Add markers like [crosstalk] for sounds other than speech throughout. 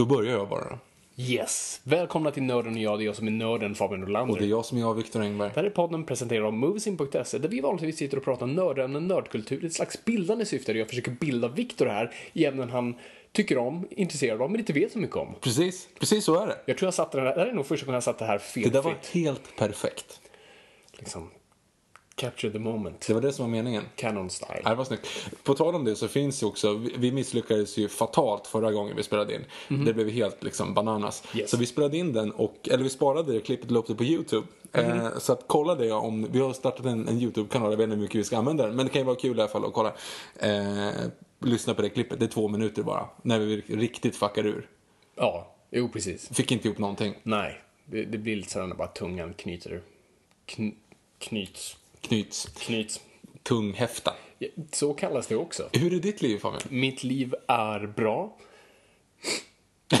Då börjar jag bara. Yes! Välkomna till Nörden och jag, det är jag som är nörden Fabian Nordlander. Och det är jag som är jag, Viktor Engberg. Det här är podden presenterad av Moviesin.se där vi vanligtvis sitter och pratar nördämnen, nördkultur, ett slags bildande syfte där jag försöker bilda Viktor här i ämnen han tycker om, intresserad av, men inte vet så mycket om. Precis, precis så är det. Jag tror jag satte den här, det här är nog första gången jag satt det här Det felfritt. där var helt perfekt. Liksom, capture the moment. Det var det som var meningen. Canon style. Det var snyggt. På tal om det så finns ju också, vi- misslyckades ju fatalt förra gången vi spelade in. Det blev helt liksom bananas. Yes. Så vi spelade in den och, eller vi sparade det klippet och la upp det på YouTube. Eh, så att kolla det om, vi har startat en, en YouTube-kanal, jag vet inte hur mycket vi ska använda den. Men det kan ju vara kul i alla fall att kolla. Eh, lyssna på det klippet, det är två minuter bara. När vi riktigt fuckar ur. Ja, jo precis. Fick inte ihop någonting. Nej, det, det blir lite sådär när bara tungan knyter. Kn, knyts. Knyts. Knyts. Tung häfta. Ja, Så kallas det också. Hur är ditt liv Fabian? Mitt liv är bra. [laughs]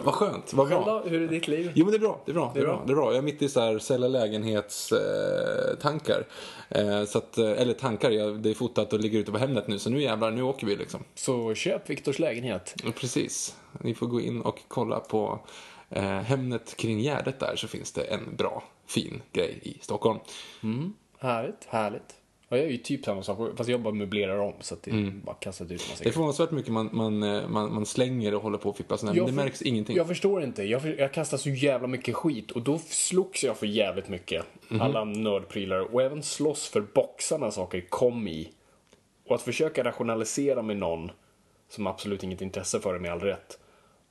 Vad skönt, vad bra. då? Hur är ditt liv? Jo men det är bra, det är bra. Det är bra. bra. Det är bra. Jag är mitt i så här sälja lägenhetstankar. Eh, eh, så att, eh, eller tankar, jag, det är fotat och ligger ute på Hemnet nu så nu jävlar, nu åker vi liksom. Så köp Viktors lägenhet. Precis. Ni får gå in och kolla på eh, Hemnet kring Gärdet där så finns det en bra, fin grej i Stockholm. Härligt, härligt. Ja, jag är ju typ samma sak, fast jag bara möblerar om så att det är bara kastat ut massa Det är förvånansvärt mycket man, man, eh, man, man slänger och håller på och fipplar sådär, men det för- märks ingenting. Jag förstår inte. Jag, för, jag kastar så jävla mycket skit och då slogs jag för jävligt mycket. Mhm. Alla nördprylar och även slåss för boxarna saker kom i. Och att försöka rationalisera med någon som absolut inget intresse för det med all rätt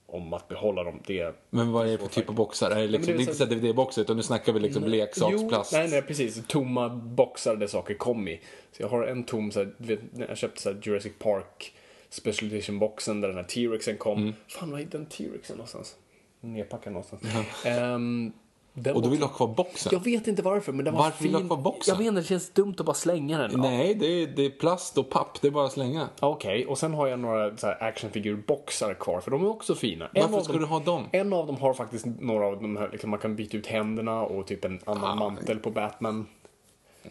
om att behålla dem, det Men vad är det för typ av boxar? Är det, liksom, det är det är inte DVD-boxar utan nu snackar vi liksom leksaksplast. Jo, nej, nej, precis. Tomma boxar där saker kom i. Så jag har en tom, så här, vet, jag köpte så här Jurassic Park Special Edition-boxen där den här T-Rexen kom. Mm. Fan, var är den T-Rexen någonstans? Nedpackad någonstans. Ehm, den Och du vill ha kvar boxen? Jag vet inte varför, men den var Varför fin. vill du ha kvar boxen? Jag inte, det känns dumt att bara slänga den. Nej, det är, det är plast och papp. Det är bara att slänga. Okej, och sen har jag några så här actionfigurboxar kvar, för de är också fina. En Varför av ska dem- du ha dem? En av dem har faktiskt några av de här, liksom man kan byta ut händerna och typ en annan Ah. mantel på Batman.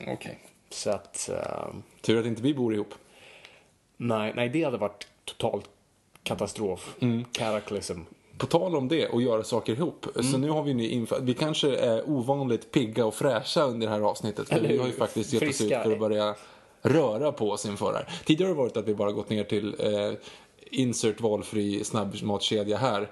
Okej. Så att, eh, Tur att inte vi bor ihop. nej, nej, det hade varit total katastrof. Mm. Cataclysm. På tal om det och göra saker ihop. Mm. Så nu har vi nu infört, vi kanske är ovanligt pigga och fräscha under det här avsnittet. För vi har ju faktiskt gett oss ut för att börja röra på oss inför det här. Tidigare har det varit att vi bara gått ner till eh, insert valfri snabbmatskedja här.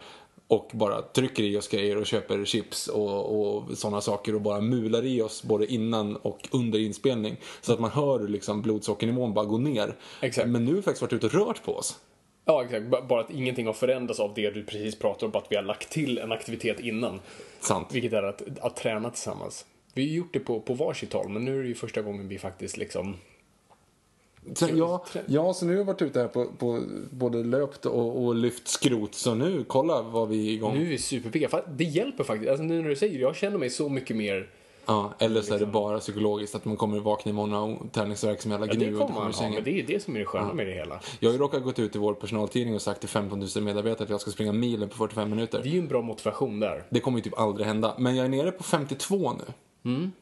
Och bara trycker i oss grejer och köper chips och, och sådana saker och bara mular i oss både innan och under inspelning. Så att man hör liksom blodsockernivån bara gå ner. Exakt. Men nu har vi faktiskt varit ute och rört på oss. Ja, exakt. B- Bara att ingenting har förändrats av det du precis pratade om, bara att vi har lagt till en aktivitet innan. Sant. Vilket är att, att träna tillsammans. Vi har gjort det på, på varsitt håll, men nu är det ju första gången vi faktiskt liksom... Sen, ja, ja, så nu har jag varit ute här på, på både löpt och, och lyft skrot. Så nu, kolla vad vi är igång. Nu är vi superpigga. Det hjälper faktiskt. Alltså, nu när du säger det, jag känner mig så mycket mer Ja, eller så är det bara psykologiskt, att man kommer vakna imorgon och träningsvärk som jävla Ja, gnu det och kommer man ha, men det är ju det som är det sköna med det hela. Jag har ju råkat gått ut i vår personaltidning och sagt till 15 000 medarbetare att jag ska springa milen på 45 minuter. Det är ju en bra motivation där. Det kommer ju typ aldrig hända. Men jag är nere på 52 nu.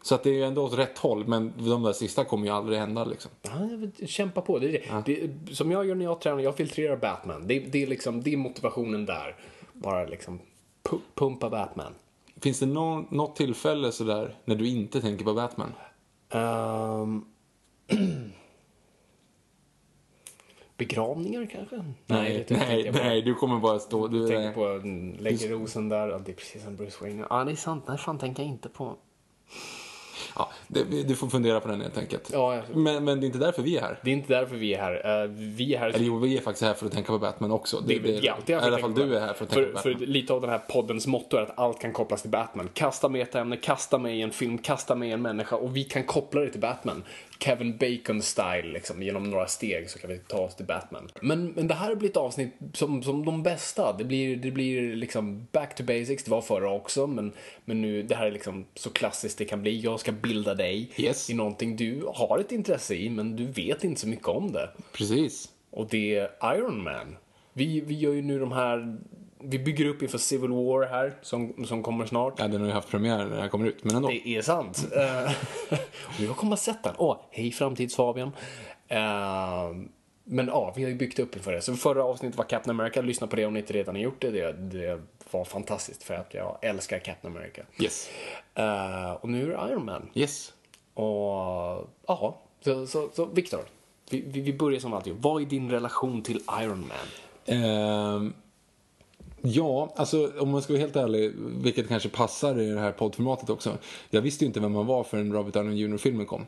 Så att det är ju ändå åt rätt håll, men de där sista kommer ju aldrig hända liksom. Ja, kämpa på. Det det. Det, är- som jag gör när jag tränar, jag filtrerar Batman. Det, det, är, liksom, det är motivationen där. Bara liksom pu- pumpa Batman. Finns det nå- något tillfälle sådär när du inte tänker på Batman? Ehm. [clears throat] begravningar kanske? Nej, nej, på. nej, du kommer bara stå... Du, tänker nej. på mm, lägger rosen där, ja, det är precis som Bruce Wayne. Ja, det är sant. Nej, fan tänker jag inte på. Det, du får fundera på den helt enkelt. Ja, jag- Men, men det är inte därför vi är här. Det är inte därför vi är här. Eh, vi är här... Eller jo, vi är faktiskt här för att tänka på Batman också. Det, det, det är I för alla fall du är här för att tänka för, på för Batman. lite av den här poddens motto är att allt kan kopplas till Batman. Kasta metaämne, kasta mig i en film, kasta mig i en människa och vi kan koppla det till Batman. Kevin Bacon-style, liksom, genom några steg så kan vi ta oss till Batman. Men, men det här blir ett avsnitt som, som de bästa. Det blir, det blir liksom back to basics, det var förra också, men, men nu, det här är liksom så klassiskt det kan bli. Jag ska bilda dig Yes. i någonting du har ett intresse i, men du vet inte så mycket om det. Precis. Och det är Iron Man. Vi, vi gör ju nu de här... Vi bygger upp inför Civil War här, som, som kommer snart. Ja, den har ju haft premiär när den här kommer ut, men ändå. Det är sant. Eh, [laughs] och jag kommer ha sett den. Åh, hej framtids-Fabian. Eh, men ja, vi har ju byggt upp inför det. Så förra avsnittet var Captain America. Lyssna på det om ni inte redan har gjort det. Det, det var fantastiskt för att jag älskar Captain America. Yes. Eh, och nu är det Iron Man. Yes. Och ja, så, så, så Viktor. Vi, vi, vi börjar som alltid. Vad är din relation till Iron Man? Ehm, ja, alltså om man ska vara helt ärlig, vilket kanske passar i det här poddformatet också. Jag visste ju inte vem man var förrän Robert Downey Jr-filmen kom.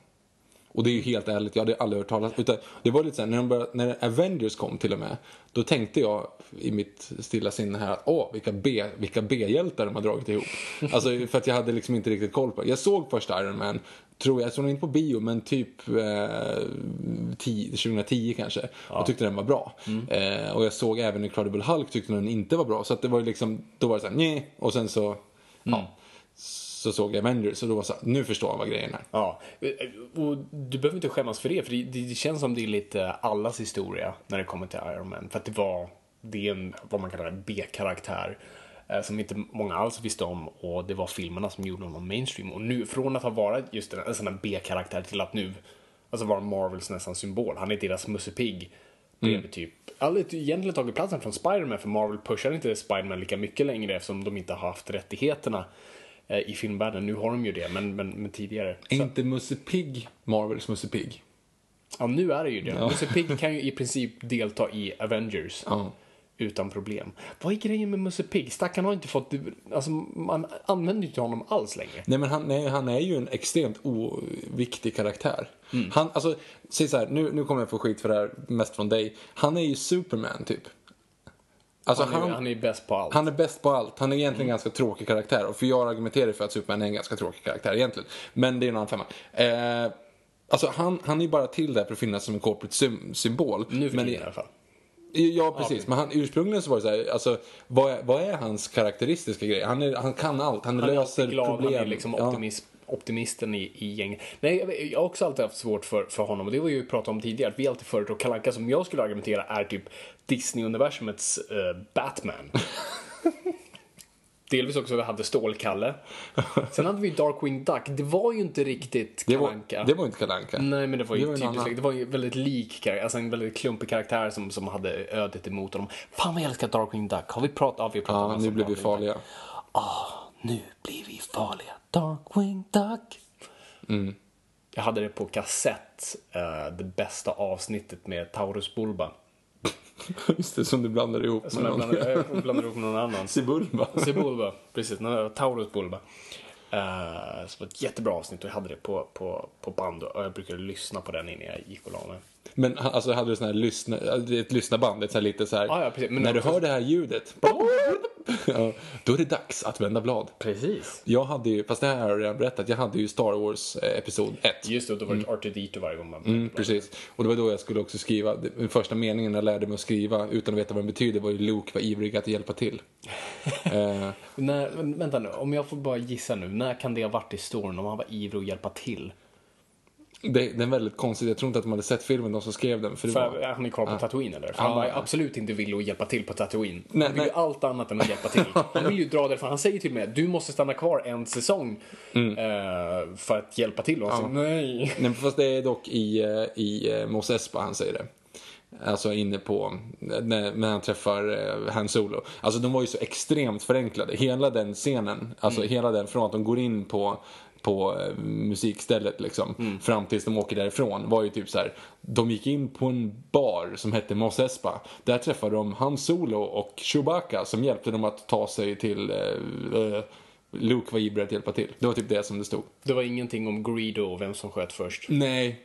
Och det är ju helt ärligt, jag hade aldrig hört talas utan Det var lite såhär, när, de började, när Avengers kom till och med, då tänkte jag i mitt stilla sinne här att åh, vilka B- vilka B-hjältar de har dragit ihop. [laughs] Alltså för att jag hade liksom inte riktigt koll på det. Jag såg första Iron Man, tror jag, jag såg den inte på bio, men typ eh, 10, 2010 kanske. Och tyckte den var bra. Eh, och jag såg även Incredible Hulk, tyckte den inte var bra. Så att det var ju liksom, då var det såhär, nej. Och sen så, ja. Så såg jag Avengers och då var så här, nu förstår jag vad grejen är. Ja, och du behöver inte skämmas för det, för det, det känns som det är lite allas historia när det kommer till Iron Man. För att det var, det är en, vad man kallar en B-karaktär. eh, Som inte många alls visste om och det var filmerna som gjorde honom mainstream. Och nu, från att ha varit just en, en sån här B-karaktär till att nu, alltså vara Marvels nästan symbol. Han är deras Musse Pigg. Bredvid typ, eller egentligen tagit platsen från Spider-Man för Marvel pushar inte Spider-Man lika mycket längre eftersom de inte har haft rättigheterna i filmvärlden. Nu har de ju det, men, men, men tidigare. Är inte Musse Pigg Marvels Musse Pigg? Ja, nu är det ju det. Musse Pigg kan ju i princip delta i Avengers. Ja. Utan problem. Vad är grejen med Musse Pigg? Stackarn har inte fått... Alltså, man använder ju inte honom alls längre. Nej men han, nej, han är ju en extremt oviktig karaktär. Han, alltså, säg så här, nu, nu kommer jag få skit för det här mest från dig. Han är ju Superman typ. Alltså Han är, han är bäst på allt. Han är bäst på allt. Han är egentligen en ganska tråkig karaktär. Och för jag argumenterar för att Superman är en ganska tråkig karaktär egentligen. Men det är en annan femma. Eh, alltså han, han är bara till där för att finnas som en corporate sym- symbol. nu för men, i alla fall. Ja, precis. Men han, ursprungligen så var det så här, alltså, vad är, vad är hans karaktäristiska grej? Han, är, han kan allt. Han, Han löser glad, problem. han är liksom Ja. Optimis, optimisten i, i gänget. Nej, jag, jag har också alltid haft svårt för, för honom, och det var ju vi pratade om tidigare, att vi alltid föredrar Kalle Anka som jag skulle argumentera är typ Disney-universumets eh, Batman. [laughs] Delvis också vi hade Stålkalle. Sen hade vi Darkwing Duck. Det var ju inte riktigt Det Kalle var, det var inte Kalle Anka. Nej, men det var ju Det var typiskt. annan. Det var ju väldigt lik karaktär, alltså en väldigt klumpig karaktär som, som hade ödet emot honom. Fan vad jag älskar Darkwing Duck. Har vi pratat? Ja, vi pratat Ja, massa nu om blir vi farliga. Ah, nu blir vi farliga. Darkwing Duck. Mm. Jag hade det på kassett, eh, det bästa avsnittet med Taurus Bulba. [laughs] Just det, som du blandar ihop Som med jag någon. blandade, jag blandade ihop med någon annan. Sibulba. Sebulba, precis. Taurus Bulba. Uh, så det var ett jättebra avsnitt och jag hade det på, på, på band och jag brukade lyssna på den innan jag gick och la mig. Men alltså hade du sån här lyssna, ett lyssnarband, ett så här lite så här. Ja, ja, precis. Men när du hör det här ljudet. Ja, då är det dags att vända blad. Precis. Jag hade ju, fast det här har jag redan berättat, jag hade ju Star Wars eh, Episod 1. Just det, då var det R2D2 varje gång man... Mm, precis. Och det var då jag skulle också skriva, den första meningen jag lärde mig att skriva utan att veta vad den betyder var ju Luke var ivrig att hjälpa till. [laughs] eh, När, vänta nu, om jag får bara gissa nu. När kan det ha varit i storyn om han var ivrig att hjälpa till? Det, det är väldigt konstigt, jag tror inte att de hade sett filmen, de som skrev den. För För var, han är kvar på Tatooine eller? För han Ja. var absolut inte villig att hjälpa till på Tatooine. Nej, han vill ju nej. allt annat än att hjälpa till. [laughs] Han vill ju dra därifrån. Han säger till och med du måste stanna kvar en säsong Mm. eh, för att hjälpa till. Och han säger, nej. Nej, men fast det är dock i, eh, i eh, Mos Espa han säger det. Alltså inne på, när, när han träffar eh, Han Solo. Alltså de var ju så extremt förenklade. Hela den scenen, alltså hela den från att de går in på på eh, musikstället liksom, fram tills de åker därifrån var ju typ så här. De gick in på en bar som hette Mos Espa. Där träffade de Han Solo och Chewbacca som hjälpte dem att ta sig till eh, eh, Luke var ivrig att hjälpa till. Det var typ det som det stod. Det var ingenting om Greedo och vem som sköt först. Nej,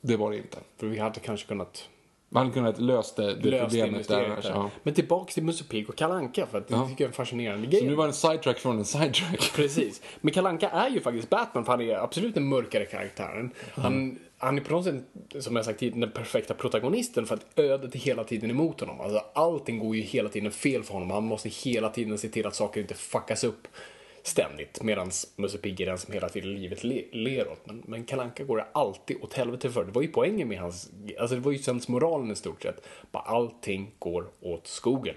det var det inte. För vi hade kanske kunnat Man hade kunnat lösa det, det lösa problemet där. där. Ja. Men tillbaks till Musse Pigg och Kalanka för att det Ja. tycker jag är en fascinerande Så grej. nu var det en sidetrack från en sidetrack. [laughs] Precis. Men Kalanka är ju faktiskt Batman för han är absolut den mörkare karaktären. Han, han är på något sätt, som jag sagt tidigare, den perfekta protagonisten för att ödet är hela tiden emot honom. Alltså allting går ju hela tiden fel för honom. Han måste hela tiden se till att saker inte fuckas upp ständigt. Medan Musse Pigg är den som hela tiden livet le, ler åt. Men, men Kalanka går det alltid åt helvete för. Det var ju poängen med hans, alltså det var ju sensmoralen i stort sett. Bara allting går åt skogen.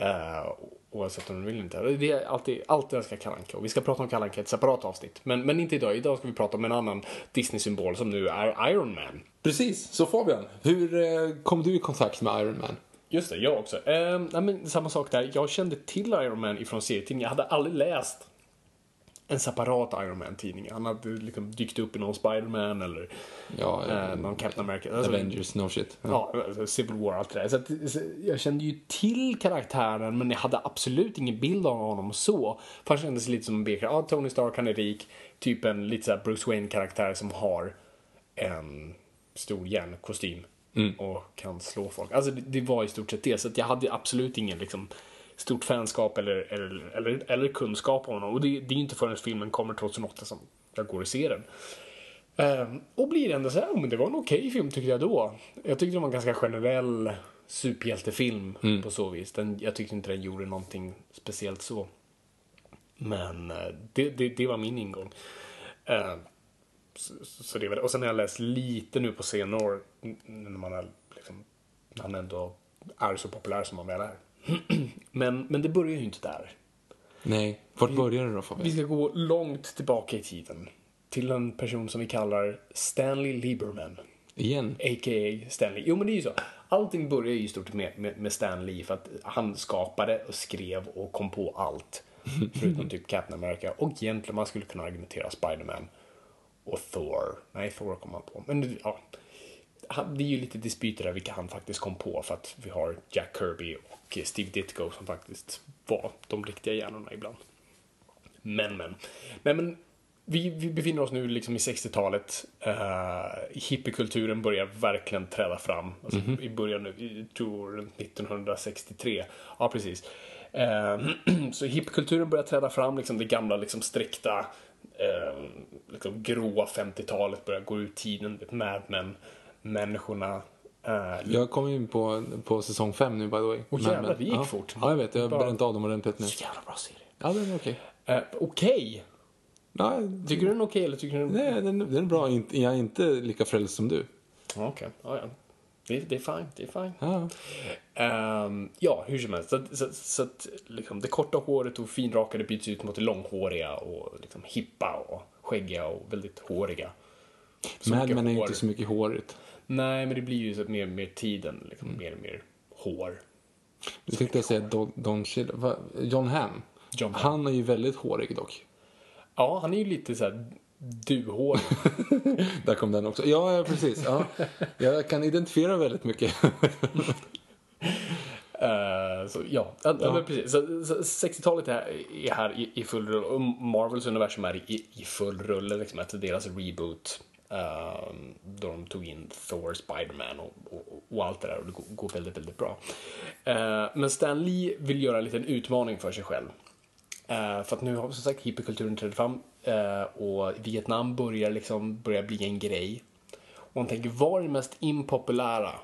Uh, oavsett om du vill eller inte. Det är alltid, alltid älskar Kalle Anka. Och vi ska prata om Kalle Anka i ett separat avsnitt. Men, men inte idag. Idag ska vi prata om en annan Disney-symbol som nu är Iron Man. Precis, så Fabian. Hur eh, kom du i kontakt med Iron Man? Just det, jag också. Eh, nej, men samma sak där. Jag kände till Iron Man ifrån serietidningen. Jag hade aldrig läst en separat Iron Man-tidning. Han hade liksom dykt upp i någon Spider-Man eller Ja, eh, någon Captain America. Alltså, Avengers, no shit. Ja. Ja, Civil War allt det där. Så, att, så jag kände ju till karaktären men jag hade absolut ingen bild av honom så. För han kändes lite som en B-karaktär. Ja, Tony Stark, han är rik. Typ en lite såhär Bruce Wayne-karaktär som har en stor järnkostym och kan slå folk. Alltså det, det var i stort sett det. Så jag hade absolut ingen liksom stort fanskap eller, eller, eller, eller kunskap om honom. Och det, det är inte förrän filmen kommer 2008 som jag går och ser den. Ehm, och blir ändå så här, oh, men det var en okej film tyckte jag då. Jag tyckte det var en ganska generell superhjältefilm på så vis. Den, jag tyckte inte den gjorde någonting speciellt så. Men eh, det, det, det var min ingång. Ehm, så, så det var det. Och sen har jag läst lite nu på senare år när man är liksom, när han ändå är så populär som han väl är. [clears throat] men, men det börjar ju inte där. Nej, vart började det då Vi Fabian? ska gå långt tillbaka i tiden. Till en person som vi kallar Stanley Lieberman. Igen? A.k.a. Stanley. Jo men det är ju så. Allting börjar ju i stort med, med, med Stan Lee för att han skapade och skrev och kom på allt. [laughs] Förutom typ Captain America. Och egentligen man skulle kunna argumentera Spider-Man. Och Thor. Nej, Thor kom han på. Men ja. Han- Det är ju lite dispyter där vilka han faktiskt kom på. För att vi har Jack Kirby och Steve Ditko som faktiskt var de riktiga hjärnorna ibland. Men, men. Nej, men vi, vi befinner oss nu liksom i 60-talet. Uh, hippiekulturen börjar verkligen träda fram. Alltså, I början, jag tror runt 1963. Ja, precis. Eh, [clears throat] så hippiekulturen börjar träda fram, liksom det gamla liksom strikta, uh, liksom gråa 50-talet börjar gå ut tiden. Mad Men, människorna. eh, Jag kom in på, på säsong 5 nu by the way. Åh, Men- jävlar, det gick ja. fort. Ja, jag vet. Jag har Bra. bränt av dem ordentligt nu. så jävla bra serie. Ja, den är okej. Eh, Okej. Ja, Tycker du den är okej eller tycker du den... nej, den, den är bra. Jag är inte lika frälst som du. Okej, ja, ja. Det, det är fine, det är fine. Ja. Ehm, ja, hur som helst. Så, så, så att liksom, det korta håret och finrakade byts ut mot det långhåriga och liksom, hippa och skäggiga och väldigt håriga. Så mycket Men är ju inte så mycket hårigt. Nej, men det blir ju så att mer mer tiden, liksom, mer och mer hår. Jag tänkte säga Don, Don? John Hamm. John Hamm. Han är ju väldigt hårig dock. Ja, han är ju lite så här duhårig. [laughs] Där kom den också. Ja, ja, precis. Ja. Jag kan identifiera väldigt mycket. [laughs] Eh, så ja, ja. Precis. Så, så 60-talet är, är här i, i full rulle och Marvels universum är i, i full rulle. Liksom, efter deras reboot Uh, då de tog in Thor, Spiderman och, och, och, allt det där och det går, väldigt, väldigt bra. Uh, men Stan Lee vill göra en liten utmaning för sig själv. Uh, för att nu har som sagt hippiekulturen trätt fram och Vietnam börjar liksom börja bli en grej. Och han tänker, vad är det mest impopulära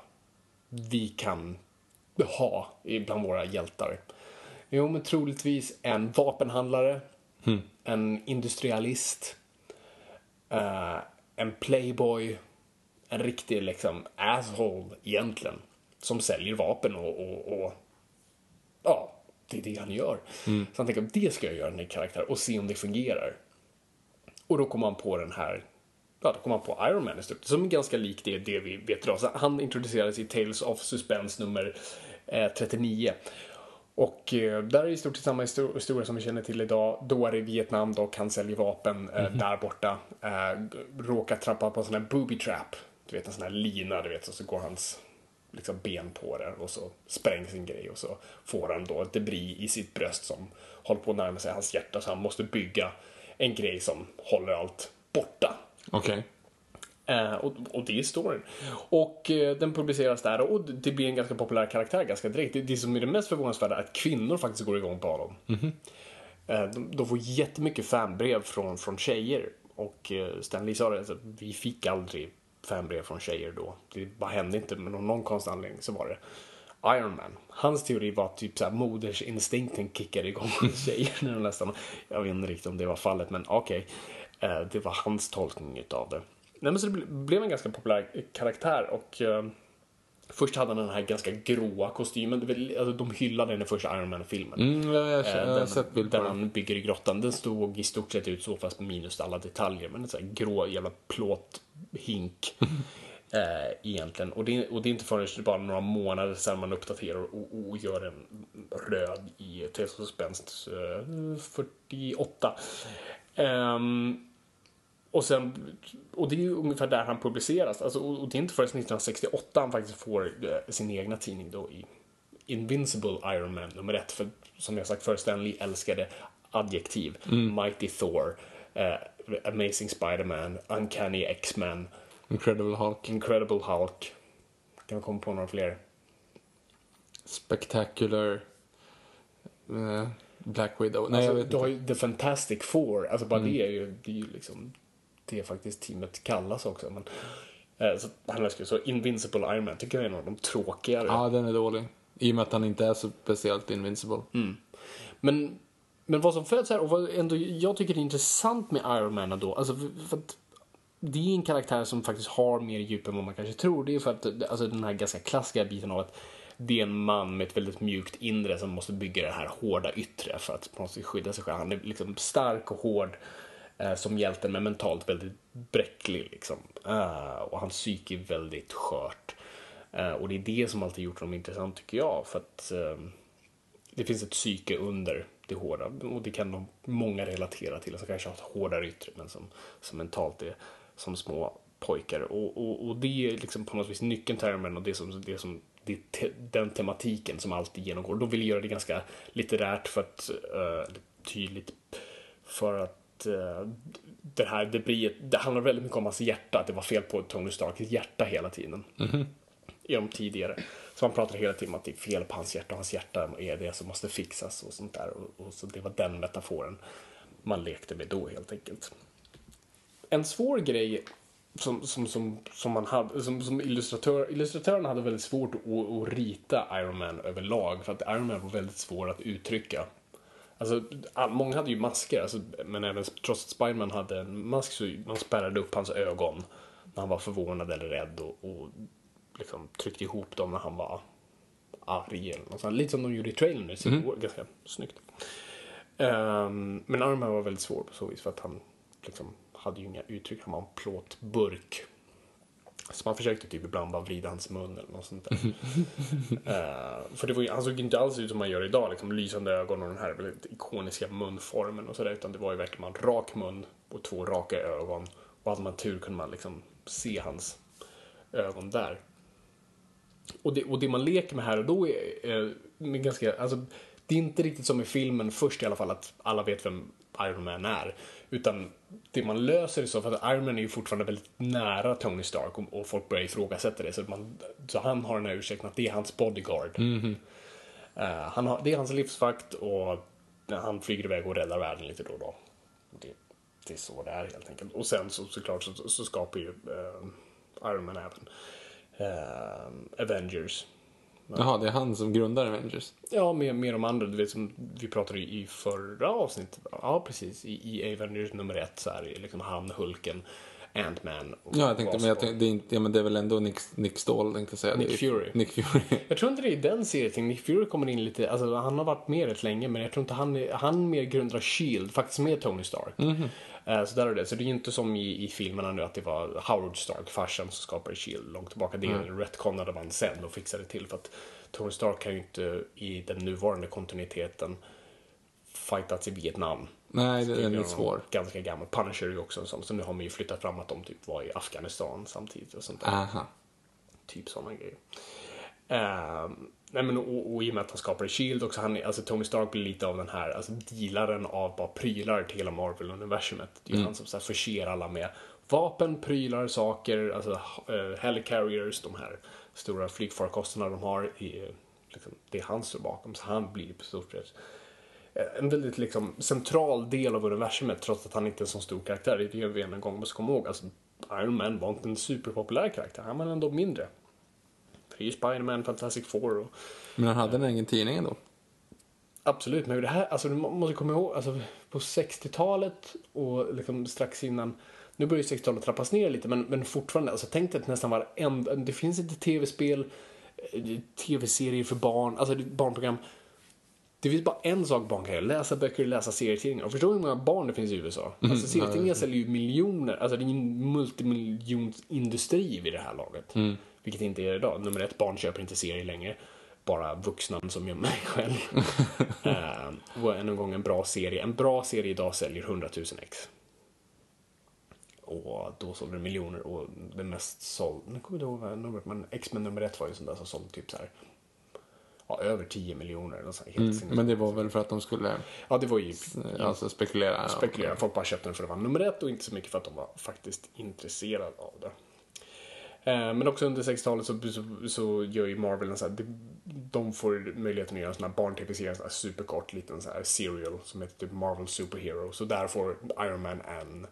vi kan ha bland våra hjältar? Jo, men troligtvis en vapenhandlare, mm. en industrialist, en playboy, en riktig liksom asshole egentligen, som säljer vapen och, och, och ja, det är det han gör. Mm. Så han tänker, det ska jag göra den här karaktären och se om det fungerar. Och då kommer han på den här ja, då kom han på Iron Man i som är ganska lik det, det vi vet idag. Så han introducerades i Tales of Suspense nummer eh, 39. Och eh, där är i stort sett samma historia som vi känner till idag. Då är det Vietnam dock, han säljer vapen eh, mm. där borta. Eh, råkar trappa på en sån här booby trap. Du vet en sån här lina, du vet, och så går hans liksom, ben på det och så sprängs en grej och så får han då ett debris i sitt bröst som håller på att närma sig hans hjärta så han måste bygga en grej som håller allt borta. Okej. Okay. Uh, och, och, det är storyn. Och uh, den publiceras där och det blir en ganska populär karaktär ganska direkt. Det, det som är det mest förvånansvärda är att kvinnor faktiskt går igång på honom. Mm -hmm. de, de får jättemycket fanbrev från, från tjejer. Och uh, Stan sa det, alltså, vi fick aldrig fanbrev från tjejer då. Det bara hände inte, men av någon konstig anledning så var det Iron Man. Hans teori var att typ såhär modersinstinkten kickade igång hos [laughs] tjejer nästan. Jag vet inte riktigt om det var fallet, men okej. Okay. det var hans tolkning utav det. Nej, men så det blev en ganska populär karaktär och uh, Först hade han den här ganska gråa kostymen. Alltså, de hyllade den i första Iron Man-filmen. Mm, jag, jag, jag, den, sett bild på den. han bygger i grottan. Den stod i stort sett ut så fast minus alla detaljer. Men en sån här grå jävla plåthink. [laughs] eh, egentligen. Och det, och det är inte förrän bara några månader sedan man uppdaterar och, och gör en röd i Tales of Suspense eh, 48. Um, och, sen, och det är ju ungefär där han publiceras. Alltså, och det är inte förrän 1968 han faktiskt får eh, sin egna tidning då i Invincible Iron Man nummer ett. För som jag sagt förr, Stanley älskade adjektiv. Mm. Mighty Thor, uh, Amazing Spider-Man, Uncanny X-Men. Incredible Hulk. Incredible Hulk. Kan vi komma på några fler? Spectacular. Uh, Black Widow. Nej, alltså, jag vet du har ju The Fantastic Four. Alltså bara mm. det är ju, det är ju liksom det faktiskt teamet kallas också. Men, eh, så, han så Invincible Iron Man tycker jag är en av de tråkigare. Ja, den är dålig. I och med att han inte är så speciellt invincible. Mm. Men, men vad som föds här, och vad ändå jag tycker är intressant med Iron Man ändå, alltså för, att det är en karaktär som faktiskt har mer djup än vad man kanske tror. Det är för att alltså, den här ganska klassiska biten av att det är en man med ett väldigt mjukt inre som måste bygga det här hårda yttre för att på något sätt skydda sig själv. Han är liksom stark och hård Eh, som hjälten men mentalt väldigt bräcklig. Liksom. Uh, och hans psyke är väldigt skört. Uh, och det är det som alltid gjort honom intressant tycker jag. För att uh, det finns ett psyke under det hårda och det kan de många relatera till. Som kanske har ett hårdare yttre men som, som mentalt är som små pojkar. Och, och, och det är liksom på något vis nyckeln till Iron och det som, det som det te, den tematiken som alltid genomgår. De vill göra det ganska litterärt för att, uh, tydligt för att uh, det här debriet, det handlar väldigt mycket om hans hjärta, att det var fel på Tony Starks hjärta hela tiden. Mm -hmm. I de tidigare. Så man pratar hela tiden om att det är fel på hans hjärta och hans hjärta är det som måste fixas och sånt där. Och, och så det var den metaforen man lekte med då helt enkelt. En svår grej som, som, som, som, man hade, som, som illustratör, illustratörerna hade väldigt svårt att, att rita Iron Man överlag för att Iron Man var väldigt svår att uttrycka. Alltså, all, många hade ju masker, alltså, men även trots att Spiderman hade en mask så man spärrade upp hans ögon när han var förvånad eller rädd och, och liksom tryckte ihop dem när han var arg eller något sånt. Lite som de gjorde i trailern, det mm. ganska snyggt. Um, men Iron Man var väldigt svår på så vis för att han liksom hade ju inga uttryck, han var en plåtburk. Så man försökte typ ibland bara vrida hans mun eller något sånt där. uh, [laughs] för det var ju, han såg inte alls ut som man gör idag, liksom lysande ögon och den här väldigt ikoniska munformen och sådär. Utan det var ju verkligen en rak mun och två raka ögon. Och hade man tur kunde man liksom se hans ögon där. Och det, och det man leker med här och då är, är med ganska, alltså det är inte riktigt som i filmen först i alla fall att alla vet vem Iron Man är. Utan det man löser är så för att Iron Man är ju fortfarande väldigt nära Tony Stark och, och folk börjar ifrågasätta det. Så, man, så han har den här ursäkten att det är hans bodyguard. Mhm. Eh, han har, det är hans livsvakt och han flyger iväg och räddar världen lite då och då. Det, det är så det är helt enkelt. Och sen så, såklart så, så skapar ju eh, Iron Man även eh, Avengers. Jaha, det är han som grundar Avengers. Ja, med, med de andra, du vet som vi pratade i förra avsnittet. Ja, precis. I, i Avengers nummer ett så är det liksom han, Hulken, Ant-Man och Ja, jag tänkte, men, jag tänkte, det, är inte, ja, men det är väl ändå Nick, Nick Ståhl, tänkte jag säga. Nick är- Fury. Nick Fury. [laughs] Jag tror inte det är den serien. Nick Fury kommer in lite, alltså han har varit med rätt länge men jag tror inte han han mer grundar Shield, faktiskt med Tony Stark. Eh, Så där är det. Så det är ju inte som i, i filmerna nu att det var Howard Stark, farsan, som skapade Shield långt tillbaka. Det mm. retconade man sen och fixade till för att Tony Stark kan ju inte i den nuvarande kontinuiteten fightats i Vietnam. Nej, det är Det är lite svår. Ganska gammal. Punisher är ju också en sån. Så nu har man ju flyttat fram att de typ var i Afghanistan samtidigt och sånt där. Aha. Typ sådana grejer. Ehm, nej men och, och i och med att han skapade Shield också, han, alltså Tony Stark blir lite av den här, alltså dealaren av bara prylar till hela Marvel-universumet. Det är ju han som så här, förser alla med vapen, prylar, saker, alltså uh, helicarriers, de här stora flygfarkosterna de har. I, liksom, det är han som står bakom, så han blir på stort sett eh, en väldigt liksom, central del av universumet trots att han inte är en så stor karaktär. Det gör vi en gång måste komma ihåg. Alltså, Iron Man var inte en superpopulär karaktär, han var ändå mindre. Det är ju Spiderman, Fantastic Four och Men han hade en egen tidning ändå. Absolut, men det här, alltså du må- måste komma ihåg, alltså på 60-talet och liksom strax innan, nu börjar ju 60-talet trappas ner lite, men, men fortfarande, alltså tänk dig att nästan varenda, det finns inte tv-spel, eh, tv-serier för barn, alltså barnprogram. Det finns bara en sak barn kan göra, läsa böcker, läsa serietidningar. Och förstår du hur många barn det finns i USA? Alltså serietidningar säljer ju miljoner, alltså det är en multimiljonindustri vid det här laget. Vilket inte är idag. Nummer ett, barn köper inte serier längre. Bara vuxna som jag mig själv. uh, [laughs] och än en gång en bra serie. En bra serie idag säljer 100 000 ex. Och då sålde det miljoner och det mest såld, nu kommer jag inte ihåg numret, men X-Men nummer ett var ju sån där som sålde typ så här. Ja, över 10 miljoner. sinnessjukt. Men det var väl för att de skulle Ja, det var ju alltså, spekulera. spekulera. Folk bara köpte den för att det var nummer ett och inte så mycket för att de var faktiskt intresserade av det. Eh, Men också under 60-talet så, så, så gör ju Marvel en så här, de, får möjligheten att göra en sån här barn-tv-serie, en sån superkort liten så här serial som heter typ Marvel Superhero. Så där får Iron Man en,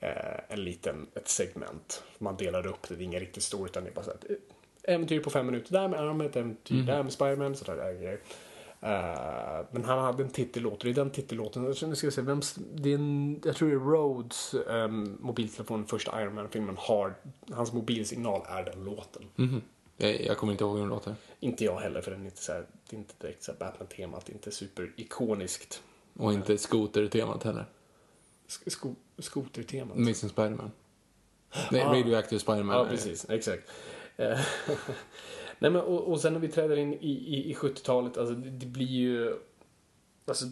eh, en liten, ett segment. Man delar upp det, det är inga riktigt stora utan det är bara så här, ett äventyr på fem minuter där med Iron Man, ett äventyr där med Spiderman, sådär där grejer. Eh, men han hade en titellåt och i den titellåten, jag nu ska jag se, vem, det är en, jag tror det är Rhodes um, mobiltelefon, första Iron Man-filmen, har, hans mobilsignal är den låten. Mhm. Jag, jag kommer inte ihåg hur den låter. Inte jag heller för den är inte så här, det är inte direkt så Batman-temat, inte super-ikoniskt. Och inte skoter-temat heller. Sk- sko- skotertemat. Missing Spiderman. Nej, Ah. Radioactive Spiderman. Ja, precis. Exakt. [laughs] Nej, men, och, och sen när vi träder in i, i, i 70-talet, alltså det, det blir ju... Alltså,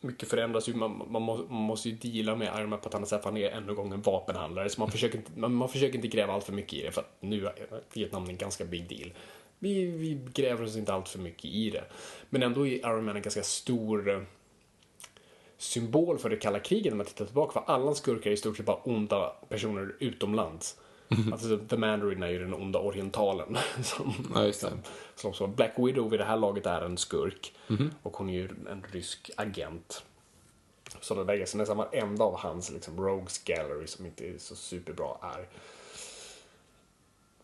mycket förändras ju. Man, man, må, man måste ju deala med Man på ett annat sätt. Han är ännu en gång en vapenhandlare. Så man försöker, inte, man, man försöker inte gräva allt för mycket i det. För att nu är Vietnam en ganska big deal. Vi, vi gräver oss inte allt för mycket i det. Men ändå är Iron Man en ganska stor eh, symbol för det kalla kriget när man tittar tillbaka. För alla skurkar är i stort sett bara onda personer utomlands. [laughs] Alltså The Mandarin är ju den onda orientalen. [laughs] Som, Ja, just det. som så Black Widow vid det här laget är en skurk. Och hon är ju en rysk agent. Så det lägger sig nästan varenda av hans liksom, Rogues Gallery som inte är så superbra är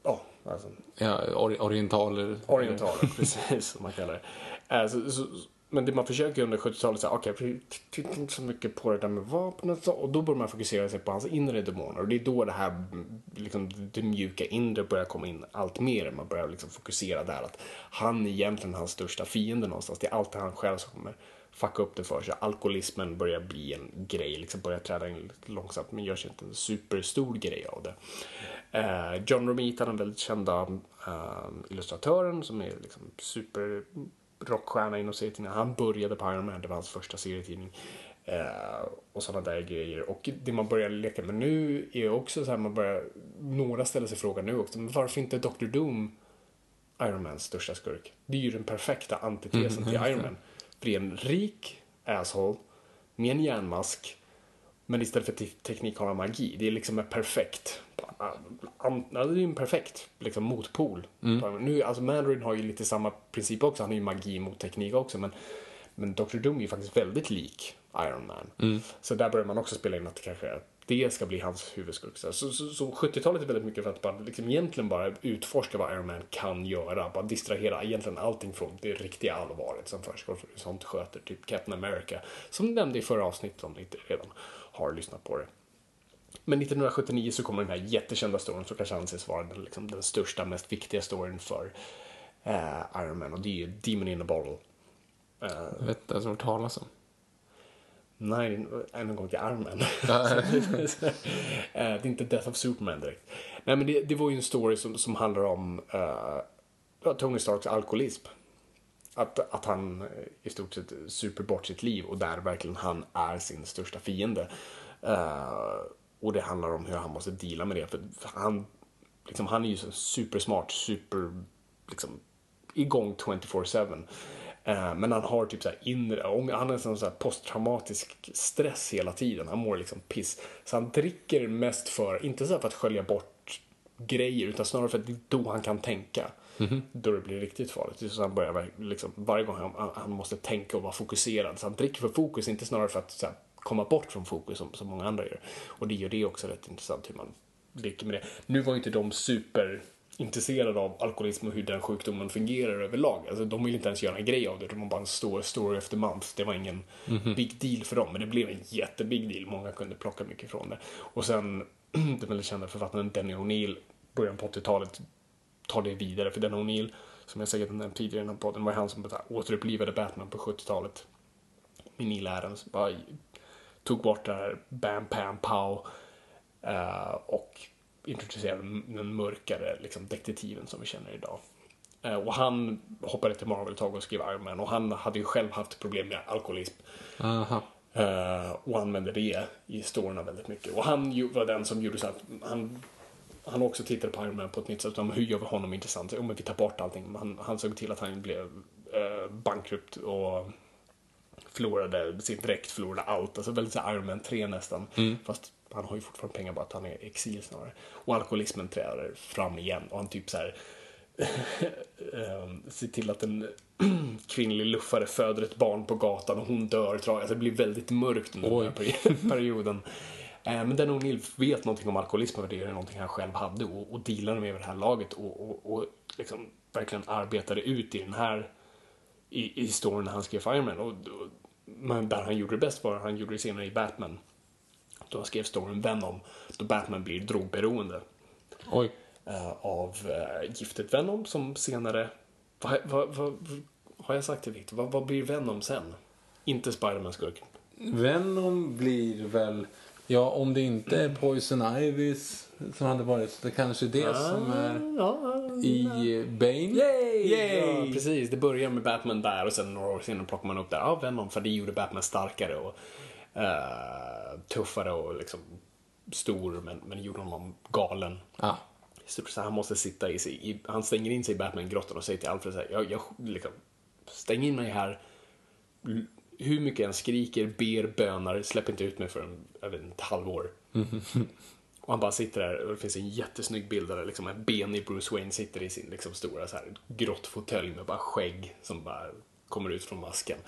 Ja, alltså Ja, or, orientaler. orientaler, [laughs] precis som man kallar det. Eh, så, så, men det man försöker under 70-talet, säga, okej, okay, titta inte så mycket på det där med vapnet och då börjar man fokusera sig på hans inre demoner och det är då det här, liksom, det mjuka inre börjar komma in allt mer. Man börjar liksom fokusera där att han är egentligen hans största fiende någonstans. Det är alltid han själv som kommer fucka upp det för sig. Alkoholismen börjar bli en grej, liksom börjar träda in långsamt men gör sig inte en superstor grej av det. Eh, John Romita, den väldigt kända eh, illustratören som är liksom super rockstjärna inom serietidningar. Han började på Iron Man, det var hans första serietidning. Eh, och sådana där grejer. Och det man börjar leka med nu är också så här, man börjar, några ställer sig frågan nu också, men varför inte Dr. Doom Iron Mans största skurk. Det är ju den perfekta antitesen till Iron Man. För det är en rik asshole med en järnmask men istället för te- teknik har han magi. Det är liksom en perfekt, det är en perfekt liksom, motpol. Nu, alltså Mandarin har ju lite samma princip också. Han har ju magi mot teknik också. Men, men Dr. Doom är ju faktiskt väldigt lik Iron Man. Så där börjar man också spela in att det kanske det ska bli hans huvudskurk. Så, så, så, så 70-talet är väldigt mycket för att bara, liksom, egentligen bara utforska vad Iron Man kan göra. Bara distrahera egentligen allting från det riktiga allvaret som försiggår. Sånt sköter typ Captain America. Som nämnde i förra avsnittet om ni inte redan har lyssnat på det. Men 1979 så kommer den här jättekända storyn som kanske anses vara den, liksom, den största, mest viktiga storyn för eh, Iron Man och det är ju Demon in a Bottle. Jag vet inte ens vad talas om. Nej, än en gång till Iron Man. [laughs] Eh, det är inte Death of Superman direkt. Nej, men det, det var ju en story som, som handlar om eh, ja, Tony Starks alkoholism. Att, att han eh, i stort sett super bort sitt liv och där verkligen han är sin största fiende. Uh, och det handlar om hur han måste deala med det. För han, liksom, han är ju supersmart, super liksom, igång 24-7. Eh, men han har typ så här inre, han har en sån så här posttraumatisk stress hela tiden. Han mår liksom piss. Så han dricker mest för, inte så här för att skölja bort grejer, utan snarare för att det är då han kan tänka. Då det blir riktigt farligt. Så han börjar liksom, varje gång han, han måste tänka och vara fokuserad. Så han dricker för fokus, inte snarare för att här, komma bort från fokus som, som många andra gör. Och det gör det också rätt intressant hur man leker med det. Nu var ju inte de super intresserade av alkoholism och hur den sjukdomen fungerar överlag. Alltså, de ville inte ens göra en grej av det. De bara en stor story efter month. Det var ingen big deal för dem, men det blev en jättebig deal. Många kunde plocka mycket från det. Och sen [clears throat] den väldigt kända författaren Denny O'Neill, början på 80-talet, tar det vidare. För Denny O'Neill, som jag säkert nämnt tidigare i den här podden, var han som återupplivade Batman på 70-talet. Med Neil Adams. Bara tog bort det här Bam Pam Pow eh, och introducerade den mörkare liksom, detektiven som vi känner idag. Eh, och han hoppade till Marvel ett tag och skrev Iron Man och han hade ju själv haft problem med alkoholism. Aha. Eh, och använde det i storyna väldigt mycket. Och han ju- var den som gjorde så att han, han också tittade på Iron Man på ett nytt sätt. Om hur gör vi honom intressant? Jo, men vi tar bort allting. Han, han såg till att han blev uh, bankrupt och förlorade sin dräkt, förlorade allt. Alltså väldigt så här Iron Man 3 nästan. Fast han har ju fortfarande pengar bara att han är exil snarare. Och alkoholismen träder fram igen och han typ så här um, [laughs] ser till att en [clears throat] kvinnlig luffare föder ett barn på gatan och hon dör. Tror jag. Alltså, det blir väldigt mörkt under den här peri- perioden. [laughs] Eh, Men den O'Neill vet någonting om alkoholism och det är någonting han själv hade och, och dealade med vid det här laget och, och, och liksom verkligen arbetade ut i den här i, i historien när han skrev Fireman. Och, och, men där han gjorde det bäst var han gjorde det senare i Batman. Då han skrev storyn Venom, då Batman blir drogberoende Oj. eh, av eh, giftet Venom som senare... Vad, vad, vad, har jag sagt det Victor? Vad, vad blir Venom sen? Inte Spiderman-skurken. Venom blir väl... Ja, om det inte är Poison Ivys som hade varit så det kanske är det som är Ja, i Bane. Yay! Yay! Ja, precis. Det börjar med Batman där och sen några år senare plockar man upp där. Ja, Venom, för det gjorde Batman starkare och eh, tuffare och liksom stor, men, men gjorde honom galen. I stort sett, han måste sitta i sig, han stänger in sig i Batman-grottan och säger till Alfred så här, jag, jag liksom, stäng in mig här, hur mycket jag än skriker, ber, bönar, släpp inte ut mig för en, jag vet, inte, ett halvår. [laughs] Och han bara sitter där och det finns en jättesnygg bild där liksom en benig Bruce Wayne sitter i sin liksom stora så här grottfåtölj med bara skägg som bara kommer ut från masken.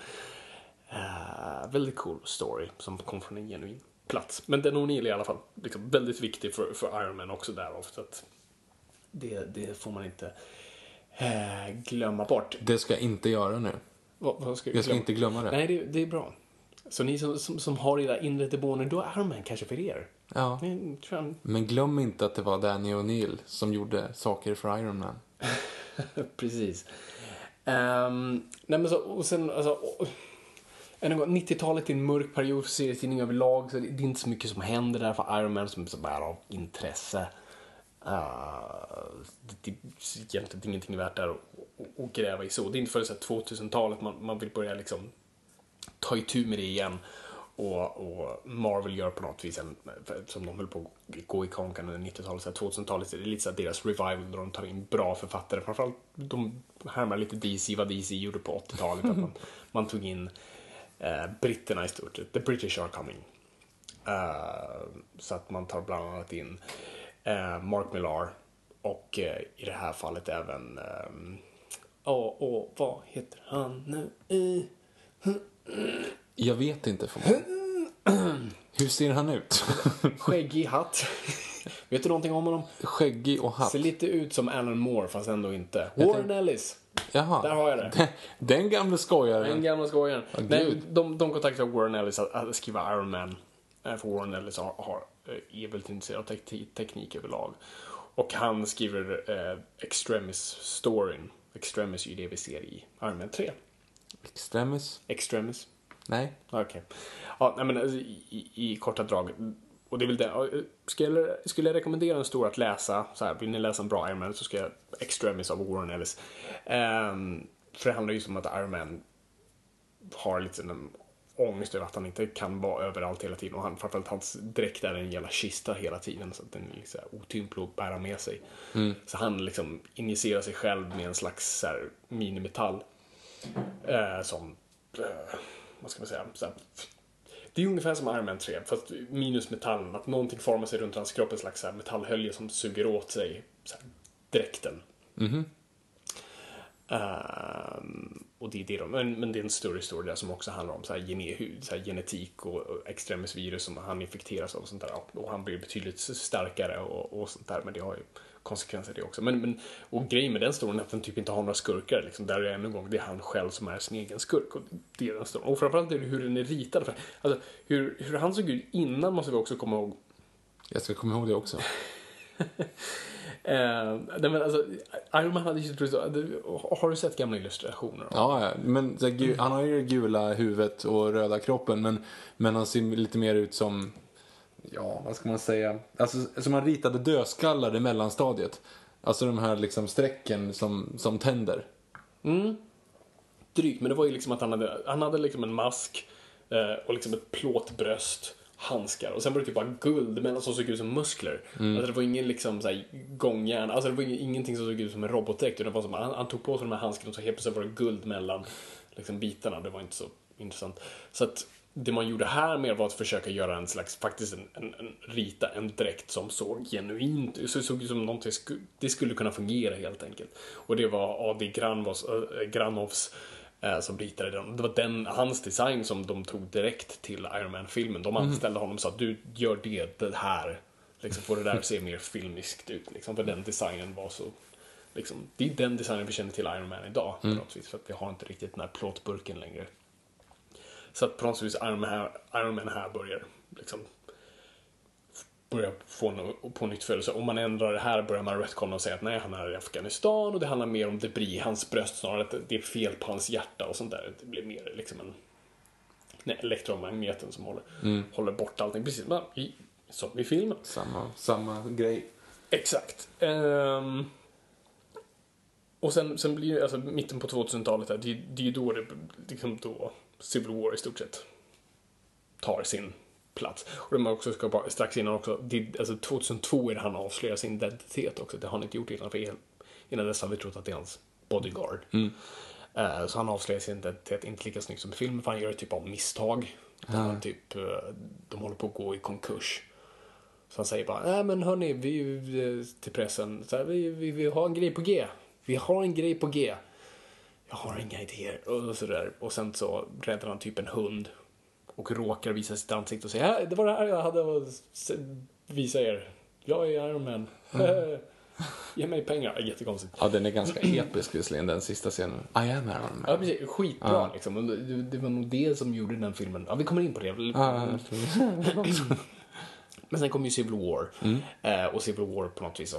Eh, väldigt cool story som kom från en genuin plats. Men den O'Neill i alla fall liksom väldigt viktig för, för Iron Man också därav. Så att det, det får man inte eh, glömma bort. Det ska jag inte göra nu. Vad, vad ska Jag ska inte glömma det. Nej, det, det är bra. Så ni som, som, som har era inre demoner, då är Man kanske för er. Ja. Men, jag, Men glöm inte att det var Danny O'Neill som gjorde saker för Iron Man. [laughs] Precis. Ehm, nej men så, och sen, alltså, en gång, 90-talet är en mörk period för serietidning överlag, så det, det är inte så mycket som händer där för Iron Man som, som är av intresse. Uh, det, det är egentligen ingenting värt där att gräva i så. Det är inte förrän så här 2000-talet man, man vill börja liksom ta itu med det igen. Och, och Marvel gör på något vis en, som de höll på att gå i konkan under 90-talet, så här 2000-talet, det är lite så deras revival där de tar in bra författare. Framförallt de härmar lite DC, vad DC gjorde på 80-talet. att man, [laughs] man tog in eh, britterna i stort sett. The British are coming. Eh, så att man tar bland annat in eh, Mark Millar och eh, i det här fallet även ehm, Ja, och vad heter han nu? Eh, Jag vet inte. För Hur ser han ut? Skäggig hatt. Vet du någonting om honom? Skäggig och hatt. Ser lite ut som Alan Moore fast ändå inte. Warren Ellis. Jaha. Där har jag det. Den, den gamla skojaren. Den gamla skojaren. Åh, Nej, de, de kontaktade Warren Ellis att, att skriva Iron Man. Eh, För Warren Ellis har, har, eh, är väldigt intresserad av teknik, teknik överlag. Och han skriver eh, Extremis-storyn. Extremis är ju det vi ser i Man 3. Extremis? Extremis. Nej. Okej. Ja, nej men alltså, i, i, korta drag. Och det är väl det. Skulle, skulle jag rekommendera en stor att läsa, så här, vill ni läsa en bra Iron Man så ska jag Extremis av Warren Ellis. Ehm, för det handlar ju om att Iron Man har lite en ångest över att han inte kan vara överallt hela tiden. Och han, framförallt hans dräkt är en jävla kista hela tiden. Så att den är liksom otymplig att bära med sig. Så han liksom injicerar sig själv med en slags så här, minimetall. Eh, som, eh, vad ska man säga, här, det är ungefär som Iron Man 3, fast minus metallen. Att någonting formar sig runt hans kropp, en slags så här metallhölje som suger åt sig så här, dräkten. Ehm, och det är det de, men, men det är en större historia där som också handlar om så här, gene, så här, genetik och, och extremisvirus som han infekteras av och sånt där. Och han blir betydligt starkare och, och sånt där, men det har ju konsekvenser det också. Men, men, och grejen med den storyn är att den typ inte har några skurkar. Liksom. Där är det ännu en gång, det är han själv som är sin egen skurk. Och det är den storyn. Och framförallt är det hur den är ritad. För, alltså, hur, hur han såg ut innan måste vi också komma ihåg. Jag ska komma ihåg det också. [laughs] Eh, nej, men alltså, Iron Man hade ju Har du sett gamla illustrationer? Ja, men så här, gu- han har ju det gula huvudet och röda kroppen, men, men han ser lite mer ut som, ja, vad ska man säga, alltså som han ritade dödskallar i mellanstadiet. Alltså de här liksom strecken som, som tänder. drygt, men det var ju liksom att han hade, han hade liksom en mask eh, och liksom ett plåtbröst, handskar och sen var det typ bara guld mellan som såg ut som muskler. Alltså det var ingen liksom så här gångjärn, alltså det var ing- ingenting som såg ut som en robotdräkt utan det var som, han, han tog på sig de här handskarna och så helt plötsligt var det guld mellan liksom, bitarna. Det var inte så intressant. Så att det man gjorde här mer var att försöka göra en slags, faktiskt en, en, en rita en dräkt som såg genuint ut, så såg ut som någonting, det skulle kunna fungera helt enkelt. Och det var A.D. Granovs, som ritade den. Det var den, hans design som de tog direkt till Iron Man-filmen. De anställde honom och sa du gör det, det här. Liksom får det där att se mer filmiskt ut. Liksom, för den designen var så... Liksom, det är den designen vi känner till Iron Man idag. På något vis, för att vi har inte riktigt den här plåtburken längre. Så att på något vis Iron Man här, Iron Man här börjar liksom börjar få no- på nytt födelse. Om man ändrar det här börjar man retconna och säga att nej, han är i Afghanistan och det handlar mer om debris i hans bröst snarare att det är fel på hans hjärta och sånt där. Det blir mer liksom en nej, elektromagneten som håller, håller bort allting. Precis i, som i filmen. Samma, samma grej. Exakt. Ehm, och sen, sen blir det, alltså mitten på 2000-talet, där, det, det är ju då det, liksom då Civil War i stort sett tar sin plats. Och det man också ska bara, strax innan också, det, alltså 2002 är det han avslöjar sin identitet också. Det har han inte gjort innan, för innan dess har vi trott att det är hans bodyguard. Eh, så han avslöjar sin identitet, inte lika snyggt som i filmen, för han gör ett typ av misstag. Där han typ, eh, de håller på att gå i konkurs. Så han säger bara, nej men hörni, vi, vi till pressen, så här, vi, vi, vi har en grej på G. Vi har en grej på G. Jag har inga idéer. Och sådär. Och sen så räddar han typ en hund. Och råkar visa sitt ansikte och säga, "Ja, det var det här jag hade att visa er. Jag är Iron Man. [laughs] Ge mig pengar. Jättekonstigt. Ja, den är ganska episk visserligen, den sista scenen. I am Iron Man. Ja, precis. Skitbra liksom. Och Det, var nog det som gjorde den filmen. Ja, vi kommer in på det. Ja, Men sen kom ju Civil War. Eh, och Civil War på något vis så,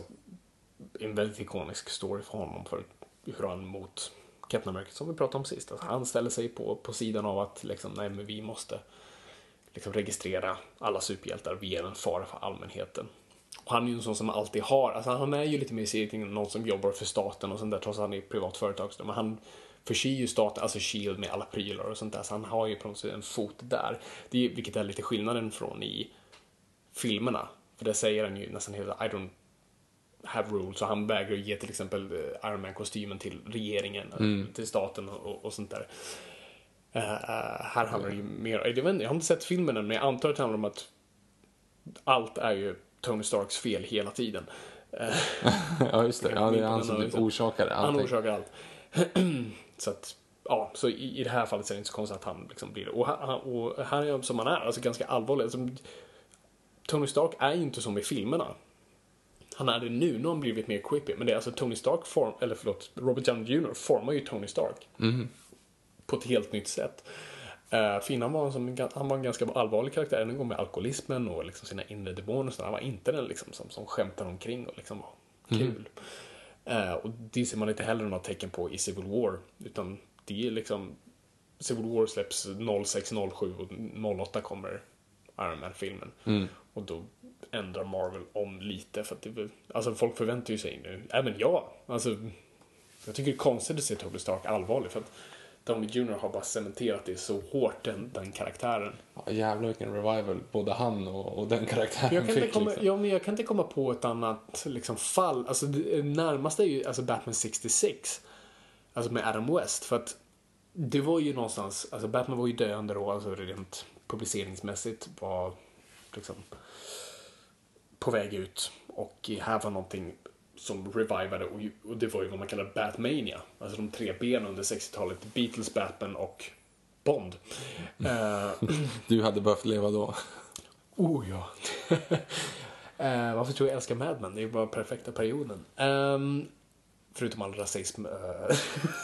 en väldigt ikonisk story för honom. För hur han mot Captain America, som vi pratade om sist. Alltså, han ställer sig på, på sidan av att liksom, nej, men vi måste liksom, registrera alla superhjältar. Vi är en fara för allmänheten. Och han är ju en sån som alltid har, alltså han är ju lite mer i cirkeln än någon som jobbar för staten och sånt där, trots att han är privat företag. Men han förser ju staten, alltså Shield med alla prylar och sånt där, så han har ju på något sätt en fot där. Det är, vilket är lite skillnaden från i filmerna. För det säger han ju nästan hela I don't have rules och han vägrar ge till exempel eh, Iron Man-kostymen till regeringen, Mm. till staten och, och sånt där. Eh, eh, här handlar det ju mer, jag, vet jag har inte sett filmen än, men jag antar att det handlar om att allt är ju Tony Starks fel hela tiden. Eh, [laughs] ja, just det. Ja, det är han som [laughs] typ orsakar Han allting. orsakar allt. [clears throat] så att, ja, så i, i det här fallet så är det inte så konstigt att han liksom blir det. Och, han, och här är han som han är, alltså ganska allvarlig. Alltså, Tony Stark är ju inte som i filmerna. Han är det nu, nu har han blivit mer creepy. Men det är alltså Tony Stark, form, eller förlåt, Robert Downey Jr. formar ju Tony Stark. På ett helt nytt sätt. Uh, för innan var han, som, han var en ganska allvarlig karaktär, en gång med alkoholismen och liksom sina inre demoner. Så han var inte den liksom som, som skämtar omkring och liksom var kul. Eh, och det ser man inte heller några tecken på i Civil War. Utan det är liksom Civil War släpps 06, 07 och 08 kommer Iron Man-filmen. Och då ändrar Marvel om lite för att det, alltså folk förväntar ju sig nu, även jag, alltså jag tycker det är konstigt att se Tony Stark allvarlig för att Downey Jr har bara cementerat det så hårt, den, den karaktären. Ja, jävlar vilken revival både han och, och den karaktären Jag kan, inte fick. komma, liksom. ja, men jag kan inte komma på ett annat liksom, fall. Alltså, det närmaste är ju alltså, Batman 66. Alltså med Adam West. För att det var ju någonstans, alltså Batman var ju döende då, alltså rent publiceringsmässigt var liksom på väg ut. Och här var någonting som revivade och, det var ju vad man kallar Batmania. Alltså de tre benen under 60-talet. Beatles, Batman och Bond. Eh, [laughs] Du hade behövt leva då. Oh ja. uh, [laughs] varför tror jag älskar Mad Men? Det är bara perfekta perioden. Ehm, förutom all rasism, uh,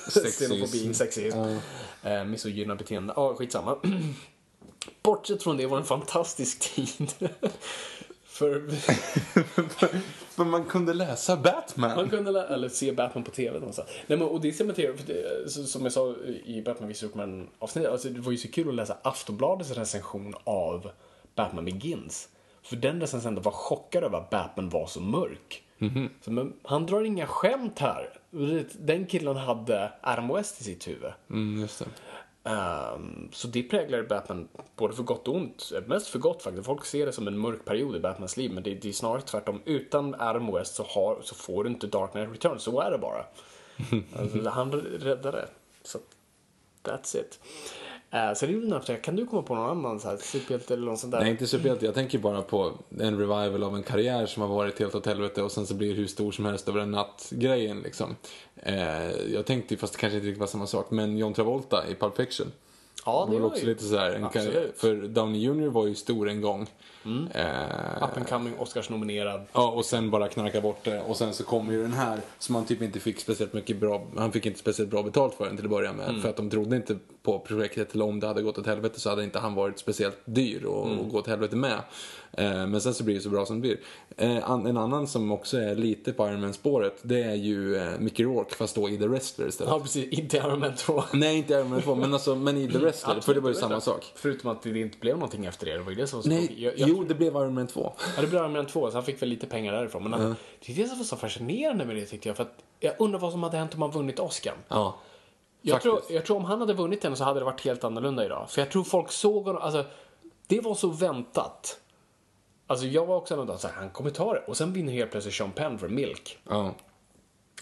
xenofobi, [laughs] sexism, uh, misogyna beteende. Ja, skitsamma. [clears throat] Bortsett från det var det en fantastisk tid. För [laughs] Men man kunde läsa Batman. man kunde lä- eller se Batman på TV någonstans. Nej, men, och det cementerar, för det, så- som jag sa i Batman vs Superman avsnittet, alltså, det var ju så kul att läsa Aftonbladets recension av Batman Begins. För den recensenten var chockad över att Batman var så mörk. Så, men, han drar inga skämt här. Den killen hade West i sitt huvud. Mm, just det. Ehm, så det präglar Batman både för gott och ont. Mest för gott faktiskt. Folk ser det som en mörk period i Batmans liv, men det, det är snarare tvärtom. Utan Adam West så, har, så får du inte Dark Knight Returns, så är det bara. [laughs] alltså, han räddade det. Så that's it. Eh, så det är väl närmast, kan du komma på någon annan så här, superhjälte eller något sånt där? Nej, inte superhjälte. Jag tänker bara på en revival av en karriär som har varit helt åt helvete och sen så blir det hur stor som helst över en natt-grejen liksom. Eh, jag tänkte, fast det kanske inte riktigt var samma sak, men John Travolta i Pulp Fiction ja, Det var väl var också ju lite en Absolut. karriär, för Downey Jr var ju stor en gång. Eh, up and coming, Oscars-nominerad. Ja, och sen bara knarka bort det. Och sen så kommer ju den här som han typ inte fick speciellt mycket bra, han fick inte speciellt bra betalt för den till att börja med. För att de trodde inte på projektet, eller om det hade gått åt helvete så hade inte han varit speciellt dyr och, och gå åt helvete med. Eh, men sen så blir det så bra som det blir. Eh, en annan som också är lite på Iron Man-spåret, det är ju eh, Mickey Rourke fast då i The Wrestler istället. Ja, precis. Inte Iron Man 2. Nej, inte Iron Man 2, men, alltså, men i The Wrestler, [laughs] för det var ju samma sak. Förutom att det inte blev någonting efter det. Det var ju det som var så Nej, jag, jag, jo det blev Iron Man 2. Ja, det blev Iron Man 2, så han fick väl lite pengar därifrån. Men han, det är det som var så fascinerande med det tyckte jag. För att jag undrar vad som hade hänt om han vunnit Oscar. Ja. Jag tror, jag tror om han hade vunnit den så hade det varit helt annorlunda idag. För jag tror folk såg honom, alltså det var så väntat. Alltså jag var också någon så här, han kommer ta det. Och sen vinner helt plötsligt Sean Penn för Milk. ja.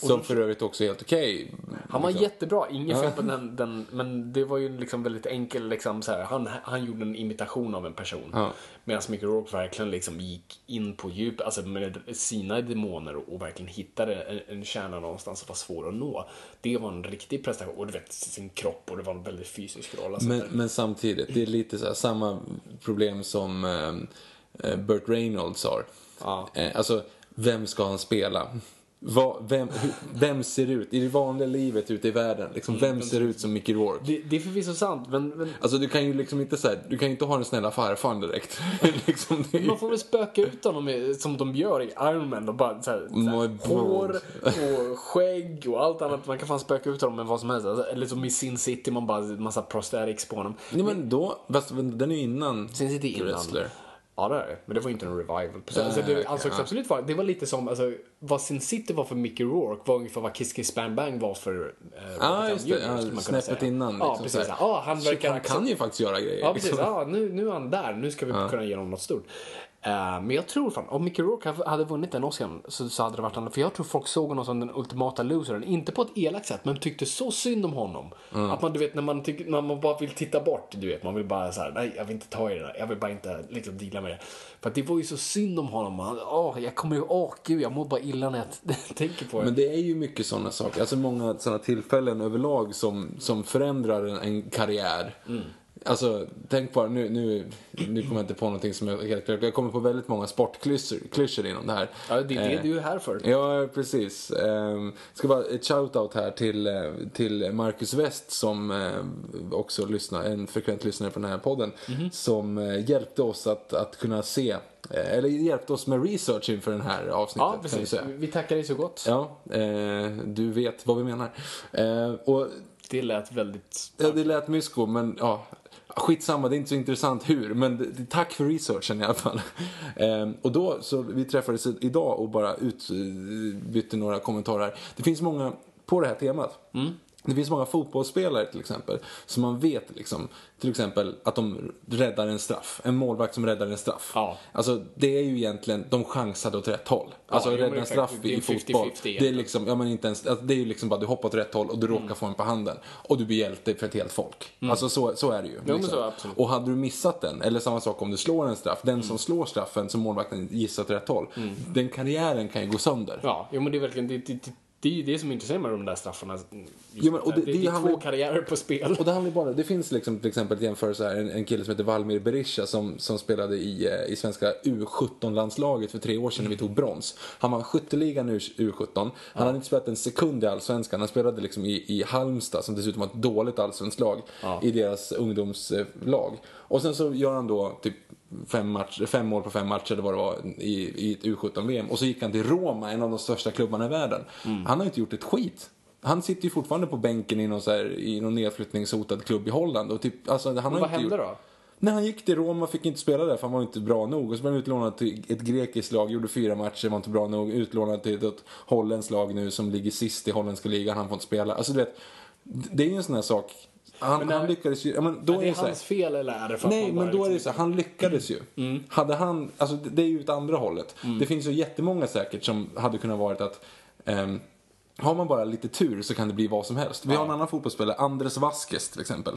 Som för övrigt också är helt okej. Han var liksom. jättebra, inget fel på den, den, men det var ju liksom väldigt enkel, liksom så här, han, han gjorde en imitation av en person. Ja. Medan Mickey Rourke verkligen liksom gick in på djup, alltså med sina demoner och, och verkligen hittade en, en kärna någonstans som var svår att nå. Det var en riktig prestation, och du vet sin kropp och det var en väldigt fysisk roll. Alltså, Men, men samtidigt, det är lite så här, samma problem som eh, Burt Reynolds har. Ja. Eh, alltså, vem ska han spela? Vad, vem, vem ser ut, i det vanliga livet ute i världen, liksom, Mm, vem ser ut som Mickey Rourke? det, det är förvisso sant, men, men Alltså du kan ju liksom inte säga, du kan ju inte ha den snälla farfaren direkt. [laughs] liksom, är, man får väl spöka ut honom som de gör i Iron Man. Och bara så här, så här, hår [laughs] och skägg och allt annat. Man kan fan spöka ut honom med vad som helst. Alltså, eller som i Sin City, man bara massa prosthetics på honom. nej men då, fast den är ju innan Sin City innan. Wrestler. Ja, det är det. Men det var inte en revival. Så, alltså, det ansågs ja. absolut vara, det var lite som, alltså, vad Sin City var för Mickey Rourke var ungefär vad Kiss Kiss Bang Bang var för eh, Ja, Downey just det. Ja, snäppet innan. Ja, liksom, precis. så här. Ja, han verkar han kan ju faktiskt göra grejer. Ja, precis. liksom. Ja, nu, nu är han där. Nu ska vi kunna ge honom något stort. Eh, men jag tror fan, om Mickey Rourke hade vunnit den Oscarn så, så hade det varit annorlunda. För jag tror folk såg honom som den ultimata loseren. Inte på ett elakt sätt, men tyckte så synd om honom. Att man, du vet, när man, tyck, när man bara vill titta bort, du vet, man vill bara så här, nej, jag vill inte ta i det där. Jag vill bara inte liksom deala med det. För att det var ju så synd om honom. Han, åh, jag kommer ju, åh gud, jag mår bara illa när jag [laughs] tänker på det. Men det är ju mycket sådana saker. Alltså många sådana tillfällen överlag som, som förändrar en, en karriär. Alltså, tänk bara, nu, nu, nu kommer jag inte på någonting som är helt klart. Jag kommer på väldigt många sportklyschor klyschor inom det här. ja, det är det Eh, du är här för. Ja, precis. Um, ska bara ett shout-out här till, eh, till Marcus West som eh, också lyssnar, en frekvent lyssnare på den här podden. Mhm. Som eh, hjälpte oss att, att kunna se, eh, eller hjälpte oss med research inför den här avsnittet. Ja, precis. Vi tackar dig så gott. Ja, eh, du vet vad vi menar. Eh, och Det lät väldigt... ja, det lät mysko, men ja, skitsamma, det är inte så intressant hur. Men tack för researchen i alla fall. [laughs] Ehm, och då, så vi träffades idag och bara utbytte eh, några kommentarer. Det finns många på det här temat. Mm. Det finns många fotbollsspelare till exempel som man vet liksom, till exempel att de räddar en straff. En målvakt som räddar en straff. Ja. Alltså det är ju egentligen, de chansade åt rätt håll. Alltså jo, rädda en straff i fotboll. 50-50 Det är liksom, ja men inte ens, alltså, det är ju liksom bara du hoppar åt rätt håll och du råkar få en på handen. Och du blir hjälte för ett helt folk. Alltså så, så är det ju. liksom. men så, absolut. och hade du missat den, eller samma sak om du slår en straff. Den som slår straffen som målvakten gissar åt rätt håll. Den karriären kan ju gå sönder. Ja, jo, men det är verkligen det, det, det, är ju det som intresserar mig med de där straffarna. Jo, men, och det- det, det är handlar- två karriärer på spel. Och det handlar bara, det finns liksom till exempel jämförelse här, en, en kille som heter Valmir Berisha som, som spelade i, eh, i svenska U17-landslaget för tre år sedan när vi tog brons. Han var skytteligan i U17. Han hade inte spelat en sekund i Allsvenskan. Han spelade liksom i, i Halmstad som dessutom var ett dåligt allsvenskt lag i deras ungdomslag. Och sen så gör han då typ fem, match, fem mål på fem matcher eller vad det var i, i ett U17-VM. Och så gick han till Roma, en av de största klubbarna i världen. Han har inte gjort ett skit. Han sitter ju fortfarande på bänken i någon, så här, i någon nedflyttningshotad klubb i Holland. Och typ, alltså, han har vad inte hände gjort... då? Nej, han gick till Roma fick inte spela där för han var inte bra nog. Och så blev han utlånad till ett grekiskt lag, gjorde fyra matcher, var inte bra nog. Utlånad till ett holländskt lag nu som ligger sist i holländska ligan, han får inte spela. Alltså du vet, det är ju en sån här sak. Han, Men när- han lyckades ju... Men då är det det så här, hans fel eller är det för att Nej, man bara men då är det liksom- så han lyckades ju. Hade han, alltså det är ju åt andra hållet. Det finns ju jättemånga säkert som hade kunnat varit att ehm, har man bara lite tur så kan det bli vad som helst. Vi har en annan fotbollsspelare, Andres Vasquez till exempel.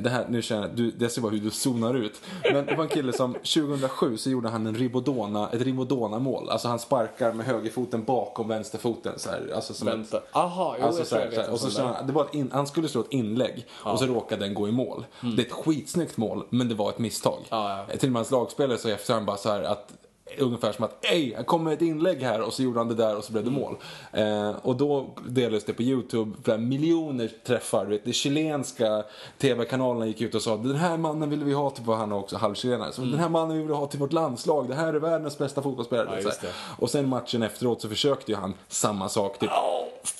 Det här, nu känner jag, du, det ser bara hur du zonar ut. Men det var en kille som 2007 så gjorde han en ribodona, ett ribodona-mål. Alltså han sparkar med högerfoten bakom vänsterfoten så här. Alltså som ett, Vänta. Aha, jo, Alltså, jag så här, jag så vet och så som han, det var ett in, han skulle slå ett inlägg och så råkade den gå i mål. Det är ett skitsnyggt mål, men det var ett misstag. Ja, ja. Till och med hans lagspelare så efter han bara så här att Ungefär som att ej, här kommer ett inlägg här och så gjorde han det där och så blev det mål. Eh, och då delades det på YouTube, flera miljoner träffar. Vet, de chilenska tv-kanalerna gick ut och sa den här mannen vill vi ha till, vad han är också halvchilenare, så den här mannen vill vi ha till vårt landslag, det här är världens bästa fotbollsspelare. Ja. Och sen matchen efteråt så försökte ju han samma sak typ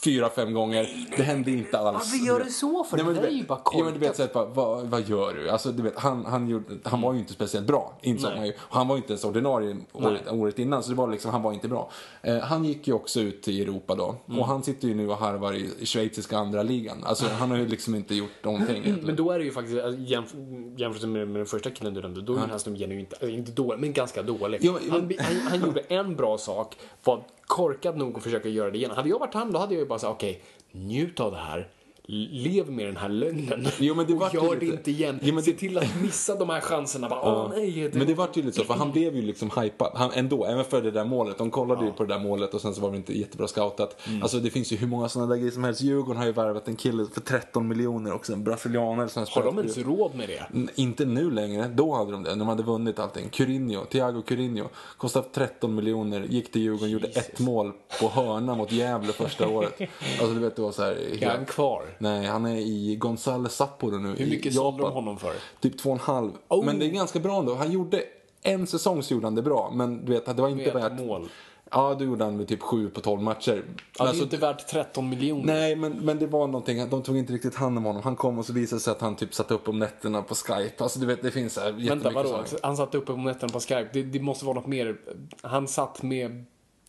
fyra, fem gånger. Det hände inte alls. Varför gör du så för? Nej, men Det där är ju bara ja, men du vet, korkat. så här, bara, vad, vad gör du? Alltså, du vet, han, han, gjorde, han var ju inte speciellt bra, insåg man ju. Han var inte ens ordinarie året, året innan, så det var liksom, han var inte bra. Eh, han gick ju också ut i Europa då. Mm. Och han sitter ju nu och harvar i, i schweiziska andra ligan. Alltså, han har ju liksom inte gjort någonting [clears throat] egentligen. Men då är det ju faktiskt, alltså, jämf- jämfört med, med den första killen du nämnde, då är den här snubben genuint, alltså, inte dålig, men ganska dålig. Jo, men- han, han, han gjorde en bra sak, var korkad nog att försöka göra det igen. Hade jag varit han, då hade jag ju bara sagt, okej, njut av det här. Lev med den här lögnen. Jo, men det och vart ju gör det inte igen. Jo, men Se till att missa de här chanserna. Bara, Åh nej. Det... Men det var tydligt så, för han blev ju liksom hypad. Han, ändå, även för det där målet. De kollade ju på det där målet och sen så var det inte jättebra scoutat. Mm. Alltså det finns ju hur många sådana där grejer som helst. Djurgården har ju värvat en kille för 13 miljoner också, en brasilianare som Har de ens råd med det? N- Inte nu längre, då hade de det. De hade vunnit allting. Curinho, Thiago Curinho. Kostade 13 miljoner, gick till Djurgården, gjorde ett mål på hörna mot Gävle första året. [laughs] Alltså du vet, det var så här... Är han kvar? Nej, han är i Gonzales Sapporo nu Hur mycket sålde de honom för? Typ två och en halv. Oh. Men det är ganska bra ändå. Han gjorde en säsong så gjorde han det bra, men du vet, det var inte värt... mål. Ja, då gjorde han väl typ 7 på 12 matcher. Ja, Alltså, det är inte värt 13 miljoner. Nej, men, men det var någonting, de tog inte riktigt hand om honom. Han kom och så visade det sig att han typ satt upp om nätterna på Skype. Alltså du vet, det finns så här Vänta, vadå? sådana. Han satt uppe på nätterna på Skype. Det, det måste vara något mer. Han satt med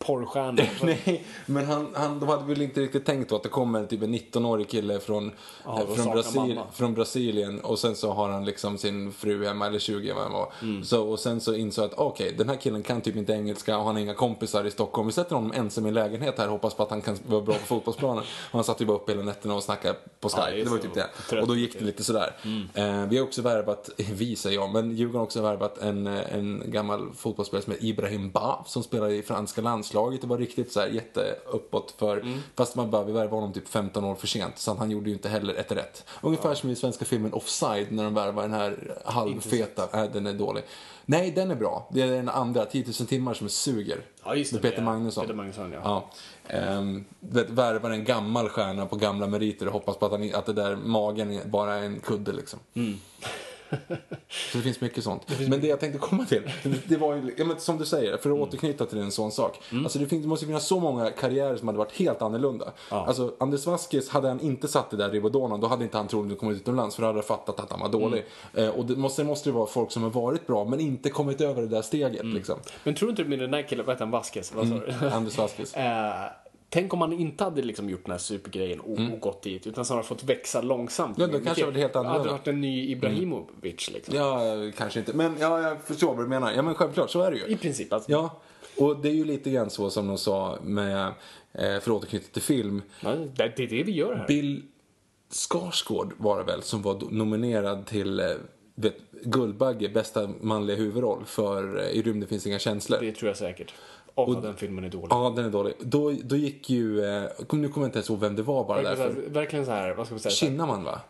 porrstjärnor. [laughs] Nej, men han, han, de hade väl inte riktigt tänkt då att det kommer typ en 19-årig kille från, Ja, eh, från, Brasil, från Brasilien och sen så har han liksom sin fru hemma, eller 20 vad han var. Mm. Så, och sen så insåg jag att okej, den här killen kan typ inte engelska och han har inga kompisar i Stockholm. Vi sätter honom ensam i en lägenhet här hoppas på att han kan vara bra på fotbollsplanen. Och [laughs] han satt ju bara uppe hela nätterna och snackade på Skype. Ja, det det var typ det. trött. Och då gick det lite sådär. Eh, vi har också värvat, [laughs] vi säger jag, men Djurgården har också värvat en, eh, en gammal fotbollsspelare som heter Ibrahim Ba som spelar i franska landslaget och var riktigt så här jätteuppåt för, fast man bara, vi värvade honom typ 15 år för sent så han gjorde ju inte heller ett rätt. Ungefär som i svenska filmen Offside när de värvar den här halvfeta, nej den är dålig. Nej, den är bra. Det är den andra, 10 000 timmar som suger. Ja, just det. Peter är Magnusson. Peter Magnusson, ja. Ja. Ehm, värvar en gammal stjärna på gamla meriter och hoppas på att, han, att det där magen bara är en kudde liksom. [laughs] Så det finns mycket sånt. men det jag tänkte komma till, det var ju, ja, men som du säger, för att återknyta till en sån sak. Alltså det, finns, det måste finnas så många karriärer som hade varit helt annorlunda. Alltså Anders Vasquez, hade han inte satt det där Ribodonan, då hade inte han troligen kommit utomlands för då hade han fattat att han var dålig. Eh, och det måste, måste det vara folk som har varit bra men inte kommit över det där steget liksom. Men tror inte du med den där killen, vad heter han, Vasquez? Vad sa du? Anders Vasquez. [laughs] Eh, tänk om han inte hade liksom gjort den här supergrejen och, och gått dit, utan snarare fått växa långsamt. Mm. Ja, då kanske det varit helt annorlunda. Hade varit en ny Ibrahimovic liksom. Ja, kanske inte. Men ja, jag förstår vad du menar. Ja, men självklart, så är det ju. I princip. Alltså. Ja, och det är ju lite grann så som de sa med, eh, för att återknyta till film, Ja, det, är det vi gör här. Bill Skarsgård var det väl som var nominerad till eh, vet, Guldbagge, bästa manliga huvudroll för eh, I rymden finns inga känslor. Det tror jag säkert. Och, att den filmen är dålig. Ja, den är dålig. Då, då gick ju, eh, kom- nu kommer jag inte ens ihåg vem det var bara verkligen, så därför. här, verkligen så här, vad ska man säga? Kinnaman va?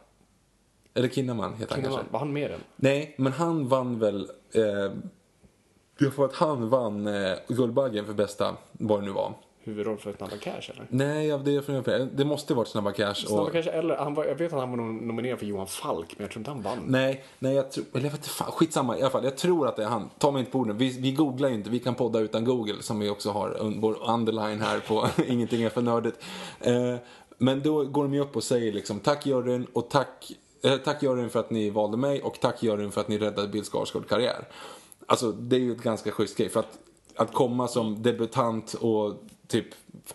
Eller Kinnaman heter han Kinnaman, kanske. Var han med den? Nej, men han vann väl... Eh, jag får att han vann eh, Guldbaggen för bästa, vad det nu var. Huvudroll för Snabba Cash eller? Nej, ja, det, är för, det måste varit Snabba Cash. Snabba Och, Cash eller, han var, jag vet att han var nom- nominerad för Johan Falk, men jag tror inte han vann. nej, nej, jag tror... Eller jag vet fan, skitsamma i alla fall. Jag tror att det är han. Ta mig inte på orden. Vi, vi googlar ju inte, vi kan podda utan Google som vi också har vår underline här på [laughs] Ingenting är för nördigt. Eh, men då går de ju upp och säger liksom tack juryn och tack, eh, tack juryn för att ni valde mig och tack juryn för att ni räddade Bill Skarsgård karriär. Alltså det är ju ett ganska schysst grej för att, att komma som debutant och typ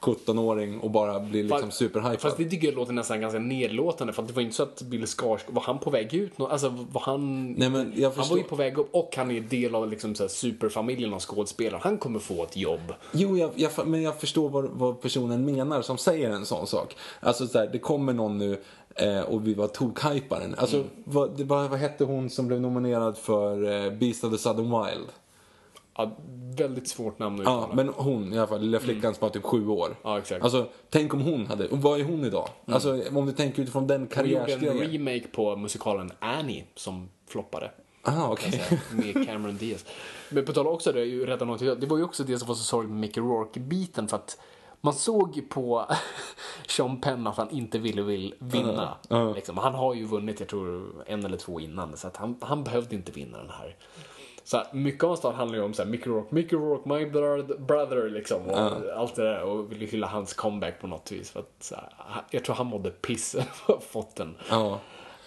17-åring och bara bli liksom Fast- superhypad. Fast det tycker jag låter nästan ganska nedlåtande för att det var inte så att Bill Skarsgård, var han på väg ut? nå- Alltså var han... Nej, men jag han var ju på väg upp och han är del av liksom så superfamiljen av skådespelare. Han kommer få ett jobb. Jo, jag, jag, men jag förstår vad, vad personen menar som säger en sån sak. Alltså så här, det kommer någon nu eh, och vi var tokhypar den. Alltså, vad, det, vad, vad hette hon som blev nominerad för eh, Beast of the Southern Wild? Ja, väldigt svårt namn att Ja, uttala. men hon i alla fall, lilla flickan som var typ sju år. Ja, exakt. Alltså, tänk om hon hade, och vad är hon idag? Alltså, om du tänker utifrån den Hon gjorde en karriärsgrejen. remake på musikalen Annie som floppade. Ah, okej. med Cameron Diaz. Men på tal också det, är ju rädda någonting. Det var ju också det som var så sorgligt med Mickey Rourke-biten för att man såg på [laughs] Sean Penn att han inte ville vill vinna. Liksom. Han har ju vunnit, jag tror, en eller två innan. Så att han, han behövde inte vinna den här. Så här, mycket av hans handlar ju om så här, Mickey Rourke, Mickey Rourke, my brother, liksom. Och allt det där. Och ville hylla hans comeback på något vis. För att, så här, jag tror han mådde piss [laughs] fått den. Ja.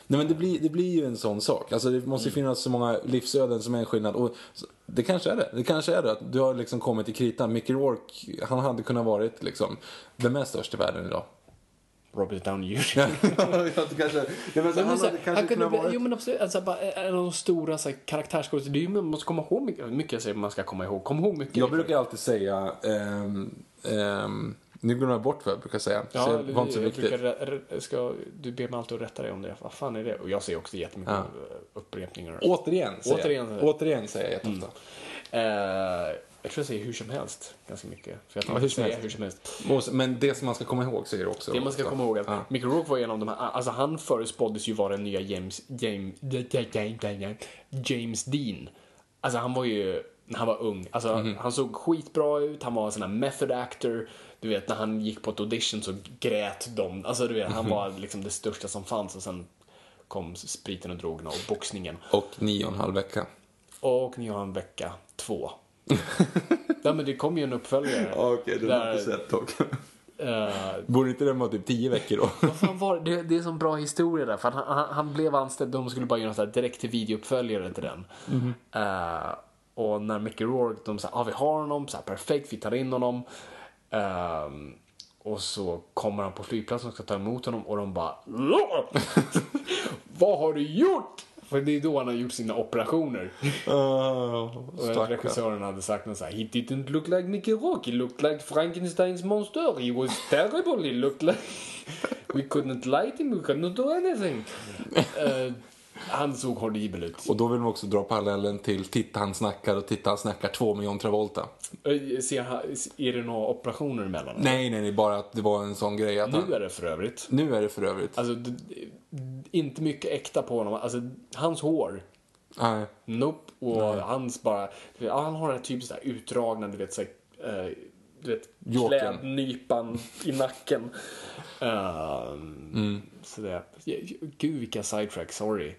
Nej men det blir, det blir ju en sån sak. Alltså det måste ju finnas så många livsöden som är en skillnad. Och det kanske är det. Det kanske är det att du har liksom kommit i kritan. Mickey Rourke, han hade kunnat varit liksom den mest största i världen idag. Robert Downey Jr. kanske, nej, men Men han så, hade han kanske kunde kunnat bli, varit... jo men absolut, alltså, bara, en av de stora så här, man måste komma ihåg mycket, mycket säger man ska komma ihåg, kom ihåg mycket. Jag brukar alltid säga, ehm, ehm, nu glömmer jag bort vad jag brukar säga. Ja, så det, var inte så jag viktigt. ska, du ber mig alltid att rätta dig om det. Vad fan är det? Och jag säger också jättemycket Ja. upprepningar. Återigen säger Återigen jag. säger jag. Återigen säger jag jätteofta. Eh, jag tror jag säger hur som helst ganska mycket. För jag Ja, hur som hur som helst. Och så- Men det som man ska komma ihåg säger du också. Det man ska komma ihåg att Ja. Mickey Rourke var en av de här, alltså han förutspåddes ju vara den nya James, James, James Dean. Alltså han var ju, när han var ung, alltså Mhm. han såg skitbra ut, han var en sån här method actor. Du vet när han gick på ett audition så grät de, alltså du vet Mhm. han var liksom det största som fanns och sen kom spriten och drogerna och boxningen. Och nio och en halv vecka. Och ni har en vecka två. Ja, men det kom ju en uppföljare. Okej, den har jag inte sett dock. Uh, Borde inte den vara typ 10 veckor då? var det? det? Är en sån bra historia där. För han, han, han blev anställd, de skulle bara göra en direkt till videouppföljare till den. Eh, och när Mickey Rourke, de sa, ah, vi har honom, så här, perfekt, vi tar in honom. Ehm, och så kommer han på flygplatsen och ska ta emot honom och de bara [laughs] Vad har du gjort? För det är då han har gjort sina operationer. Uh, Och regissören hade sagt något så här, He didn't look like Mickey Rourke, he looked like Frankensteins monster. He was terrible, he looked like... [laughs] We couldn't light him, we couldn't do anything. [laughs] Eh, han såg horribel ut. Och då vill man också dra parallellen till Titta han snackar och Titta han snackar 2 med John Travolta. Ser han- Är det några operationer emellan? Nej, nej, nej, bara att det var en sån grej att han, Nu är det för övrigt. nu är det för övrigt. Alltså, inte mycket äkta på honom. Alltså, hans hår. Nej. Nope. Och hans bara... Han har den här typiskt där utdragna, du vet, så här, eh, du vet Jokern. klädnypan i nacken. Ehm, Så det, gud vilka sidetrack, sorry.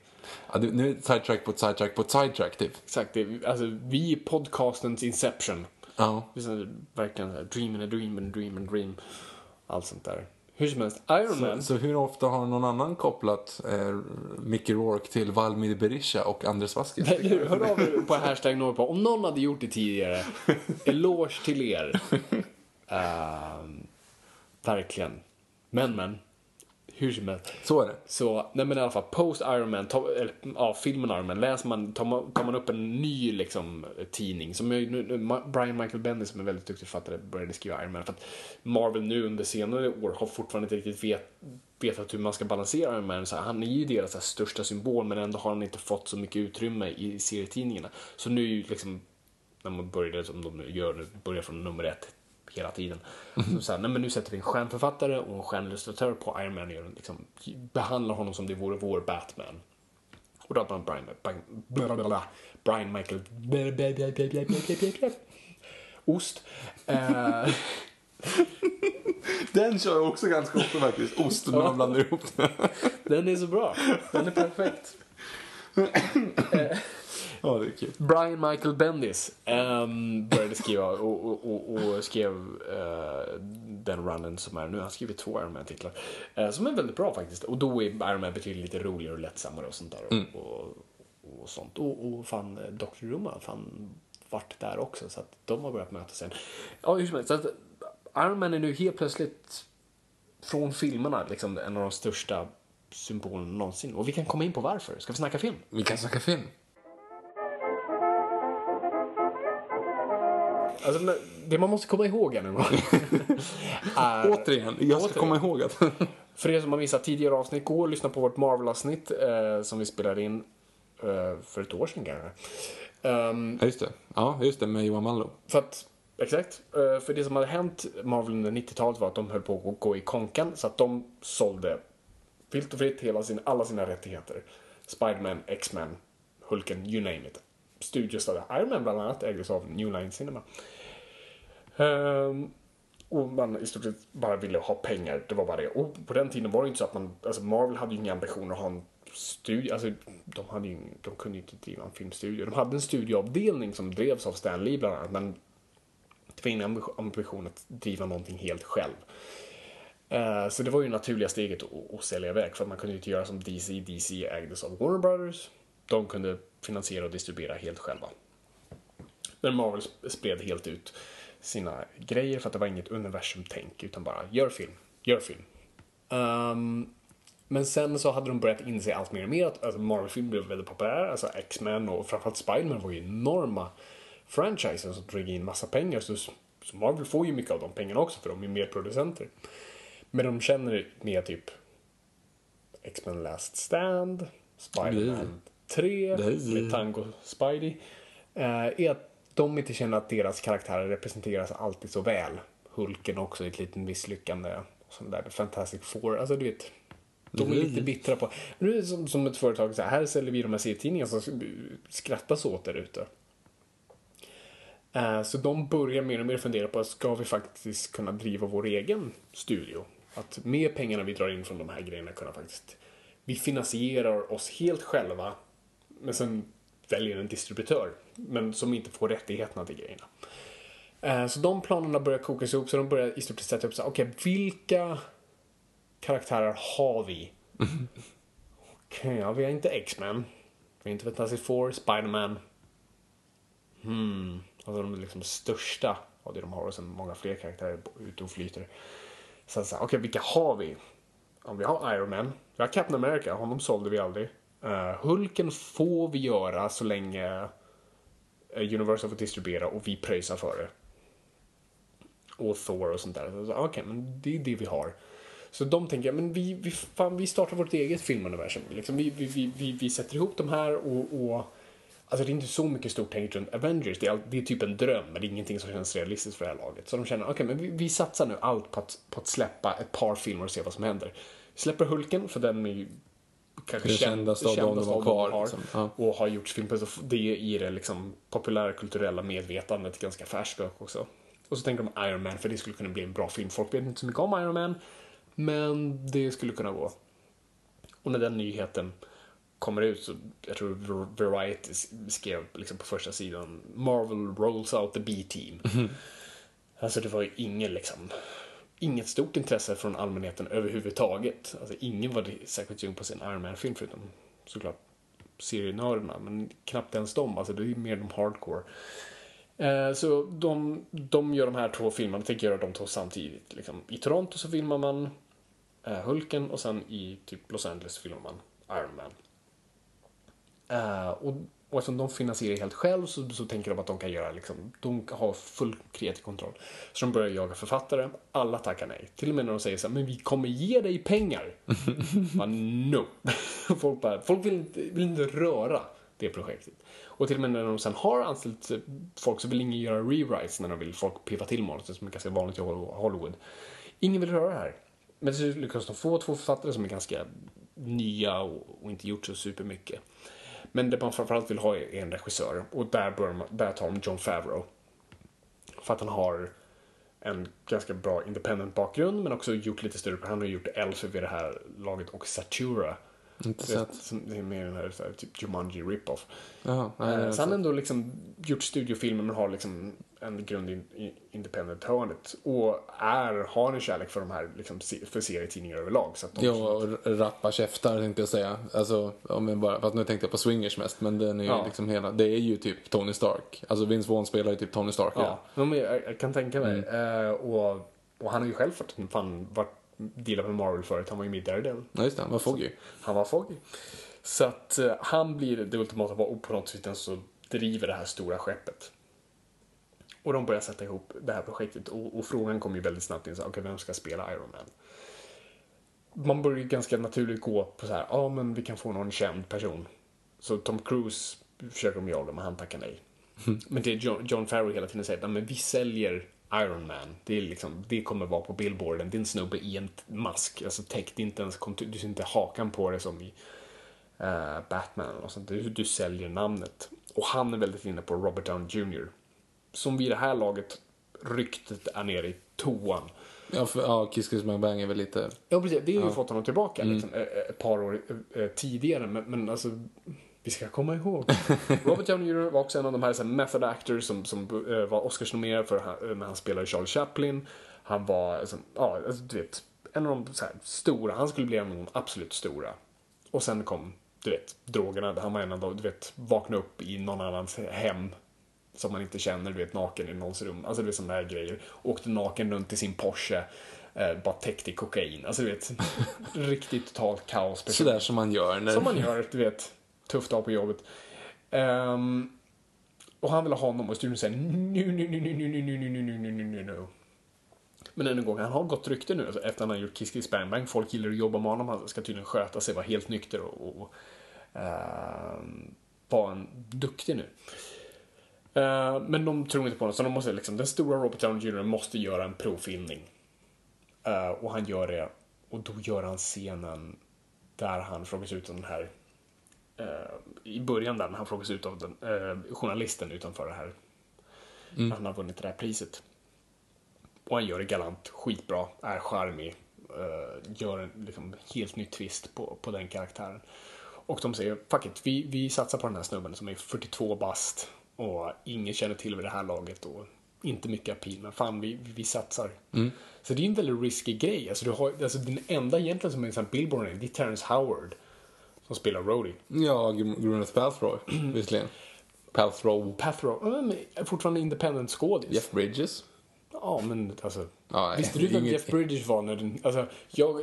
Ja, det- nu är det sidetrack på ett sidetrack på ett sidetrack typ. Exakt, det, alltså vi är podcastens inception. Ja. Så, verkligen så dream and a dream and dream and dream. Allt sånt där. Hur som helst, Iron Man. Så, så hur ofta har någon annan kopplat eh, Mickey Rourke till Valmir Berisha och Andres Vasquez? Hur? Hör av er på hashtag Norrpå. Om någon hade gjort det tidigare, eloge till er. [laughs] Ehm, verkligen. Men, men. Hur som helst. Så är det. Så, nej men i alla fall, post Iron Man, ta, eller, ja, filmen Iron Man, läser man, tar man, tar man upp en ny liksom, tidning, som nu, nu, Brian Michael Bendis som är väldigt duktig författare började skriva Iron Man, för att Marvel nu under senare år har fortfarande inte riktigt vet, vetat hur man ska balansera Iron Man. Så här, han är ju deras här, största symbol, men ändå har han inte fått så mycket utrymme i serietidningarna. Så nu liksom, när man började, som de gör nu, börjar från nummer ett hela tiden. Så så här, nej men nu sätter vi en stjärnförfattare och en stjärnillustratör på Iron Man och gör liksom, behandlar honom som det vore vår Batman. Och då har man Brian, Brian, Brian Michael Ost. Eh, [laughs] Den kör jag också ganska ofta faktiskt. Ost när man blandar ihop [laughs] den är så bra. Den är perfekt. [laughs] Ja, det är kul. Brian Michael Bendis ehm, började skriva och, och, och, och skrev eh, den runnen som är nu. Han har skrivit två Iron Man-titlar. eh, som är väldigt bra faktiskt. Och då är Iron Man betydligt lite roligare och lättsammare och sånt där. Och, och sånt. Och, och fan, eh, Dr. Har fan varit där också. Så att de har börjat mötas sen. Ja, hur som helst. Så att Iron Man är nu helt plötsligt från filmerna liksom en av de största symbolerna någonsin. Och vi kan komma in på varför. Ska vi snacka film? Vi kan snacka film. Alltså, det man måste komma ihåg här [laughs] nu. är- Återigen, jag ska Återigen. komma ihåg att... [laughs] För er som har missat tidigare avsnitt, gå och lyssna på vårt Marvel-avsnitt eh, som vi spelade in eh, för ett år sedan kanske. Ehm, ja, just det. Ja, just det, med Johan Mallo. för att, exakt. Eh, för det som hade hänt Marvel under 90-talet var att de höll på att gå i konkan så att de sålde vilt och fritt hela sin, alla sina rättigheter. Spiderman, X-Men, Hulken, you name it. Studios där Iron Man bland annat ägdes av New Line Cinema. Ehm, och man i stort sett bara ville ha pengar, det var bara det. Och på den tiden var det inte så att man, alltså Marvel hade ju inga ambitioner att ha en studio, alltså de, hade ju, de kunde ju inte driva en filmstudio. De hade en studioavdelning som drevs av Stan Lee bland annat, men det var ingen ambition att driva någonting helt själv. Ehm, så det var ju naturliga steget att, sälja iväg för att man kunde ju inte göra som DC. DC ägdes av Warner Brothers. De kunde finansiera och distribuera helt själva. Men Marvel spred helt ut sina grejer för att det var inget universumtänk utan bara gör film, gör film. Ehm, men sen så hade de börjat inse allt mer och mer att alltså Marvel-film blev väldigt populär. Alltså X-Men och framförallt Spiderman var ju enorma franchises som drog in massa pengar. Så, så Marvel får ju mycket av de pengarna också för de är mer producenter. Men de känner med typ X-Men Last Stand, Spider-Man 3, Nej. med Tango Spidey. eh, är att de inte känner att deras karaktärer representeras alltid så väl. Hulken också är ett litet misslyckande. Och sånt där. Fantastic Four, alltså du vet. De är lite bittra på... Nu är som, som ett företag så här, här säljer vi de här serietidningarna som skrattas åt där ute. Eh, Så de börjar mer och mer fundera på, ska vi faktiskt kunna driva vår egen studio? Att med pengarna vi drar in från de här grejerna kunna faktiskt... Vi finansierar oss helt själva, men sen väljer en distributör, men som inte får rättigheterna till grejerna. Eh, så de planerna börjar kokas ihop, så de börjar i stort sett sätta upp så okej, vilka karaktärer har vi? [laughs] Okej, ja, vi har inte X-Men. Vi har inte Fantastic Four, Spider-Man. Hmm, alltså de liksom största av det de har och sen många fler karaktärer ute och flyter. Sen så okej, vilka har vi? Ja, vi har Iron Man, vi har Captain America, honom sålde vi aldrig. Uh, Hulken får vi göra så länge eh, Universal får distribuera och vi pröjsar för det. Och Thor och sånt där. Så, Okej, okay, men det är det vi har. Så de tänker, men vi, vi, fan, vi startar vårt eget filmuniversum. Liksom, vi, vi, vi, vi sätter ihop de här och, och Alltså det är inte så mycket stort tänkt runt Avengers. Det är, det är typ en dröm, men det är ingenting som känns realistiskt för det här laget. Så de känner, okej, okay, men vi, vi, satsar nu allt på att, på att släppa ett par filmer och se vad som händer. Vi släpper Hulken, för den är ju kanske det kändaste av de var kvar. Har, liksom. ja. Och har gjorts film på, så det i det liksom populärkulturella medvetandet ganska färskt också. Och så tänker de Iron Man, för det skulle kunna bli en bra film. Folk vet inte så mycket om Iron Man, men det skulle kunna gå. Och när den nyheten kommer ut så, jag tror Variety skrev liksom på första sidan Marvel rolls out the B-team. Mm. Alltså det var ju ingen liksom, inget stort intresse från allmänheten överhuvudtaget. Alltså ingen var särskilt sugen på sin Iron Man-film förutom såklart serienördarna, men knappt ens dem. Alltså det är mer de hardcore. Eh, så de, de gör de här två filmerna, tänker göra de två samtidigt. Liksom. I Toronto så filmar man eh, Hulken och sen i typ Los Angeles filmar man Iron Man. Eh, och, och eftersom de finansierar helt själv så, så tänker de att de kan göra liksom, de har full kreativ kontroll. Så de börjar jaga författare, alla tackar nej. Till och med när de säger så här, men vi kommer ge dig pengar. [laughs] Man, no. [laughs] folk, bara, folk vill, inte, vill inte röra det projektet. Och till och med när de sen har anställt folk så vill ingen göra rewrites när de vill folk piffa till manuset som är ganska vanligt i Hollywood. Ingen vill röra det här. Men så lyckas de få två författare som är ganska nya och, och inte gjort så supermycket. Men det man framförallt vill ha är en regissör och där, börjar man, där tar de John Favreau. För att han har en ganska bra independent bakgrund men också gjort lite större, han har gjort Elf vid det här laget och Satura. Inte sett. Det är mer den här, här typ Jumanji rip-off. Jaha, nej, eh, så han har ändå liksom gjort studiofilmer men har liksom en grund i independent-hörnet. Och är, har en kärlek för de här, liksom, för serietidningar överlag. Så att de ja, och rappa käftar tänkte jag säga. Alltså, om bara, fast nu tänkte jag på swingers mest, men den är ja. liksom hela, det är ju typ Tony Stark. Alltså Vince Vaughn spelar ju typ Tony Stark. Ja, ja. Men jag, jag kan tänka mig. Mm. Uh, och, och han har ju själv fått, fan, varit dealat med Marvel förut. Han var ju med i Daredevil. Ja, just det. Han var Foggy. Han var Foggy. Så att uh, han blir det ultimata och på något sätt så driver det här stora skeppet. Och de börjar sätta ihop det här projektet och, och frågan kommer ju väldigt snabbt in, så, okay, vem ska spela Iron Man? Man börjar ju ganska naturligt gå på så här, ja ah, men vi kan få någon känd person. Så Tom Cruise försöker de det, men han tackar nej. Mm. [laughs] Men det John, John Farrow hela tiden säger, men vi säljer Iron Man. Det, är liksom, det kommer vara på billboarden. Det är en snubbe i en mask. Alltså täckt inte ens Du ser inte hakan på det som i uh, Batman. Och sånt. Du, du säljer namnet. Och han är väldigt inne på Robert Downey Jr som vid det här laget ryktet är nere i toan. Ja, för, ja Kiss Kiss Bang Bang är väl lite... Ja, precis. Det har ju ja. fått honom tillbaka mm. liksom, ett par år tidigare. Men, men alltså, vi ska komma ihåg. [laughs] Robert Downey Jr var också en av de här, så här method actors som, som var Oscarsnominerad för när han spelade Charlie Chaplin. Han var, alltså, ja, alltså, du vet, en av de så här, stora. Han skulle bli en av de absolut stora. Och sen kom, du vet, drogerna. Han var en av de, du vet, vakna upp i någon annans hem som man inte känner, du vet, naken i någons rum. Alltså, du vet, sådana där grejer. Åkte naken runt i sin Porsche, eh, bara täckt i kokain. Alltså, du vet, riktigt totalt kaos. Person. Sådär som man gör. När... Som man gör, du vet, tufft dag på jobbet. Um, och han ville ha honom och studion säger nu, nu, nu, nu, nu, nu, nu, nu, nu, nu, nu, nu, nu. Men än en gång, han har gått rykte nu efter att han har gjort Kiss Kiss Bang Bang. Folk gillar att jobba med honom. Han ska tydligen sköta sig, vara helt nykter och, och uh, vara en duktig nu. Uh, men de tror inte på honom, så de måste liksom, den stora Robert Downey Jr måste göra en provfilmning. Uh, och han gör det, och då gör han scenen där han frågas ut av den här uh, i början där när han frågas ut av den, journalisten utanför det här. Mm. Han har vunnit det här priset. Och han gör det galant, skitbra, är charmig, gör en liksom, helt ny twist på, på den karaktären. Och de säger, fuck it, vi, vi satsar på den här snubben som är 42 bast och ingen känner till vid det här laget och inte mycket appeal, men fan vi, vi satsar. Så det är en väldigt risky grej. Alltså, du har, alltså den enda egentligen som är en Billboard det är Terrence Howard som spelar Rhodey. Ja, Gwyneth Paltrow, [clears throat] visserligen. Paltrow. Pathrow, äh, men fortfarande independent skådis. Jeff Bridges. Ja, men alltså. Nej, visste du vem Jeff Bridges var när den, alltså, jag,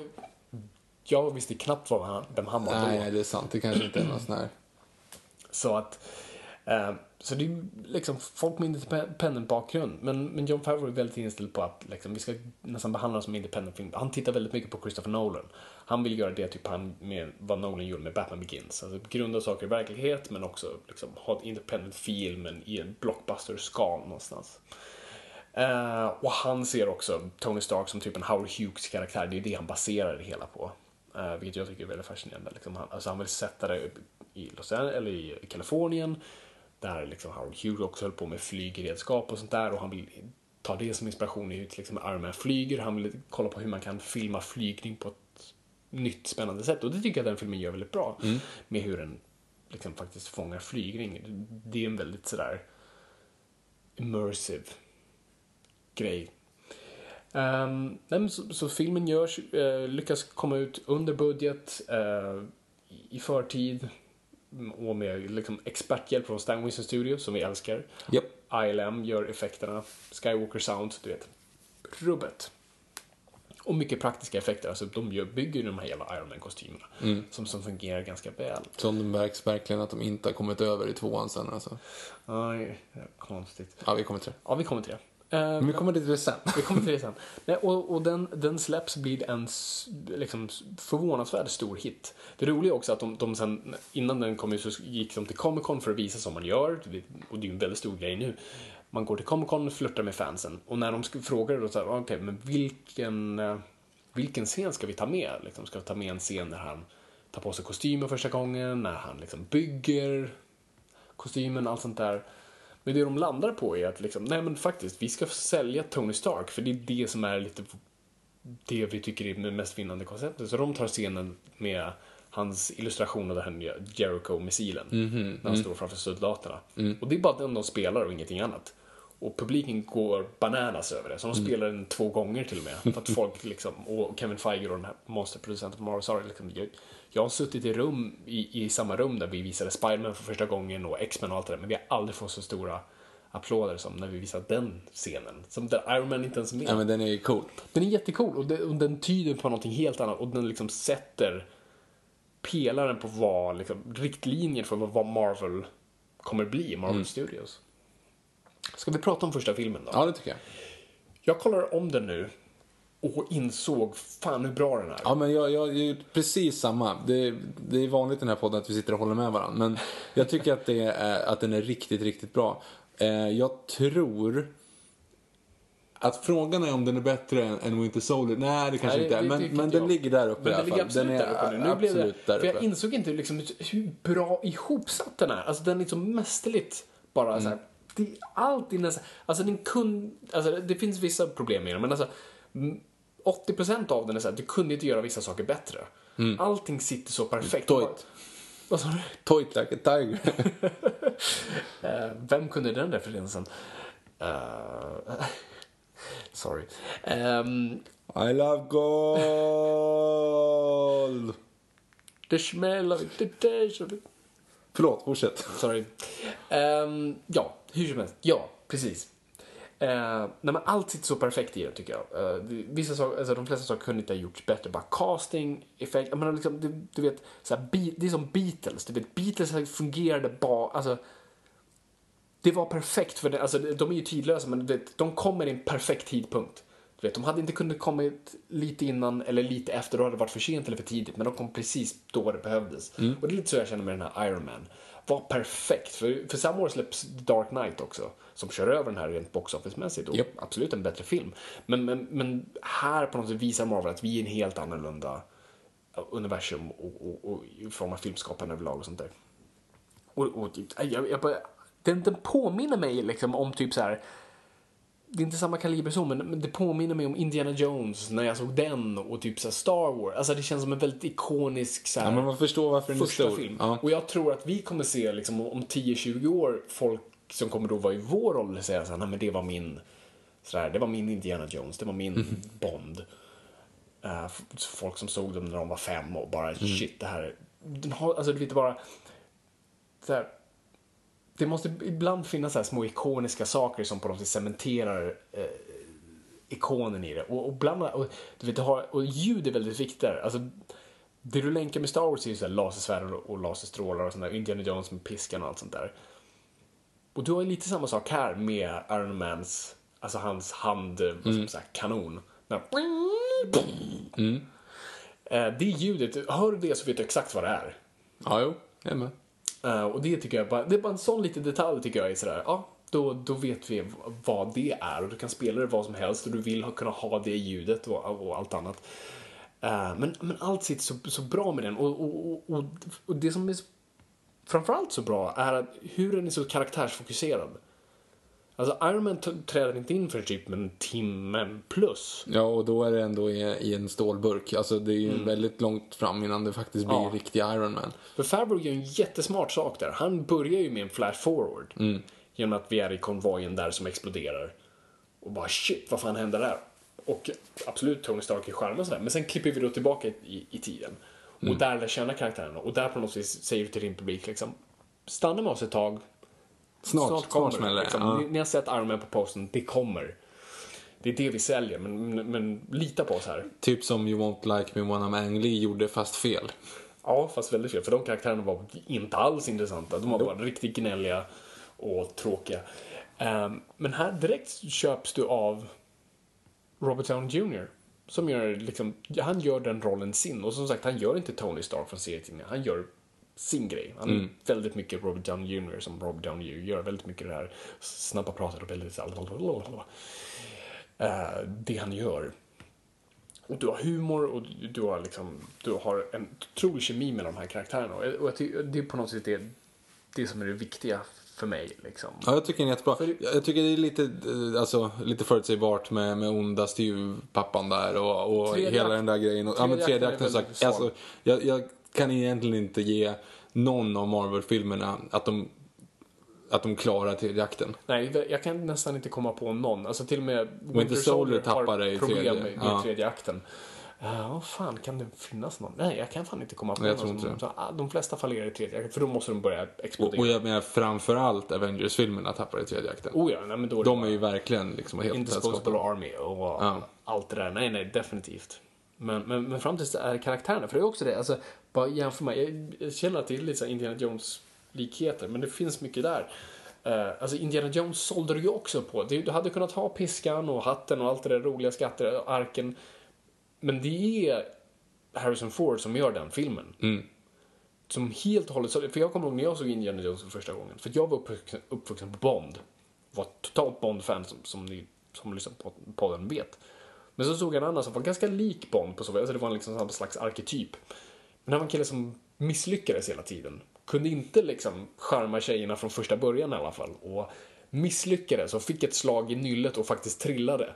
jag visste knappt vad han, vem han var då. nej, det är sant. Det kanske inte är någon sån här... Så att, eh, så det är liksom folk med independent bakgrund. Men, men John Favreau är väldigt inställd på att liksom, vi ska nästan behandla dem som independent film. Han tittar väldigt mycket på Christopher Nolan. Han vill göra det typ han med vad Nolan gjorde med Batman Begins. Alltså grunda saker i verklighet men också liksom, ha ett independent feel men i en blockbuster-skal någonstans. Eh, och han ser också Tony Stark som typ en Howard Hughes karaktär. Det är det han baserar det hela på. Uh, vilket jag tycker är väldigt fascinerande. Liksom han, alltså han vill sätta det i Los Angeles, eller i Kalifornien. Där liksom Howard Hughes också höll på med flygredskap och sånt där. Och han vill ta det som inspiration i till exempel Iron Man flyger. Han vill kolla på hur man kan filma flygning på ett nytt spännande sätt. Och det tycker jag den filmen gör väldigt bra. Med hur den liksom faktiskt fångar flygning. Det är en väldigt sådär immersive grej. Um, nej, så, så filmen görs, eh, lyckas komma ut under budget, eh, i- förtid mm, och med liksom, experthjälp från Stan Winston Studios som vi älskar. Japp. ILM gör effekterna, Skywalker Sound, du vet, rubbet. Och mycket praktiska effekter, alltså de gör, bygger de här jävla Iron Man-kostymerna som, som fungerar ganska väl. Som det märks verkligen att de inte har kommit över i tvåan sen alltså. Aj, konstigt. Ja, vi kommer till det. Ja, vi kommer till det. Eh, Men vi kommer till det sen. Vi kommer till det sen. Nej, och och den, den släpps blir en liksom, förvånansvärt stor hit. Det roliga är också att de, de sen, innan den kom ut så gick de till Comic Con för att visa som man gör. Och det är ju en väldigt stor grej nu. Man går till Comic Con och flörtar med fansen. Och när de frågar då så här, okej, men vilken, eh, vilken scen ska vi ta med? Liksom, ska vi ta med en scen när han tar på sig kostymen första gången, när han liksom bygger kostymen, allt sånt där. Men det de landar på är att liksom, nej men faktiskt, vi ska sälja Tony Stark för det är det som är lite det vi tycker är det mest vinnande konceptet. Så de tar scenen med hans illustration av den här Jericho-missilen när han står framför soldaterna. Och det är bara den de spelar och ingenting annat. Och publiken går bananas över det. Så de spelar den två gånger till och med. För att folk liksom, och Kevin Feige och den här monsterproducenten på Marvel liksom, jag, har suttit i rum, i, i samma rum där vi visade Spiderman för första gången och X-Men och allt det där. Men vi har aldrig fått så stora applåder som när vi visade den scenen. Som där Iron Man inte ens är med. Ja, men den är cool. Den är jättecool och, det, och den tyder på någonting helt annat och den liksom sätter pelaren på vad, liksom, riktlinjer för vad Marvel kommer bli, Marvel Studios. Ska vi prata om första filmen då? Ja, det tycker jag. Jag kollar om den nu och insåg fan hur bra den är. Ja, men jag, jag, jag är precis samma. Det, det är vanligt i den här podden att vi sitter och håller med varandra. Men jag tycker att, det är, att den är riktigt, riktigt bra. Eh, jag tror att frågan är om den är bättre än, än Winter Soldier. Nej, det kanske Nej, inte är. det Men, men den ligger där uppe Men i alla den ligger fall. absolut där uppe nu. nu blev det, där för jag uppe. insåg inte liksom hur bra ihopsatt den är. Alltså den är liksom mästerligt bara så här. Mm. Det, allt är nästan, alltså den kun, alltså det finns vissa problem med den men alltså mm, 80% av den är så här, du kunde inte göra vissa saker bättre. Allting sitter så perfekt. Toit. Vad sa du? Toit like a tiger. [laughs] Eh, vem kunde den referensen? Eh, [laughs] sorry. Um, I love gold. the smell of the taste of. Förlåt, fortsätt. Sorry. Ehm, ja, hur som helst. Ja, precis. Uh, nej, men allt sitter så perfekt i det tycker jag. Eh, vissa saker, alltså, de flesta saker kunde inte ha gjorts bättre. Bara casting, effekt, jag menar, liksom, du, du vet, så här, Be- det är som Beatles. Du vet, Beatles fungerade bara, alltså, det var perfekt för det, alltså, de är ju tidlösa men vet, de kommer i en perfekt tidpunkt. Du vet, de hade inte kunnat kommit lite innan eller lite efter, då hade det varit för sent eller för tidigt, men de kom precis då det behövdes. Och det är lite så jag känner med den här Iron Man. Var perfekt, för, för samma år släpps Dark Knight också, som kör över den här rent box office-mässigt och Japp. absolut en bättre film. Men, men, men här på något sätt visar Marvel att vi är en helt annorlunda universum och, och, och i form av filmskapande överlag och sånt där. Och, och typ, jag, jag bara, den, den påminner mig liksom om typ så här det är inte samma kaliber så, men, det påminner mig om Indiana Jones när jag såg den och typ så här Star Wars. Alltså det känns som en väldigt ikonisk så här, Ja, men man förstår varför den är stor. film. Ja. Och jag tror att vi kommer se liksom, om 10-20 år folk som kommer då vara i vår ålder säga så här, nej men det var min, så där, det var min Indiana Jones, det var min Mm. Bond. F- folk som såg dem när de var fem och bara Mm. shit det här, den har, alltså du vet bara, så här, det måste ibland finnas så här små ikoniska saker som på något sätt cementerar eh, ikonen i det. Och, och, bland, och, du vet, har, och ljud är väldigt viktigt där. Alltså, det du länkar med Star Wars är ju så här lasersvärd och, och laserstrålar och sånt där. Indiana Jones med piskan och allt sånt där. Och du har ju lite samma sak här med Iron Mans, alltså hans hand, vad ska man säga, kanon. Den här- Eh, Det ljudet, hör du det så vet du exakt vad det är. Ja, jo. Jag är med. Eh, och det tycker jag bara, det är bara en sån liten detalj tycker jag är sådär, ja, då, då vet vi vad det är och du kan spela det vad som helst och du vill ha, kunna ha det ljudet och, och allt annat. Uh, men, men allt sitter så, så bra med den och, och, och, och, det som är så, framförallt så bra är att hur den är så karaktärsfokuserad. Alltså Iron Man t- träder inte in för typ en timme plus. Ja, och då är det ändå i, i en stålburk. Alltså det är ju väldigt långt fram innan det faktiskt blir Ja. riktig Iron Man. För Favreau gör en jättesmart sak där. Han börjar ju med en flash forward. Genom att vi är i konvojen där som exploderar. Och bara shit, vad fan hände där? Och absolut, Tony Stark är charmig och sådär. Men sen klipper vi då tillbaka i, i tiden. Och där lär känna karaktärerna. Och där på något vis säger vi till din publik liksom. Stanna med oss ett tag. Snart, snart, kommer det. Liksom. Ja. Ni, ni har sett Iron Man på posten, det kommer. Det är det vi säljer, men, men, men lita på oss här. Typ som You Won't Like Me When I'm Ang Lee gjorde fast fel. Ja, fast väldigt fel. För de karaktärerna var inte alls intressanta. De var bara riktigt gnälliga och tråkiga. Ehm, men här direkt köps du av Robert Downey Jr. Som gör liksom, han gör den rollen sin. Och som sagt, han gör inte Tony Stark från serietidningar. Han gör sin grej. Han är väldigt mycket Robert Downey Jr. som Robert Downey Jr. gör. Väldigt mycket det här snabba pratet och väldigt så här, eh, det han gör. Du har humor och du har, liksom, du har en otrolig kemi med de här karaktärerna. Och det är på något sätt det, det som är det viktiga för mig. Liksom. Ja, jag tycker den är jättebra. För- Jag tycker det är lite, eh, alltså, lite förutsägbart med, med onda styvpappan där och, och Tredje hela den där grejen. Och, ja, men tredje tredje akten är akten väldigt alltså, jag, jag kan egentligen inte ge någon av Marvel-filmerna att de, att de klarar tredje akten. Nej, jag kan nästan inte komma på någon. Alltså till och med Winter Soldier tappar det i tredje. med, Ja. tredje akten. Ja, vad fan, kan det finnas någon? Nej, jag kan fan inte komma på jag någon. tror som, inte så, ah, de flesta fallerar i tredje akten, för då måste de börja Och, explodera. och jag menar framförallt Avengers-filmerna tappar i tredje akten. Oh ja, nej, men då är De är ju verkligen liksom helt Indisposable. Army och Ja. allt det där. Nej, nej, definitivt. Men, men, men fram tills det är karaktärerna, för det är också det. Alltså, bara jämför mig. Jag, känner att det är lite så Indiana Jones-likheter, men det finns mycket där. Uh, alltså Indiana Jones sålde du ju också på. Du, du hade kunnat ha piskan och hatten och allt det där roliga skatter, arken. Men det är Harrison Ford som gör den filmen. Mm. Som helt och hållet, för jag kommer ihåg när jag såg Indiana Jones för första gången. För jag var uppvuxen, uppvuxen på Bond. Var totalt Bond-fan som, som ni som lyssnar på podden vet. Men så såg jag en annan som var ganska lik Bond på så vis. Alltså det var liksom samma slags arketyp. Men han var en kille som misslyckades hela tiden. Kunde inte liksom charma tjejerna från första början i alla fall. Och misslyckades och fick ett slag i nyllet och faktiskt trillade.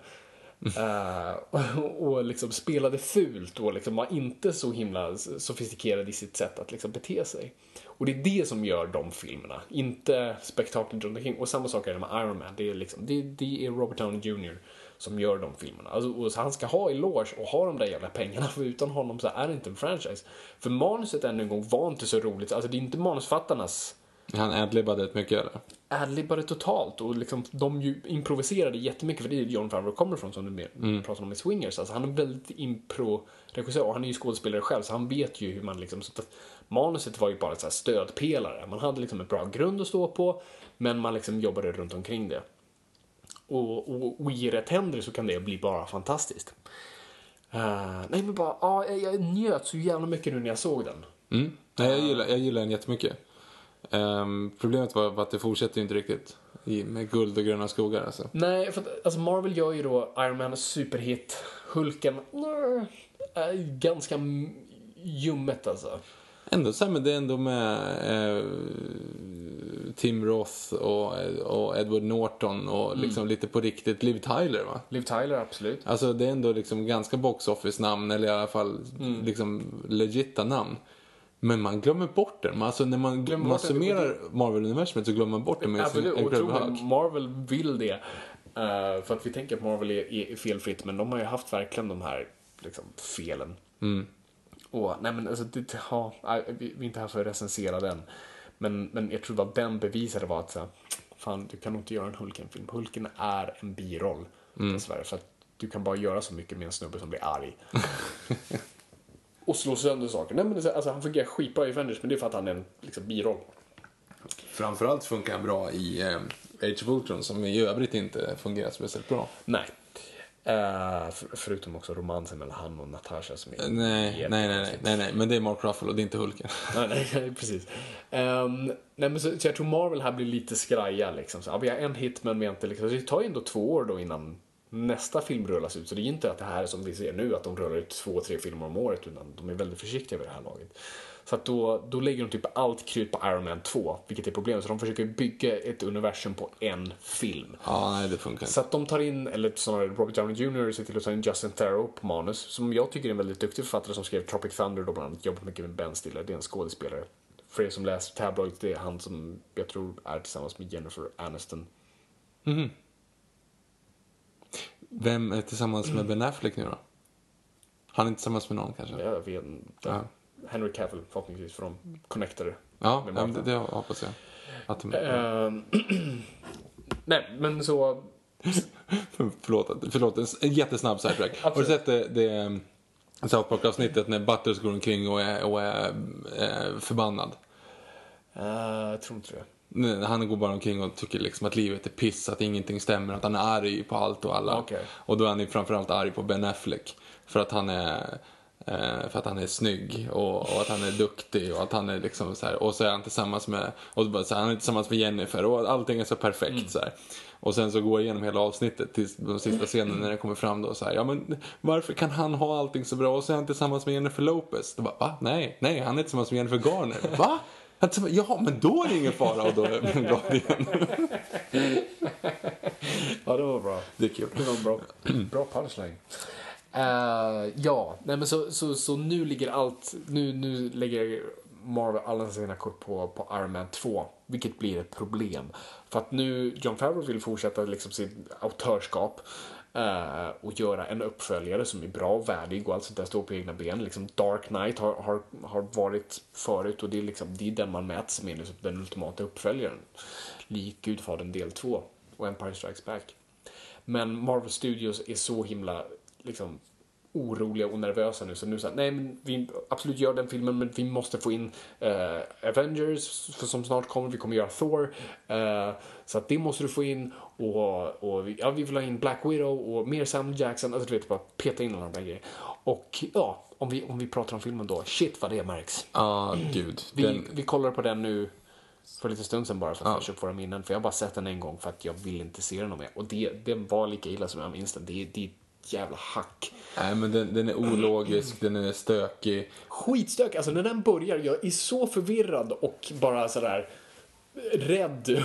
uh, eh, och, [laughs] och liksom spelade fult och liksom var inte så himla sofistikerad i sitt sätt att liksom bete sig. Och det är det som gör de filmerna, inte spektaklet runt omkring. Och samma sak är det med Iron Man, det är, liksom, det, det är Robert Downey Jr som gör de filmerna. Alltså, han ska ha eloge och ha de där jävla pengarna, för utan honom så är det inte en franchise. För manuset ännu en gång var inte så roligt, alltså det är inte manusfattarnas Han adlibbade rätt mycket eller? adlibbade totalt och liksom, de ju improviserade jättemycket för det är John Favreau kommer från som du Mm. pratar om i Swingers. Alltså, han är väldigt impro-regissör och han är ju skådespelare själv så han vet ju hur man liksom så att Manuset var ju bara så här stödpelare. Man hade liksom en bra grund att stå på men man liksom jobbade runt omkring det. Och, och, och i rätt händer så kan det bli bara fantastiskt. Eh, nej men bara, ja, jag, njöt så jävla mycket nu när jag såg den. Mm. Nej, jag gillar, jag gillar den jättemycket. Ehm, problemet var att det fortsätter ju inte riktigt med guld och gröna skogar. Alltså. Nej, för att, alltså Marvel gör ju då Iron Man superhit. Hulken, är ganska ljummet alltså. Ändå så här, men det är ändå med eh, Tim Roth och, och Edward Norton och liksom lite på riktigt Liv Tyler va? Liv Tyler, absolut. Alltså det är ändå liksom ganska box office namn eller i alla fall liksom legitta namn. Men man glömmer bort den. Alltså när man, Glömmer man det, summerar Marvel-universumet så glömmer man bort det med sin Absolut, mig, Hulk. Marvel vill det. Eh, för att vi tänker att Marvel är, är felfritt, men de har ju haft verkligen de här liksom, felen. Och, nej men alltså, det, ja, vi, vi är inte här för att recensera den. Men, men jag tror vad den bevisade var att så här, fan, du kan nog inte göra en Hulken-film. Hulken är en biroll, dessvärre. För att du kan bara göra så mycket med en snubbe som blir arg. [laughs] och slå sönder saker. Nej, men det, alltså, han fungerar skitbra i Avengers, men det är för att han är en liksom, biroll. Framförallt funkar han bra i eh, Age of Ultron som i övrigt inte fungerar speciellt bra. Nej. Eh, för, förutom också romansen mellan han och Natasha som är Nej, nej, nej, nej, nej, men det är Mark Ruffalo, det är inte Hulken. [laughs] nej, nej, nej, precis. Ehm, nej, men så, så jag tror Marvel här blir lite skraja liksom. Så, ja, vi har en hit men vi har inte liksom. Så det tar ju ändå två år då innan nästa film rullas ut. Så det är inte att det här är som vi ser nu, att de rullar ut två, tre filmer om året, utan de är väldigt försiktiga vid det här laget. Så att då, då lägger de typ allt krut på Iron Man 2, vilket är problemet. Så de försöker bygga ett universum på en film. Ja, nej, det funkar. Så att de tar in, eller snarare Robert Downey Jr. ser till att ta in Justin Theroux på manus, som jag tycker är en väldigt duktig författare som skrev Tropic Thunder då bland annat, jobbat mycket med Ben Stiller, det är en skådespelare. För er som läser tabloids, det är han som jag tror är tillsammans med Jennifer Aniston. Vem är tillsammans med Ben Affleck nu då? Han är inte tillsammans med någon kanske? Jag vet inte. Ja. Henry Cavill förhoppningsvis, för de connectade Ja, ja, det, det hoppas jag. Att de, Ehm, [clears throat] Nej, men så... [laughs] Förlåt, förlåt, en, jättesnabb sidetrack. [laughs] Har du sett det, det eh, South Park-avsnittet när Butters går omkring och är, och är eh, förbannad? Uh, jag tror inte det. Han går bara omkring och tycker liksom att livet är piss, att ingenting stämmer, att han är arg på allt och alla. Okej. Och då är han ju framförallt arg på Ben Affleck. För att han är, eh, för att han är snygg och, och att han är duktig och att han är liksom så här, och så är han tillsammans med, och bara så här, han är tillsammans med Jennifer och allting är så perfekt så här. Och sen så går jag igenom hela avsnittet till de sista scenen när det kommer fram då så här, ja men varför kan han ha allting så bra och så är han tillsammans med Jennifer Lopez? Då bara, va? Nej, nej, han är tillsammans med Jennifer Garner. Va? Ja, men då är det ingen fara och då är jag glad igen. Ja, det var bra. Det är kul. Det var en bra, bra punchline. Eh, ja, nej men så, så, så nu ligger allt, nu, nu lägger Marvel alla sina kort på, på Iron Man 2, vilket blir ett problem. För att nu, John Favreau vill fortsätta liksom sitt autörskap Eh, och göra en uppföljare som är bra och värdig och allt sånt där, står på egna ben. Liksom Dark Knight har, har, har varit förut och det är, liksom, det är den man mäts med, liksom, den ultimata uppföljaren. Lik Gudfadern del 2 och Empire Strikes Back. Men Marvel Studios är så himla liksom, oroliga och nervösa nu så nu så nej men vi absolut gör den filmen men vi måste få in uh, Avengers för som snart kommer, vi kommer göra Thor. Uh, så att det måste du få in och, och vi- ja, vi vill ha in Black Widow och mer Sam Jackson, alltså du vet bara peta in alla de där grejerna. Och ja, om vi, om vi pratar om filmen då, shit vad det märks. Ja, gud. Vi, Den, vi kollar på den nu för lite stund sedan bara för att fräscha upp våra minnen. För jag har bara sett den en gång för att jag vill inte se den mer. Och det, den var lika illa som jag minns den. Det, är- det är ett jävla hack. nej, men den, den är ologisk, [clears throat] den är stökig. Skitstök, alltså när den börjar, jag är så förvirrad och bara sådär rädd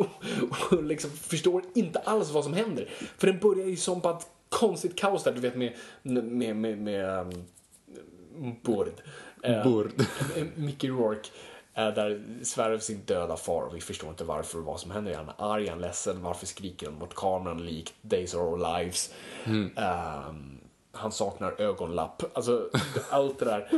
[laughs] och liksom förstår inte alls vad som händer. För den börjar ju som på ett konstigt kaos där, du vet med, med, med, med um, Bord. Eh, Bord. [laughs] Mickey Rourke eh, där svär sin döda far och vi förstår inte varför och vad som händer. Är han arg, är han ledsen? Varför skriker han mot kameran likt Days of Our Lives? Ehm, han saknar ögonlapp. Alltså, allt det där.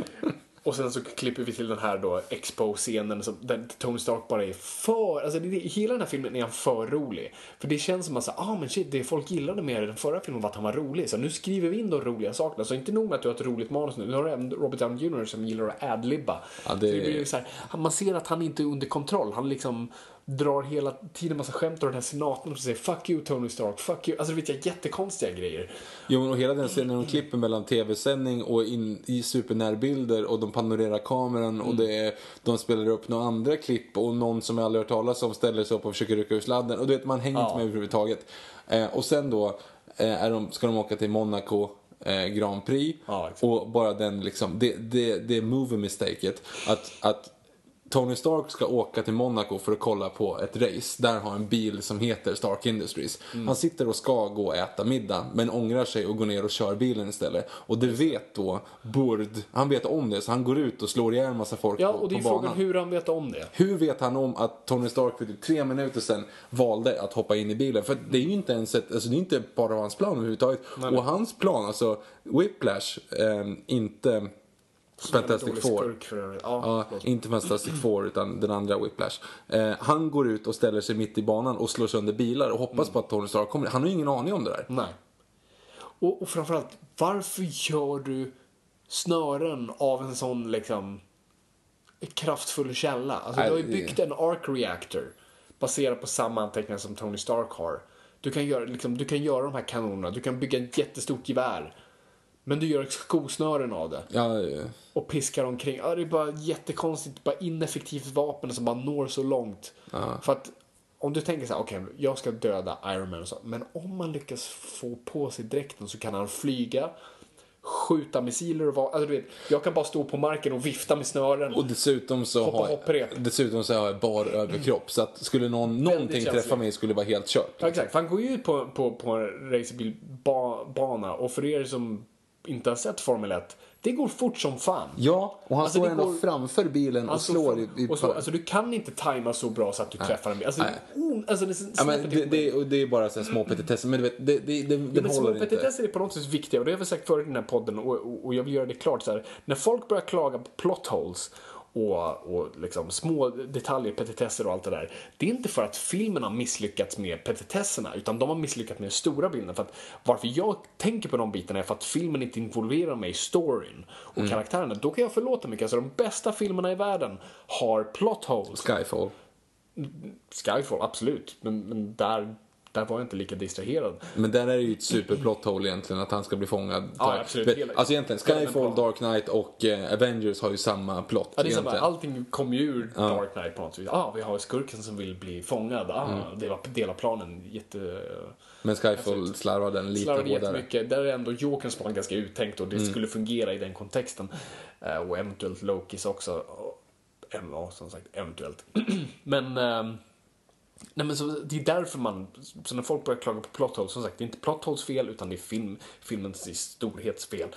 Och sen så klipper vi till den här då expo-scenen som- där Tony Stark bara är för, alltså det, hela den här filmen är han för rolig. För det känns som att säga, ah men shit, det folk gillade med den förra filmen var att han var rolig. Så nu skriver vi in de roliga sakerna. Så inte nog med att du har ett roligt manus nu, nu har du även Robert Downey Jr som gillar att adlibba. Ja, det- Så det blir så här, man ser att han inte är under kontroll. Han liksom drar hela tiden massa skämt och den här senatorn som säger fuck you Tony Stark, fuck you. Alltså det vet jag, jättekonstiga grejer. Jo, och hela den scenen när de klipper mellan tv-sändning och in i supernärbilder och de panorerar kameran och det är, de spelar upp några andra klipp och någon som jag aldrig hört talas om ställer sig upp och försöker rycka ur sladden. Och du vet, man hänger inte Ja. med överhuvudtaget. Eh, och sen då eh, är de, ska de åka till Monaco eh, Grand Prix Ja, och bara den liksom, det, det, det movie mistaket att, att Tony Stark ska åka till Monaco för att kolla på ett race. Där har en bil som heter Stark Industries. Han sitter och ska gå och äta middag men ångrar sig och går ner och kör bilen istället. Och det vet då Burd, han vet om det så han går ut och slår ihjäl en massa folk Ja, på, och det är frågan banan. hur han vet om det. Hur vet han om att Tony Stark för typ tre minuter sedan valde att hoppa in i bilen? För det är ju inte ens ett, alltså det är inte bara hans plan överhuvudtaget. Och hans plan, alltså Whiplash, eh, inte Fantastic Four. skurk. Ja, Ja, inte Fantastic Four utan den andra Whiplash. Eh, han går ut och ställer sig mitt i banan och slår sönder bilar och hoppas på att Tony Stark kommer. Han har ju ingen aning om det där. Nej. Och, och framförallt, varför gör du snören av en sån liksom kraftfull källa? Alltså, du har ju byggt en arc reactor baserad på samma anteckningar som Tony Stark har. Du kan, göra, liksom, du kan göra de här kanonerna, du kan bygga ett jättestort gevär. Men du gör skosnören av det Ja, eh, och piskar omkring. Ja, det är bara jättekonstigt, bara ineffektivt vapen som bara når så långt. För att om du tänker så här, okej, jag ska döda Iron Man och så. Men om man lyckas få på sig dräkten så kan han flyga, skjuta missiler och va- alltså, du vet, Jag kan bara stå på marken och vifta med snören. och dessutom så Hoppa har hopprep. dessutom så har jag bar överkropp. Så att skulle någon, någonting träffa mig skulle det vara helt kört. Ja, exakt, för han går ju ut på, på, på en racerbilbana och för er som inte har sett Formel 1, det går fort som fan. Ja, och han Alltså, står ändå går- framför bilen och slår i... i och så, alltså, du kan inte tajma så bra så att du träffar en bil. Alltså, Nej. alltså, det, Ja, men det, det, och det är bara så små petitesser, men du vet, det, det, det, Ja, men små petitesser är på något sätt viktiga och det har vi sagt förut i den här podden och, och, och jag vill göra det klart så här. När folk börjar klaga på plot holes och, och liksom små detaljer, petitesser och allt det där. Det är inte för att filmen har misslyckats med petitesserna utan de har misslyckats med den stora bilden. För att varför jag tänker på de bitarna är för att filmen inte involverar mig i storyn och Mm. karaktärerna. Då kan jag förlåta mycket. Alltså de bästa filmerna i världen har plot holes. Skyfall. Skyfall, absolut. Men, men där, där var jag inte lika distraherad. Men där är det ju ett superplot hole egentligen, att han ska bli fångad. Ja, absolut. Vet- Alltså egentligen, Skyfall. Dark Knight och eh, Avengers har ju samma plott. Ja, det är egentligen. allting kom ju ur Dark Knight på något vis. Ah, vi har skurken som vill bli fångad. Ah, Mm. det var del av planen. Jätte... Men Skyfall slarvar den lite Slarvar hårdare. jättemycket. Där är ändå Jokerns plan ganska uttänkt och det Mm. skulle fungera i den kontexten. Eh, och eventuellt Lokis också. Och, ja, som sagt, eventuellt. [clears throat] men... ehm, Nej, men så, det är därför man, så när folk börjar klaga på plot holes, som sagt, det är inte plot holes fel utan det är film, filmens storhetsfel.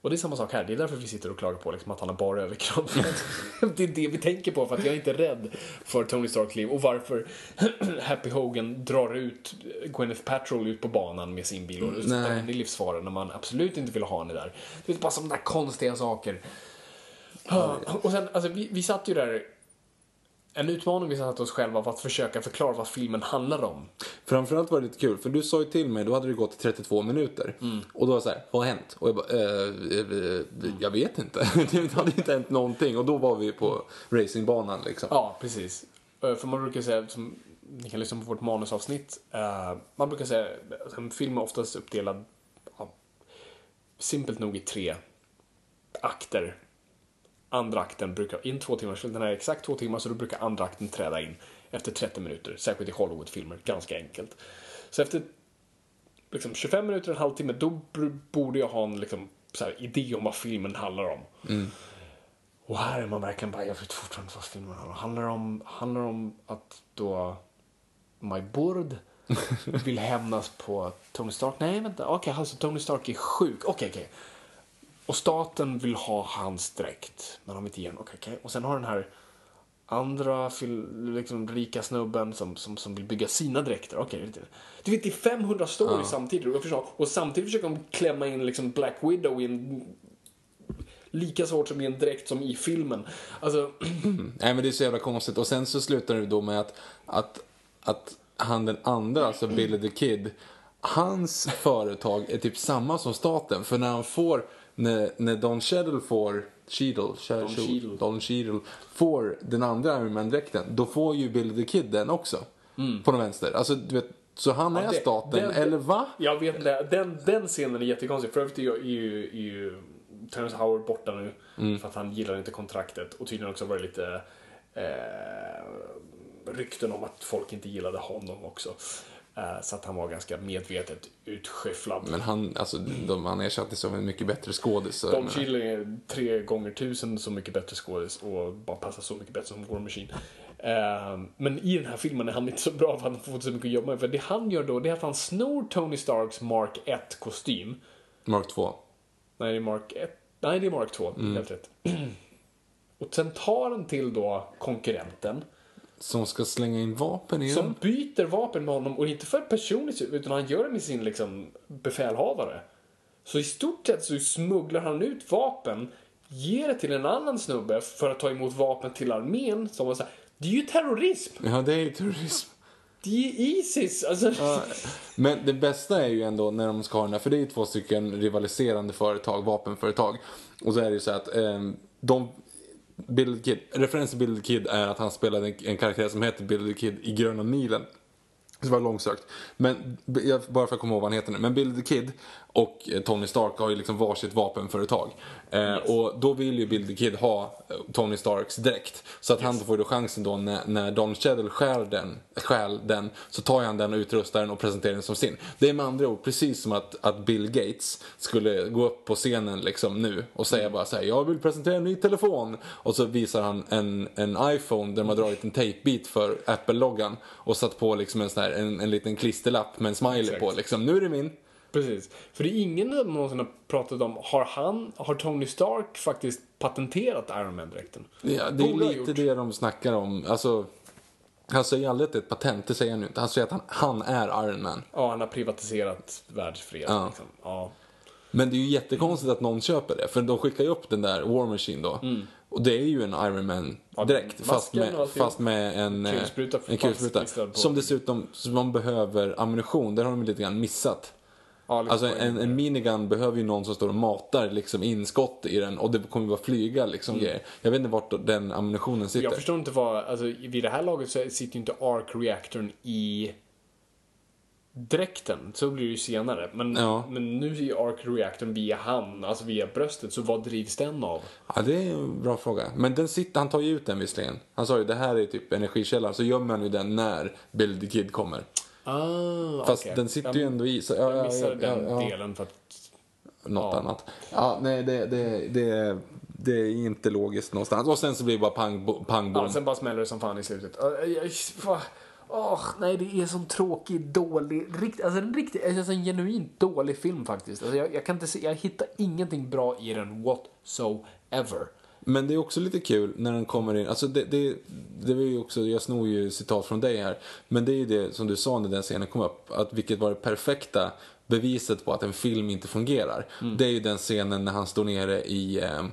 Och det är samma sak här, det är därför vi sitter och klagar på liksom, att han har bara överkropp. [laughs] det är det vi tänker på för att jag är inte rädd för Tony Starks liv och varför [clears throat] Happy Hogan drar ut Gwyneth Paltrow ut på banan med sin bil och sätter Nej. henne i livsfara när man absolut inte vill ha henne där. Det är bara sådana där konstiga saker. Och sen, alltså vi, vi satt ju där en utmaning vi satte oss själva var att försöka förklara vad filmen handlar om. Framförallt var det lite kul, för du sa ju till mig, då hade det gått 32 minuter. Mm. Och då var det så här, vad har hänt? Och jag bara, eh, eh, eh, jag vet inte. [laughs] det hade inte hänt någonting. Och då var vi på racingbanan liksom. Ja, precis. Eh, För man brukar säga, som ni kan lyssna på vårt manusavsnitt, eh, man brukar säga att en film är oftast uppdelad, ja, simpelt nog i tre akter. Andra akten brukar, in två timmar, den här är exakt två timmar, så då brukar andra akten träda in efter 30 minuter, särskilt i Hollywoodfilmer, ganska enkelt. Så efter liksom 25 minuter, en halvtimme, då borde jag ha en liksom, så här, idé om vad filmen handlar om. Och här är man verkligen bara, jag vet fortfarande vad filmen handlar om. Handlar om, handlar om att då My Burd [laughs] vill hämnas på Tony Stark. Nej, vänta. Okej, alltså Tony Stark är sjuk. Okej, okej. Och staten vill ha hans dräkt. Men de vill inte ge den. Okej, okej. Och sen har den här andra liksom, rika snubben som, som, som vill bygga sina dräkter. Det- du vet, det är 500 stories samtidigt. Och, förstår, och samtidigt försöker de klämma in liksom Black Widow i en lika svårt som i en dräkt som i filmen. Alltså, [clears throat] Nej men det är så jävla konstigt. Och sen så slutar det då med att, att, att han den andra, alltså Billy the Kid, hans företag är typ samma som staten. För när han får, när, när Don Cheadle får Cheadle, Don Cheadle. Don Cheadle får den andra Iron Man-dräkten, då får ju Billy the Kid den också. På den vänster. Alltså du vet, så han är Mm. det- staten, den- eller va? Jag vet inte, den, den scenen är jättekonstig. För övrigt är ju, är ju, är Terrence Howard borta nu. För att han gillar inte kontraktet. Och tydligen också varit lite eh, rykten om att folk inte gillade honom också. Eh, så att han var ganska medvetet utskyfflad. Men han, alltså, de, han ersattes av en mycket bättre skådis. Don Cheadle är tre gånger tusen så mycket bättre skådis och bara passar så mycket bättre som War Machine. Eh, men i den här filmen är han inte så bra för att han får så mycket att jobba med. För det han gör då, det är att han snor Tony Starks Mark 1-kostym. Mark 2. Nej, det är Mark 1. Nej, det är Mark 2. Mm. Helt rätt. [clears throat] och sen tar han till då konkurrenten. Som ska slänga in vapen i Som byter vapen med honom och inte för personligt utan han gör det med sin liksom befälhavare. Så i stort sett så smugglar han ut vapen, ger det till en annan snubbe för att ta emot vapen till armén. Som så här, det är ju terrorism! Ja, det är ju terrorism. Det är Isis! Alltså, Men det bästa är ju ändå när de ska ha den här, för det är ju två stycken rivaliserande företag, vapenföretag. Och så är det ju så att eh, de Bill Kid, referens till Bill Kid är att han spelade en, en karaktär som heter Bill Kid i Gröna milen. Det var långsökt. Men bara för att komma ihåg vad han heter nu. Men Bill the Kid och eh, Tony Stark har ju liksom varsitt vapenföretag. Eh, Och då vill ju Bill the Kid ha eh, Tony Starks dräkt. Så att han får ju då chansen då när, när Don Cheadle stjäl den, stjäl den så tar han den och utrustar den och presenterar den som sin. Det är med andra ord precis som att, att Bill Gates skulle gå upp på scenen liksom nu och säga bara så här: jag vill presentera en ny telefon. Och så visar han en, en iPhone där har dragit en tejpbit för Apple-loggan och satt på liksom en, sån här, en, en liten klisterlapp med en smiley Exakt. på liksom. Nu är det min. Precis. För det är ingen som någonsin har pratat om, har han, har Tony Stark faktiskt patenterat Iron Man-dräkten? Ja, det är lite gjort. det de snackar om. Alltså, han säger aldrig att det är ett patent, det säger han ju inte. Han säger att han, han är Iron Man. Ja, han har privatiserat världsfreden. Ja. Liksom. Ja. Men det är ju jättekonstigt att någon köper det. För de skickar ju upp den där War Machine då. Och det är ju en Iron Man-dräkt. fast, masken och med, fast med en eh, Kulspruta en kulspruta. Som dessutom som man behöver ammunition. Där har de lite grann missat. Ja, lite Alltså en, en minigun behöver ju någon som står och matar liksom inskott i den och det kommer ju bara flyga liksom grejer. Jag vet inte vart den ammunitionen sitter. Jag förstår inte vad, alltså vid det här laget så sitter ju inte arc-reaktorn i dräkten. Så blir det ju senare. Men, Ja. men nu är ju arc-reaktorn via han, alltså via bröstet. Så vad drivs den av? Ja, det är en bra fråga. Men den sitter, han tar ju ut den visserligen. Han sa ju det här är typ energikällan. Så gömmer han ju den när Bill the Kid kommer. Ah, Fast okej. den sitter jag, ju ändå i. Så, ja, Jag ja, missade ja, den delen för att... Något annat. Ja, nej, det, det, det, det är inte logiskt någonstans. Och sen så blir det bara pang, pang bom. Ja, sen bara smäller det som fan i slutet. Åh, nej, det är sån tråkig, dålig, rikt, alltså en riktigt, alltså en genuint dålig film faktiskt. Alltså jag, jag kan inte se, jag hittar ingenting bra i den whatsoever. Men det är också lite kul när den kommer in, alltså det, det, det var ju också, jag snor ju citat från dig här, men det är ju det som du sa när den scenen kom upp, att vilket var det perfekta beviset på att en film inte fungerar. Mm. Det är ju den scenen när han står nere i, eh,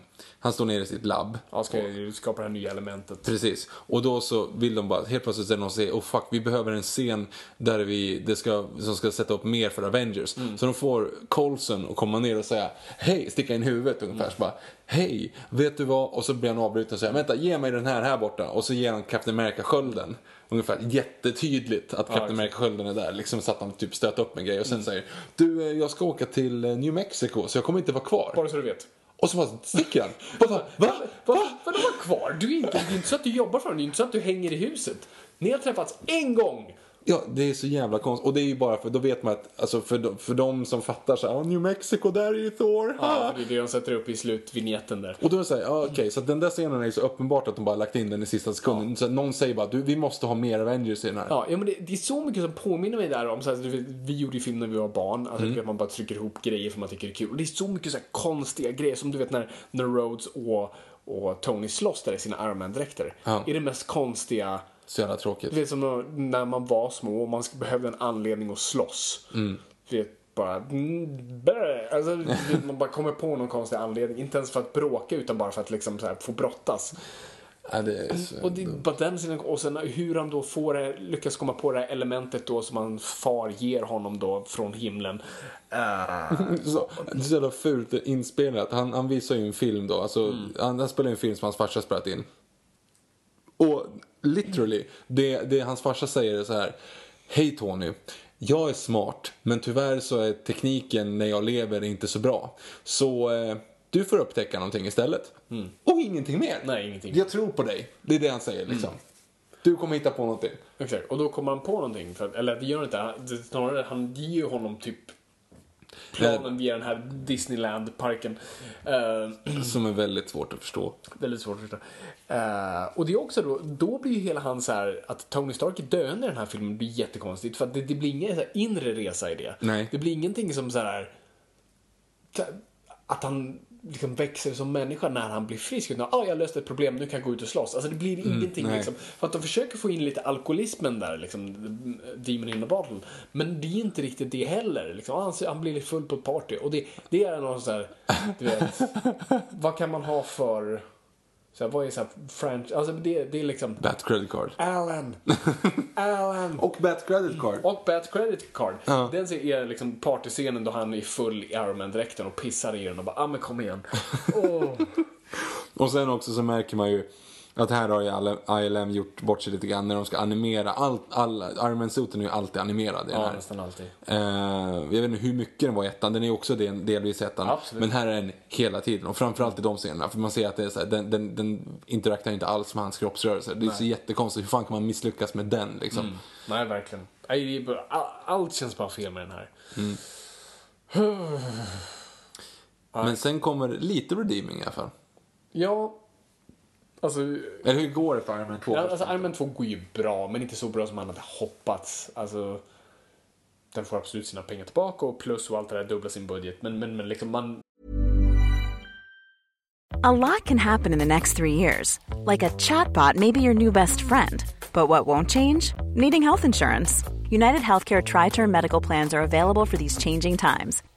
han står nere i sitt labb. Ja, ska jag skapa det här nya elementet. Precis. Och då så vill de bara, helt plötsligt är det någon som säger, oh fuck, vi behöver en scen där vi, det ska, som ska sätta upp mer för Avengers. Så de får Coulson att komma ner och säga, hej, sticka in huvudet ungefär. Så bara, hej, vet du vad? Och så blir han avbruten och säger, vänta, ge mig den här här borta. Och så ger han Captain America-skölden. Ungefär jättetydligt att Captain. America-skölden är där. Liksom så att han typ stöter upp en grej och sen säger, du, eh, jag ska åka till eh, New Mexico så jag kommer inte vara kvar. Bara så du vet. Och så bara sticker han. Och så, va? Vad Vadå vara kvar? Du är inte, det är inte så att du jobbar för honom, det är inte så att du hänger i huset. Ni har träffats en gång! Ja, det är så jävla konstigt. Och det är ju bara för, då vet man att, alltså för, de- för de som fattar så här, "Ah, New Mexico, där är ju Thor. Ja, ha." för det är det de sätter upp i slutvinjetten där. Och då är det så här, ja okej, så att den där scenen är ju så uppenbart att de bara lagt in den i sista sekunden. Så att någon säger bara, du, vi måste ha mer Avengers i den här. Ja, ja men det, det är så mycket som påminner mig där om, så här, vi gjorde ju film när vi var barn, alltså Mm. man bara trycker ihop grejer för man tycker det är kul. Och det är så mycket så här konstiga grejer, som du vet när, när Rhodes och, och Tony slåss där i sina Iron Man-dräkter. Ja. är det mest konstiga, Så jävla tråkigt. du vet som när man var små och man behövde en anledning att slåss. Mm. Vet, bara... mm. Alltså, man bara kommer på någon konstig anledning. Inte ens för att bråka utan bara för att liksom så här, få brottas. Ja, det är. Och, det, bara den sidan, och sen hur han då får det, lyckas komma på det här elementet då som hans far ger honom då från himlen. [laughs] Så, det är så jävla fult inspelat. Han, han visar ju en film då. Alltså, han, han spelar ju en film som hans farsa spelat in. Och literally, det, det hans farsa säger är så här. Hej Tony. Jag är smart, men tyvärr så är tekniken när jag lever inte så bra. Så eh, du får upptäcka någonting istället. Och ingenting mer. Nej, ingenting. Jag tror på dig. Det är det han säger liksom. Du kommer hitta på någonting. Exakt, och då kommer han på någonting. För, att- eller det gör han inte, han- snarare han ger ju honom typ planen via den här Disneyland-parken. Eh, Som är väldigt svårt att förstå. väldigt svårt att förstå. Eh, och det är också då, då blir ju hela hans så här, att Tony Stark är döende i den här filmen blir jättekonstigt. För att det, det blir ingen här inre resa i det. Nej. Det blir ingenting som så här att han liksom växer som människa när han blir frisk. Utan, ah, jag löste ett problem, nu kan jag gå ut och slåss. Alltså det blir ingenting nej. liksom. För att de försöker få in lite alkoholismen där, liksom, Demon in a bottle. Men det är inte riktigt det heller. Liksom. Han, han blir lite full på ett party. Och det, det är någon så här, du vet, [laughs] vad kan man ha för, så här, vad är så här, franchise, alltså det, det är liksom, Bat credit card. Alan, [laughs] Alan. Och Bat credit card. Och Bad Credit Card. Ja. Den ser- är liksom partyscenen då han är full i Iron Man-dräkten och pissar i den och bara ah men kom igen. [laughs] Åh. Och sen också så märker man ju att här har ju ILM gjort bort sig lite grann när de ska animera. Allt, alla, Iron Man-soten är ju alltid animerad Ja, här. nästan alltid. Eh, jag vet inte hur mycket den var i ettan, den är ju också del, delvis i ettan. Absolut. Men här är den hela tiden och framförallt i de scenerna. För man ser att det är så här, den, den, den interakterar inte alls med hans kroppsrörelser. Det är så jättekonstigt, hur fan kan man misslyckas med den liksom? Mm. Nej, verkligen. Nej, all, allt känns bara fel med den här. [sighs] Men sen kommer lite redeeming i alla fall. Ja, alltså, Eller hur går det för Iron Man 2? ja, alltså Iron Man 2 går ju bra, men inte så bra som man hade hoppats. Alltså, den får absolut sina pengar tillbaka och plus och allt det där dubbla sin budget. Men, men, men liksom man, A lot can happen in the next three years. Like a chatbot may be your new best friend. But what won't change? Needing health insurance. United Healthcare Tri Term Medical Plans are available for these changing times.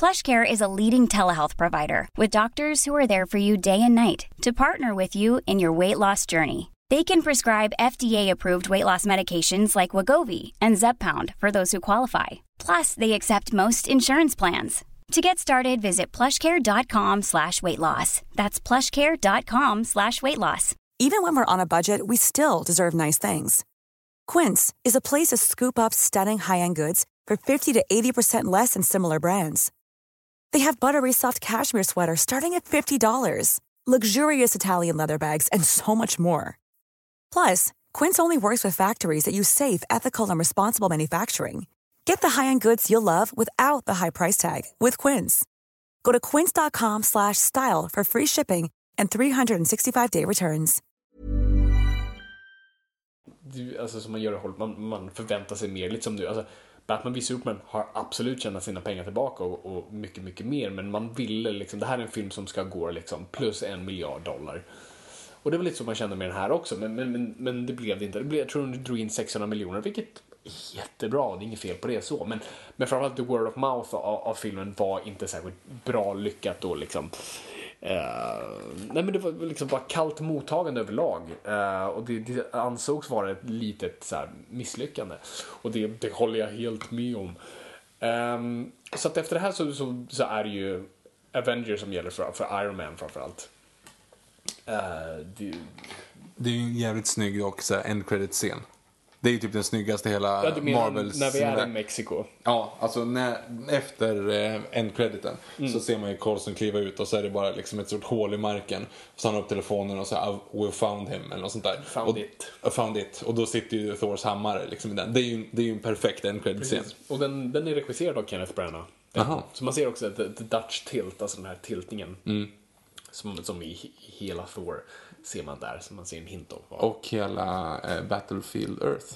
PlushCare is a leading telehealth provider with doctors who are there for you day and night to partner with you in your weight loss journey. They can prescribe FDA-approved weight loss medications like Wagovi and Zepbound for those who qualify. Plus, they accept most insurance plans. To get started, visit plushcare.com slash weight loss. That's plushcare.com slash weight loss. Even when we're on a budget, we still deserve nice things. Quince is a place to scoop up stunning high-end goods for 50 to 80% less than similar brands. They have buttery soft cashmere sweaters starting at $50, luxurious Italian leather bags, and so much more. Plus, Quince only works with factories that use safe, ethical, and responsible manufacturing. Get the high-end goods you'll love without the high price tag with Quince. Go to quince.com slash style for free shipping and 365-day returns. det- alltså som man gör i man, man förväntar sig mer. Lite som du, alltså Batman v Superman har absolut tjänat sina pengar tillbaka och, och mycket, mycket mer. Men man ville liksom, det här är en film som ska gå liksom plus en miljard dollar. Och det var lite så man kände med den här också, men, men, men, men det blev det inte. Det blev, jag tror de drog in 600 miljoner, vilket är jättebra, det är inget fel på det så. Men, men framförallt the word of mouth av, av filmen var inte särskilt bra lyckat då liksom. Eh, nej men det var liksom bara kallt mottagande överlag. Eh, och det, det ansågs vara ett litet så här, misslyckande. Och det, det håller jag helt med om. Um, så att efter det här så, så, så är det ju Avengers som gäller för, för Iron Man framförallt. Uh, det, Det är ju en jävligt snygg och så här end credit-scen. Det är ju typ den snyggaste hela ja, du menar Marvels... när vi är i Mexiko? Ja, alltså när, efter eh, crediten Mm. så ser man ju Colson kliva ut och så är det bara liksom ett stort hål i marken. Så han har upp telefonen och så här, we found him eller något sånt där. Found och, it. Found it. Och då sitter ju Thors hammare liksom i den. Det är ju, det är ju en perfekt end credit-scen. Och den, den är regisserad av Kenneth Branagh. Jaha. Så man ser också the, the Dutch tilt, alltså den här tiltningen. Mm. Som, som i, i hela Thor ser man där, som man ser en hint av. Och hela eh, Battlefield Earth.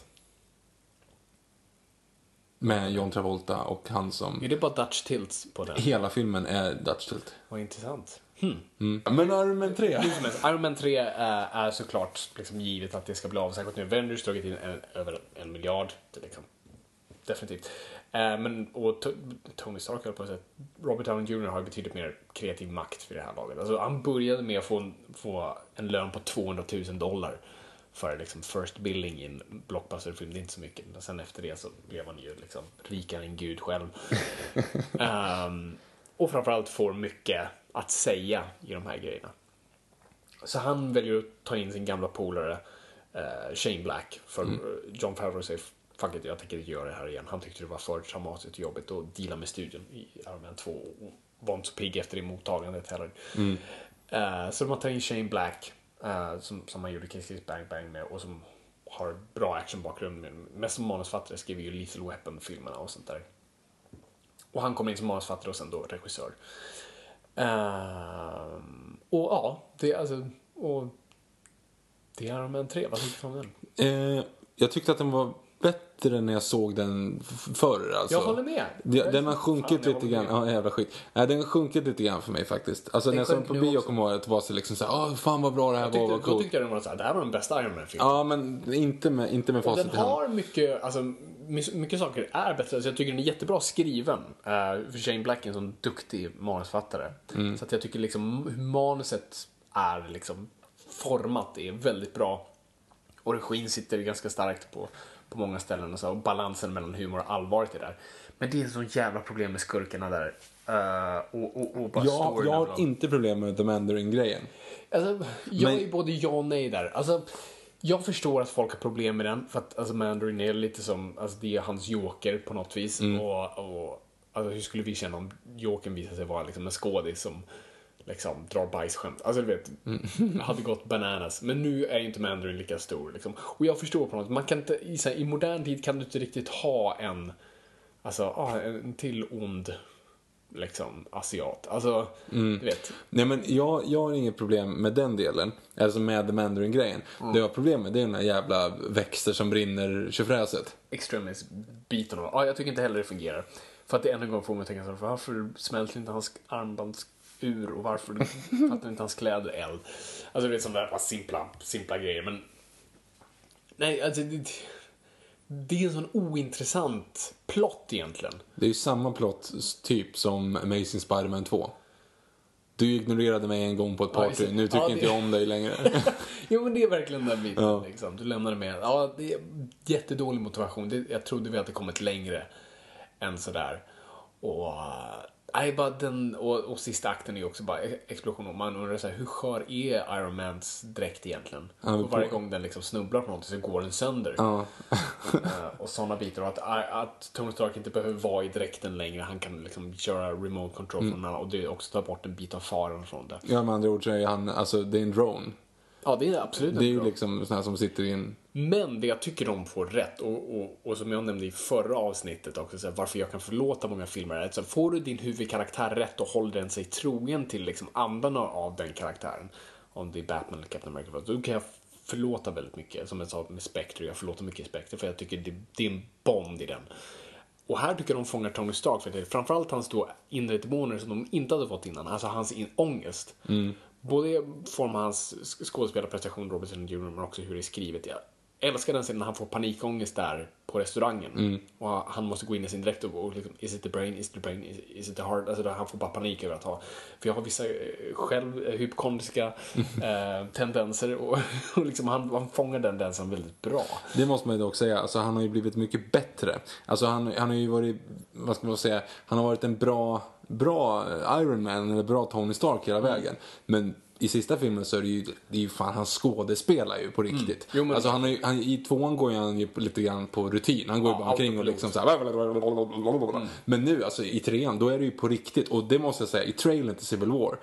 Med John Travolta och han som... Är det bara Dutch tilts på den? Hela filmen är Dutch Tilt. Vad intressant. Mm. Men Iron Man 3? Hur som helst, Iron Man 3 är, är såklart liksom givet att det ska bli av. Särskilt nu Avengers dragit in en, över en miljard. Det är liksom, definitivt. Eh, men, och To- Tony Stark höll på att säga, Robert Downey Jr har betydligt mer kreativ makt för det här laget. Alltså, han började med att få en, få en lön på 200 000 dollar för liksom first billing i en blockbusterfilm, det är inte så mycket. Men sen efter det så blev han ju liksom rikare än gud själv. um, [laughs] och framförallt får mycket att säga i de här grejerna. Så han väljer att ta in sin gamla polare uh, Shane Black. För mm. John Favreau säger fuck it, jag tänker inte göra det här igen. Han tyckte det var för traumatiskt och jobbigt att deala med studion i Iron Man 2. Och var inte så pigg efter det mottagandet heller. Mm. Uh, så de tar in Shane Black, uh, som, som man gjorde Kiss Kiss Bang Bang med och som har bra actionbakgrund. Mest som manusfattare skriver ju Lethal Weapon-filmerna och sånt där. Och han kommer in som manusfattare och sen då regissör. Uh, och ja, det alltså... Och det är Iron Man 3, vad tycker du om den? Jag tyckte att den var bättre när jag såg den förr alltså. Jag håller med. Den, den har sjunkit lite grann. Ja, jävla skit. Nej, den har sjunkit lite grann för mig faktiskt. Alltså när jag såg på bio kommer jag att var så liksom såhär, åh fan vad bra det här tyckte, var, vad coolt. Då tyckte jag den var såhär, det här var den bästa Iron Man-filmen. Ja, men inte med, inte med facit Den har mycket, alltså mycket saker är bättre. Så jag tycker den är jättebra skriven. Uh, för Shane Black är en sån duktig manusfattare. Mm. Så att jag tycker liksom hur manuset är liksom format är väldigt bra. Och regin sitter ganska starkt på på många ställen och, så, och balansen mellan humor och allvaret är där. Men det är sånt jävla problem med skurkarna där. Uh, och, och, och bara jag, jag har inte problem med The Mandarin-grejen. Alltså, jag Men... är både ja och nej där. Alltså, jag förstår att folk har problem med den. För att alltså, Mandarin är lite som, alltså, det är hans joker på något vis. Mm. Och, och alltså, hur skulle vi känna om jokern visade sig vara liksom, en skådis som liksom drar bajsskämt. Alltså du vet, mm. [laughs] hade gått bananas. Men nu är inte Mandarin lika stor liksom. Och jag förstår på något man kan inte, i, här, i modern tid kan du inte riktigt ha en, alltså, ah, en till ond liksom asiat. Alltså, mm. du vet. Nej men jag, jag har inget problem med den delen. Alltså med Mandarin-grejen. Mm. Det jag har problem med det är den här jävla växter som brinner tjofräset. Extremis-biten av Ja, jag tycker inte heller det fungerar. För att det ännu en gång får mig att tänka så varför smälter inte hans armband ur och varför [laughs] fattar inte hans kläder eld. Alltså det är sådana där simpla, simpla grejer men Nej, alltså det, det är en sån ointressant plott egentligen. Det är ju samma plott typ som Amazing Spiderman 2. Du ignorerade mig en gång på ett party, nu tycker ja, det... inte jag om dig längre. [laughs] jo men det är verkligen den biten. Ja. Liksom. Du lämnade med, ja det är jättedålig motivation. Det, jag trodde vi hade kommit längre än sådär. Och Nej, bara den, och, och sista akten är ju också bara e- explosion. Man undrar så här, hur skör är Iron Mans dräkt egentligen? Ja, och varje gång den liksom snubblar på någonting så går den sönder. Ja. uh, och sådana bitar. Och att, att Tony Stark inte behöver vara i dräkten längre. Han kan liksom köra remote control mm. från alla och det också tar bort en bit av faran från det. Ja, med andra ord så är han, alltså det är en drone. Ja, det är absolut Det är ju liksom sådana som sitter i en... Men det jag tycker de får rätt och, och, och som jag nämnde i förra avsnittet också, så här, varför jag kan förlåta många filmer är att så här, får du din huvudkaraktär rätt och håller den sig trogen till liksom andan av den karaktären, om det är Batman eller Captain America, då kan jag förlåta väldigt mycket. Som jag sa med Spectre, jag förlåter mycket Spectre för jag tycker det, det är en Bond i den. Och här tycker jag de fångar Tony Stark för det är framförallt hans då inre demoner som de inte hade fått innan, alltså hans in ångest. Mm. Både i form av hans skådespelarprestation, Robert Downey Jr, men också hur det är skrivet. Jag älskar den scenen när han får panikångest där på restaurangen. Mm. Och han måste gå in i sin dräkt och, och liksom, is it the brain, is it the brain, is, is it the heart? Alltså han får bara panik över att ha, för jag har vissa eh, själv eh, [laughs] eh, tendenser och, [laughs] och liksom han, han fångar den tendensen väldigt bra. Det måste man ju dock säga, alltså han har ju blivit mycket bättre. Alltså han, han har ju varit, vad ska man säga, han har varit en bra bra Iron Man eller bra Tony Stark hela mm. vägen. Men i sista filmen så är det ju, det är ju fan, han skådespelar ju på mm. riktigt. Mm. Jo. Alltså han, är, han, i tvåan går han ju lite grann på rutin. Han går ju bara omkring och liksom så här, mm. Men nu, alltså i trean, då är det ju på riktigt. Och det måste jag säga, i trailern till Civil War.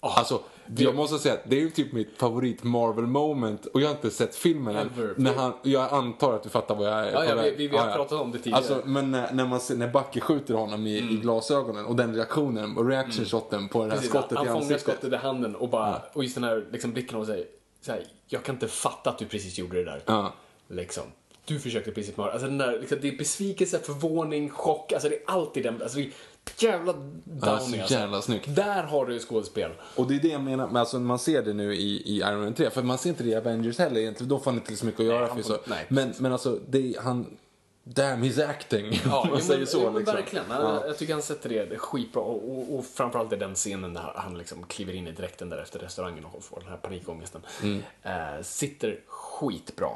Oh, alltså, det... jag måste säga att det är ju typ mitt favorit Marvel moment och jag har inte sett filmen än. När han, jag antar att du fattar vad jag är ja, ja, vi, vi, vi har ja, pratat om det tidigare. Alltså, men när, när, man ser, när Bucky skjuter honom i, mm. i glasögonen och den reaktionen och reaction shoten mm. på det här Precis, skottet han, i ansiktet. Han fångar skottet i handen och bara, ja. och just den här liksom, blicken och säger så här, jag kan inte fatta att du precis gjorde det där. Ja. Liksom du försökte precis mörda. Alltså den där, liksom, det är besvikelse, förvåning, chock. Alltså det är alltid den. Alltså, jävla downing alltså. Jävla snyggt. Där har du skådespel. Och det är det jag menar, men alltså man ser det nu i, i Iron Man 3. För man ser inte det i Avengers heller egentligen. Då får inte så mycket att göra. Nej, för så. Nej. Men, men alltså, det, han, damn his acting. Ja, man jo, säger men, så. men liksom. verkligen. Ja. Jag tycker han sätter det skitbra. Och, och, och framförallt i den scenen där han liksom kliver in i direkten där efter restaurangen och får den här panikångesten. Mm. Eh, sitter skitbra.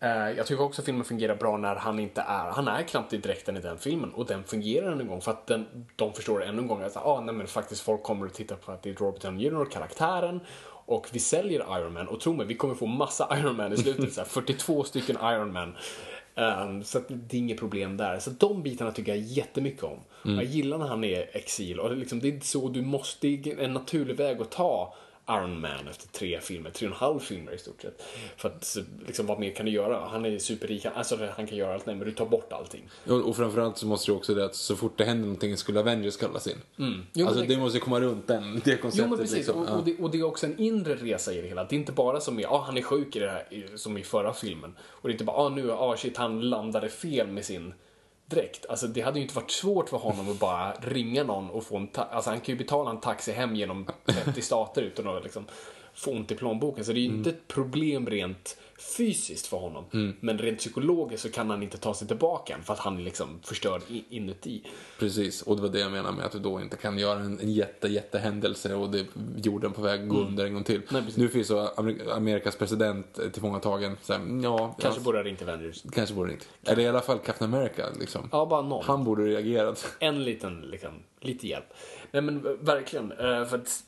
Eh, jag tycker också filmen fungerar bra när han inte är, han är knappt i direkten i den filmen och den fungerar ännu en gång för att den, de förstår ännu en gång att ah, nej, men faktiskt folk kommer att titta på att det är Robert Downey Jr. karaktären och vi säljer Iron Man och tro mig, vi kommer få massa [laughs] Iron Man i slutet, så här, 42 stycken Iron Man. Um, så det är inget problem där. Så de bitarna tycker jag jättemycket om. Jag gillar när han är exil och det är, liksom, det är så du måste, det är en naturlig väg att ta Iron Man efter tre filmer, tre och en halv filmer i stort sett. För att liksom, vad mer kan du göra? Han är superrik, alltså han kan göra allt, nej men du tar bort allting. Och, och framförallt så måste det också det att så fort det händer någonting skulle Avengers kallas in. Jo, men alltså det- det måste komma runt den, det konceptet. Jo men precis, liksom. och, och, det, och det är också en inre resa i det hela. Det är inte bara som i, ah, han är sjuk i det här, som i förra filmen. Och det är inte bara, ah, nu, ah, shit, han landade fel med sin direkt. Alltså det hade ju inte varit svårt för honom att bara ringa någon och få en Alltså han kan ju betala en taxi hem genom 30 stater utan att liksom få ont i plånboken. Så det är ju inte ett problem rent fysiskt för honom. Men rent psykologiskt så kan han inte ta sig tillbaka än för att han är liksom förstörd inuti. Precis, och det var det jag menade med att du då inte kan göra en, en jätte, jättehändelse och det, jorden på väg att gå under en gång till. Mm. Nej, nu finns så Amer- Amerikas president tillfångatagen. Så här, ja, Kanske borde ha ringt Avengers. kanske borde inte. Eller i alla fall Captain America liksom. Ja, bara någon. Han borde reagerat. en liten, liksom, lite hjälp. Nej men verkligen. eh, För att,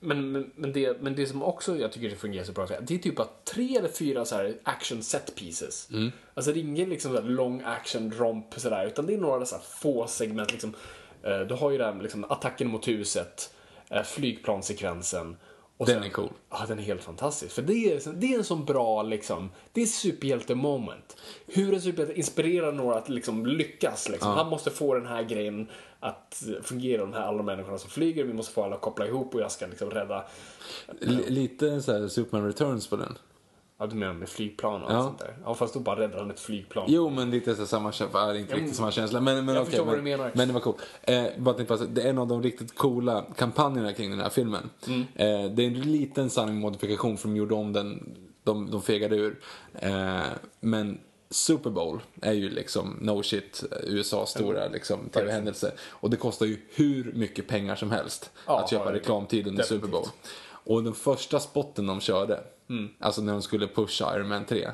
men, men, men, det, men det som också jag tycker det fungerar så bra, det är typ att tre eller fyra så här action set pieces. Alltså det är ingen liksom så lång action romp sådär, utan det är några så få segment. Liksom. Eh, Du har ju den liksom, attacken mot huset, eh, flygplanssekvensen. Och Den är cool. Ja, den är helt fantastisk. För det är, det är en sån bra, liksom, det är superhjälte-moment. Hur en superhjälte inspirerar några att liksom lyckas. Liksom. Han måste få den här grejen att fungera, de här alla människorna som flyger, vi måste få alla att koppla ihop och jag ska liksom rädda, L- lite så här Superman Returns på den. ja du menar med flygplan och Ja. allt sånt där. Ja, fast då bara räddar han ett flygplan. Jo, men lite så samma känsla. Ja, inte riktigt samma känsla. Men, men jag okej, förstår vad men, du menar. Men det var coolt. Eh, bara tänkte det är en av de riktigt coola kampanjerna kring den här filmen. Mm. Eh, det är en liten sanning modifikation för de gjorde om den. De, de fegade ur. Eh, men Super Bowl är ju liksom no shit USAs stora liksom, tv-händelse. Och det kostar ju hur mycket pengar som helst Ja, att köpa ja, reklamtid under. Super Bowl. Och den första spotten de körde, Mm. alltså när de skulle pusha Iron Man 3.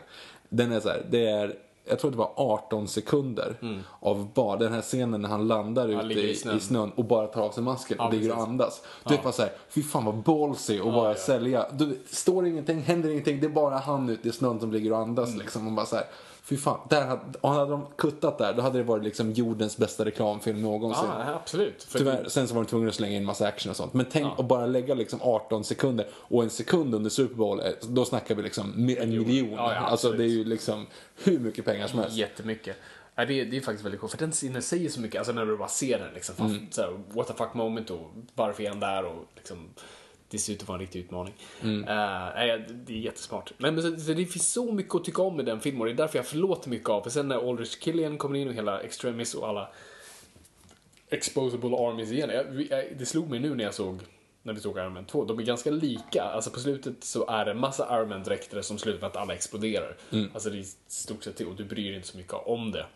Den är så här, det är, jag tror det var 18 sekunder av bara den här scenen när han landar ute ligger i i, snön. och bara tar av sig masken Ja, och ligger och andas. Du vet bara såhär, fy fan vad ballsy och bara sälja. Du, står ingenting, händer ingenting, det är bara han ute i snön som ligger och andas Mm. liksom. Och bara så här, fy fan, där hade, hade de kuttat där, då hade det varit liksom jordens bästa reklamfilm någonsin. Ja, absolut. För Tyvärr, sen så var de tvungna att slänga in massa action och sånt. Men tänk att bara lägga liksom 18 sekunder och en sekund under Super Bowl, eh, då snackar vi liksom en miljon. Ja, ja, alltså det är ju liksom hur mycket pengar som helst. Jättemycket. Ja, det, är- det är faktiskt väldigt coolt, för den scenen säger så mycket, alltså när du bara ser den liksom, Mm. så här, what the fuck moment och varför är han där och liksom, det ser ut att vara en riktig utmaning. Mm. Nej, det är jättesmart. Men, men så, så det finns så mycket att tycka om med den filmen och det är därför jag förlåter mycket av, för sen när Aldrich Killian kommer in och hela Extremis och alla Exposable Armies igen, jag, jag, det slog mig nu när jag såg när vi såg Iron Man 2, de är ganska lika. Alltså på slutet så är det en massa Iron Man-dräkter som slutar med att alla exploderar. Alltså det är i stort sett det och du bryr dig inte så mycket om det.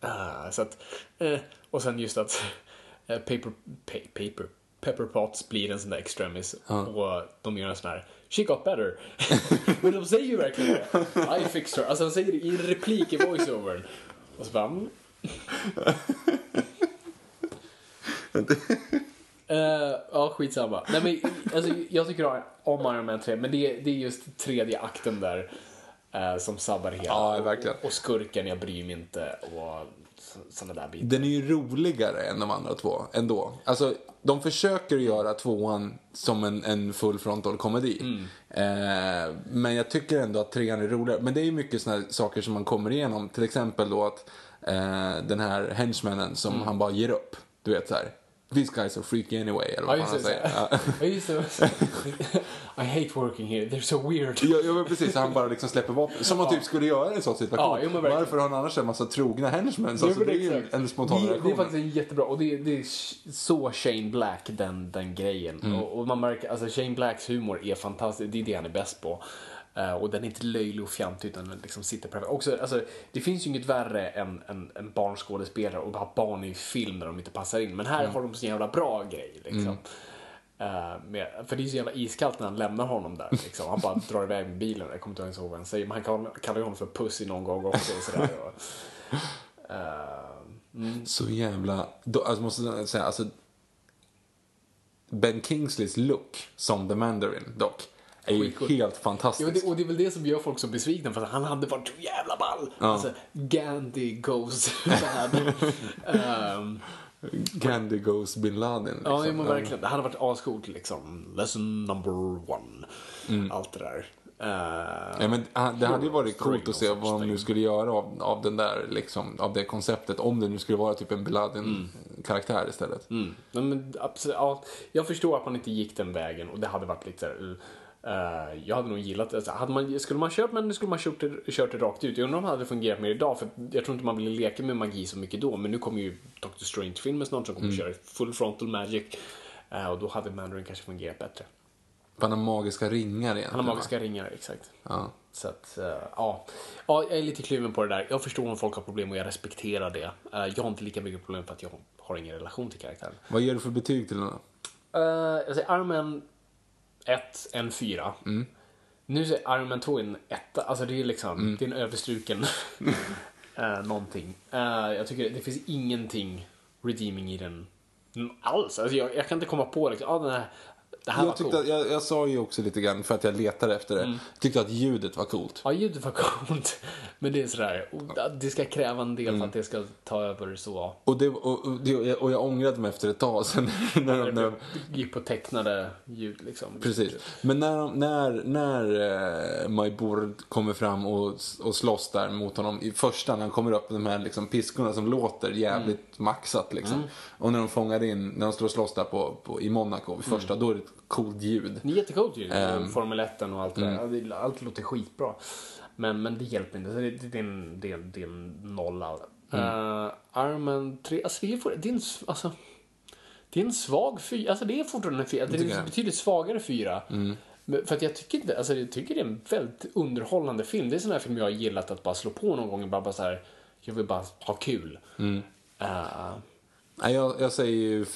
Ah, så att, eh, och sen just att paper, pa, paper, Pepper Potts blir en sån där extremis och de gör en sån här She got better. [laughs] Men de säger ju verkligen det. I fixed her. Alltså de säger det i en replik i voiceovern. Och så bara... Mm. [laughs] Eh, ja, skitsamma. Nej, men, alltså, jag tycker om Iron Man 3, men det är, det är just tredje akten där eh, som sabbar hela. Ja, verkligen. Och, och skurken, jag bryr mig inte och sådana där bitar. Den är ju roligare än de andra två ändå. Alltså, de försöker göra tvåan som en, en full frontal komedi. Mm. Eh, men jag tycker ändå att trean är roligare. Men det är ju mycket här saker som man kommer igenom. Till exempel då att eh, den här henchmanen som Mm. han bara ger upp. Du vet så här. These guys are freaky anyway, eller vad Ja, det. säger. Ja. Ja, just det. I hate working here, they're so weird. Ja, ja precis, han bara liksom släpper vapen. Som man typ skulle göra i en sån situation. Ja. Varför har han annars en massa trogna Jo, alltså, det är ju en spontan det, det reaktion. är faktiskt jättebra, och det, det är så Shane Black, den, den grejen. Mm. Och, och man märker, alltså Shane Blacks humor är fantastisk, det är det han är bäst på. Eh, och den är inte löjlig och fjantig utan den liksom sitter perfekt. Också, alltså, det finns ju inget värre än en barnskådespelare och ha barn i film där de inte passar in. Men här har de så jävla bra grej. Liksom. Eh, med, för det är så jävla iskallt när han lämnar honom där. Liksom. Han bara drar iväg med bilen. Jag kommer inte ihåg vad han säger. Men han kallar, kallar ju honom för Pussy någon gång också. Och sådär. Och, eh, Så jävla... Då, alltså måste jag säga, alltså... Ben Kingsleys look som The Mandarin dock är ju Skitcool. helt Ja, och, fantastisk. det, och det är väl det som gör folk så besvikna för att han hade varit så jävla ball. Alltså, Gandhi goes [laughs] bad. Ehm, Candy Goes Bin Laden. Liksom. ja, men verkligen. Det hade varit ascoolt liksom. Lesson number one. Allt det där. Ehm, Ja, men ah, det hade ju varit coolt att se vad de nu skulle göra av, av den där, liksom, av det konceptet. Om det nu skulle vara typ en Bin Laden-karaktär istället. Mm. Nej, men absolut, ja, jag förstår att man inte gick den vägen och det hade varit lite så här, uh, jag hade nog gillat det. Alltså, hade man, skulle man kört men skulle man kört det, kört det rakt ut. Jag undrar om det hade fungerat mer idag för jag tror inte man ville leka med magi så mycket då. Men nu kommer ju Doctor Strange-filmen snart som kommer köra full frontal magic. Eh, och då hade Mandarin kanske fungerat bättre. Han har magiska ringar egentligen. Han har va? magiska ringar, exakt. Ja. Så att, eh, ja. ja. Jag är lite kluven på det där. Jag förstår om folk har problem och jag respekterar det. Jag har inte lika mycket problem för att jag har ingen relation till karaktären. Vad ger du för betyg till den då? Uh, jag säger Iron Man 1, en 4. Nu säger Iron Man 2 en 1. Alltså det är liksom, det är en överstruken uh, [laughs] någonting. Uh, jag tycker det finns ingenting redeeming i den mm, alls. Alltså jag, jag kan inte komma på liksom, ah, den här, det här var Jag, tyckte coolt. att, jag, jag sa ju också lite grann, för att jag letade efter det, tyckte att ljudet var coolt. Ja, ljudet var coolt. [laughs] Men det är sådär, det ska kräva en del för att det ska ta över så. Och, det, och, och, det, och jag ångrade mig efter ett tag sen. [laughs] när, de- när, de- Det gick på tecknade ljud liksom. Precis. Men när, de- när, när eh, Majbord kommer fram och, och slåss där mot honom i första, när han kommer upp med de här liksom, piskorna som låter jävligt maxat liksom. Och när de fångar in, när de står och slåss där på, på, i Monaco vid första, då är det coolt ljud. Det är jättecoolt ju. Ehm. Formel 1 och allt det där. Det- Allt låter skitbra. Men, men det hjälper inte. Det, det, är en, det, är en, det är en nolla. Mm. Iron Man 3, alltså det är, det är en, alltså, det är en svag fyra. Alltså det är fortfarande en fyra. Det är en betydligt svagare fyra. Men För att jag tycker inte, alltså jag tycker det är en väldigt underhållande film. Det är en sån här film jag har gillat att bara slå på någon gång och bara, bara så här, jag vill bara ha kul. Eh, Nej, jag, jag säger ju,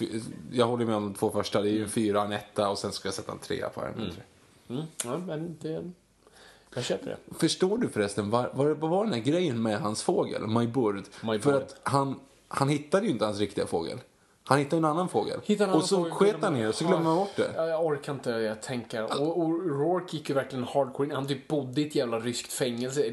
jag håller med om de två första. Det är ju en fyra, en etta och sen ska jag sätta en trea på Man 3. mm, ja, men det, jag köper det. Förstår du förresten, vad, vad var den här grejen med hans fågel? Majburd. För att han, han hittade ju inte hans riktiga fågel. Han hittade en annan fågel. En och annan så fågel, sket han ner och så glömde man bort det. Ja, jag orkar inte jag tänka. Och, och Rourke gick ju verkligen hardcore in. Han typ bodde i ett jävla ryskt fängelse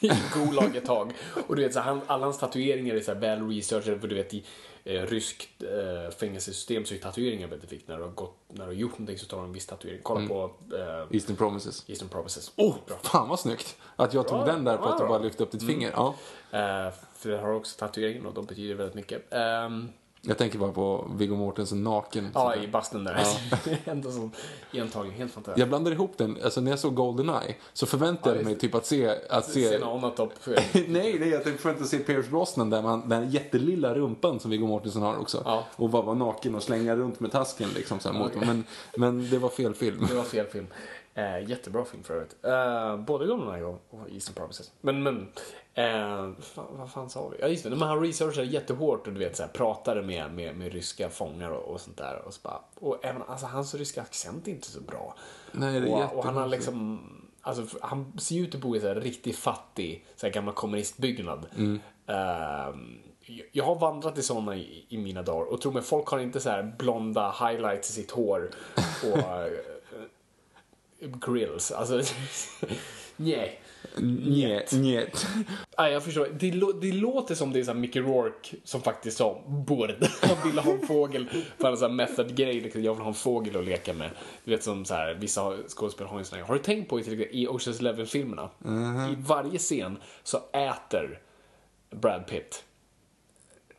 i Gulag ett tag. Och du vet, så han, alla hans tatueringar är så här väl researchade. För du vet, i eh, ryskt eh, fängelsesystem så är tatueringar väldigt viktigt. När du har, gått, när du har gjort någonting så tar du en viss tatuering. Kolla på eh, Eastern Promises. Eastern Promises. Oh, fan vad snyggt! Att jag tog Bra, den där på att du bra. bara lyfte upp ditt finger. Ja. Eh, för det har också tatueringen och de betyder väldigt mycket. Ehm, Jag tänker bara på Viggo Mortensen naken. ja, i bastun där. [laughs] Ändå som entagning. Helt fantastiskt. Jag blandade ihop den, alltså när jag såg Goldeneye så förväntade jag mig typ att se... Att se... Sena Onatopp. [laughs] Nej, det är att jag förväntade se Pierce Brosnan där man, den jättelilla rumpan som Viggo Mortensen har också. Ja. Och bara vara naken och slänga runt med tasken liksom så mot Okej. men, men det var fel film. Det var fel film. Eh, jättebra film för övrigt. Eh, både Goldeneye och, och Eastern Promises. Men, men eh, fan, vad fan sa vi? Ja just det, men han researchade jättehårt och du vet så här, pratade med, med, med ryska fångar och, och sånt där. Och, så bara, och även, alltså hans ryska accent är inte så bra. Nej, det är och, och han har liksom, alltså han ser ut att bo i så här riktigt fattig, så här gammal kommunistbyggnad. Mm. Eh, jag har vandrat i sådana i, i mina dagar och tro mig, folk har inte så här blonda highlights i sitt hår och [laughs] eh, grills. Alltså, [laughs] nej. Njet, njet. Nej, jag förstår. Det, lå- det låter som det är så här Mickey Rourke som faktiskt sa bord. [laughs] Han ville ha en fågel för en sån här method-grej. Liksom, jag vill ha en fågel att leka med. Du vet som så här, vissa skådespelare har en sån här. Har du tänkt på i, till i Ocean's Eleven-filmerna? I varje scen så äter Brad Pitt.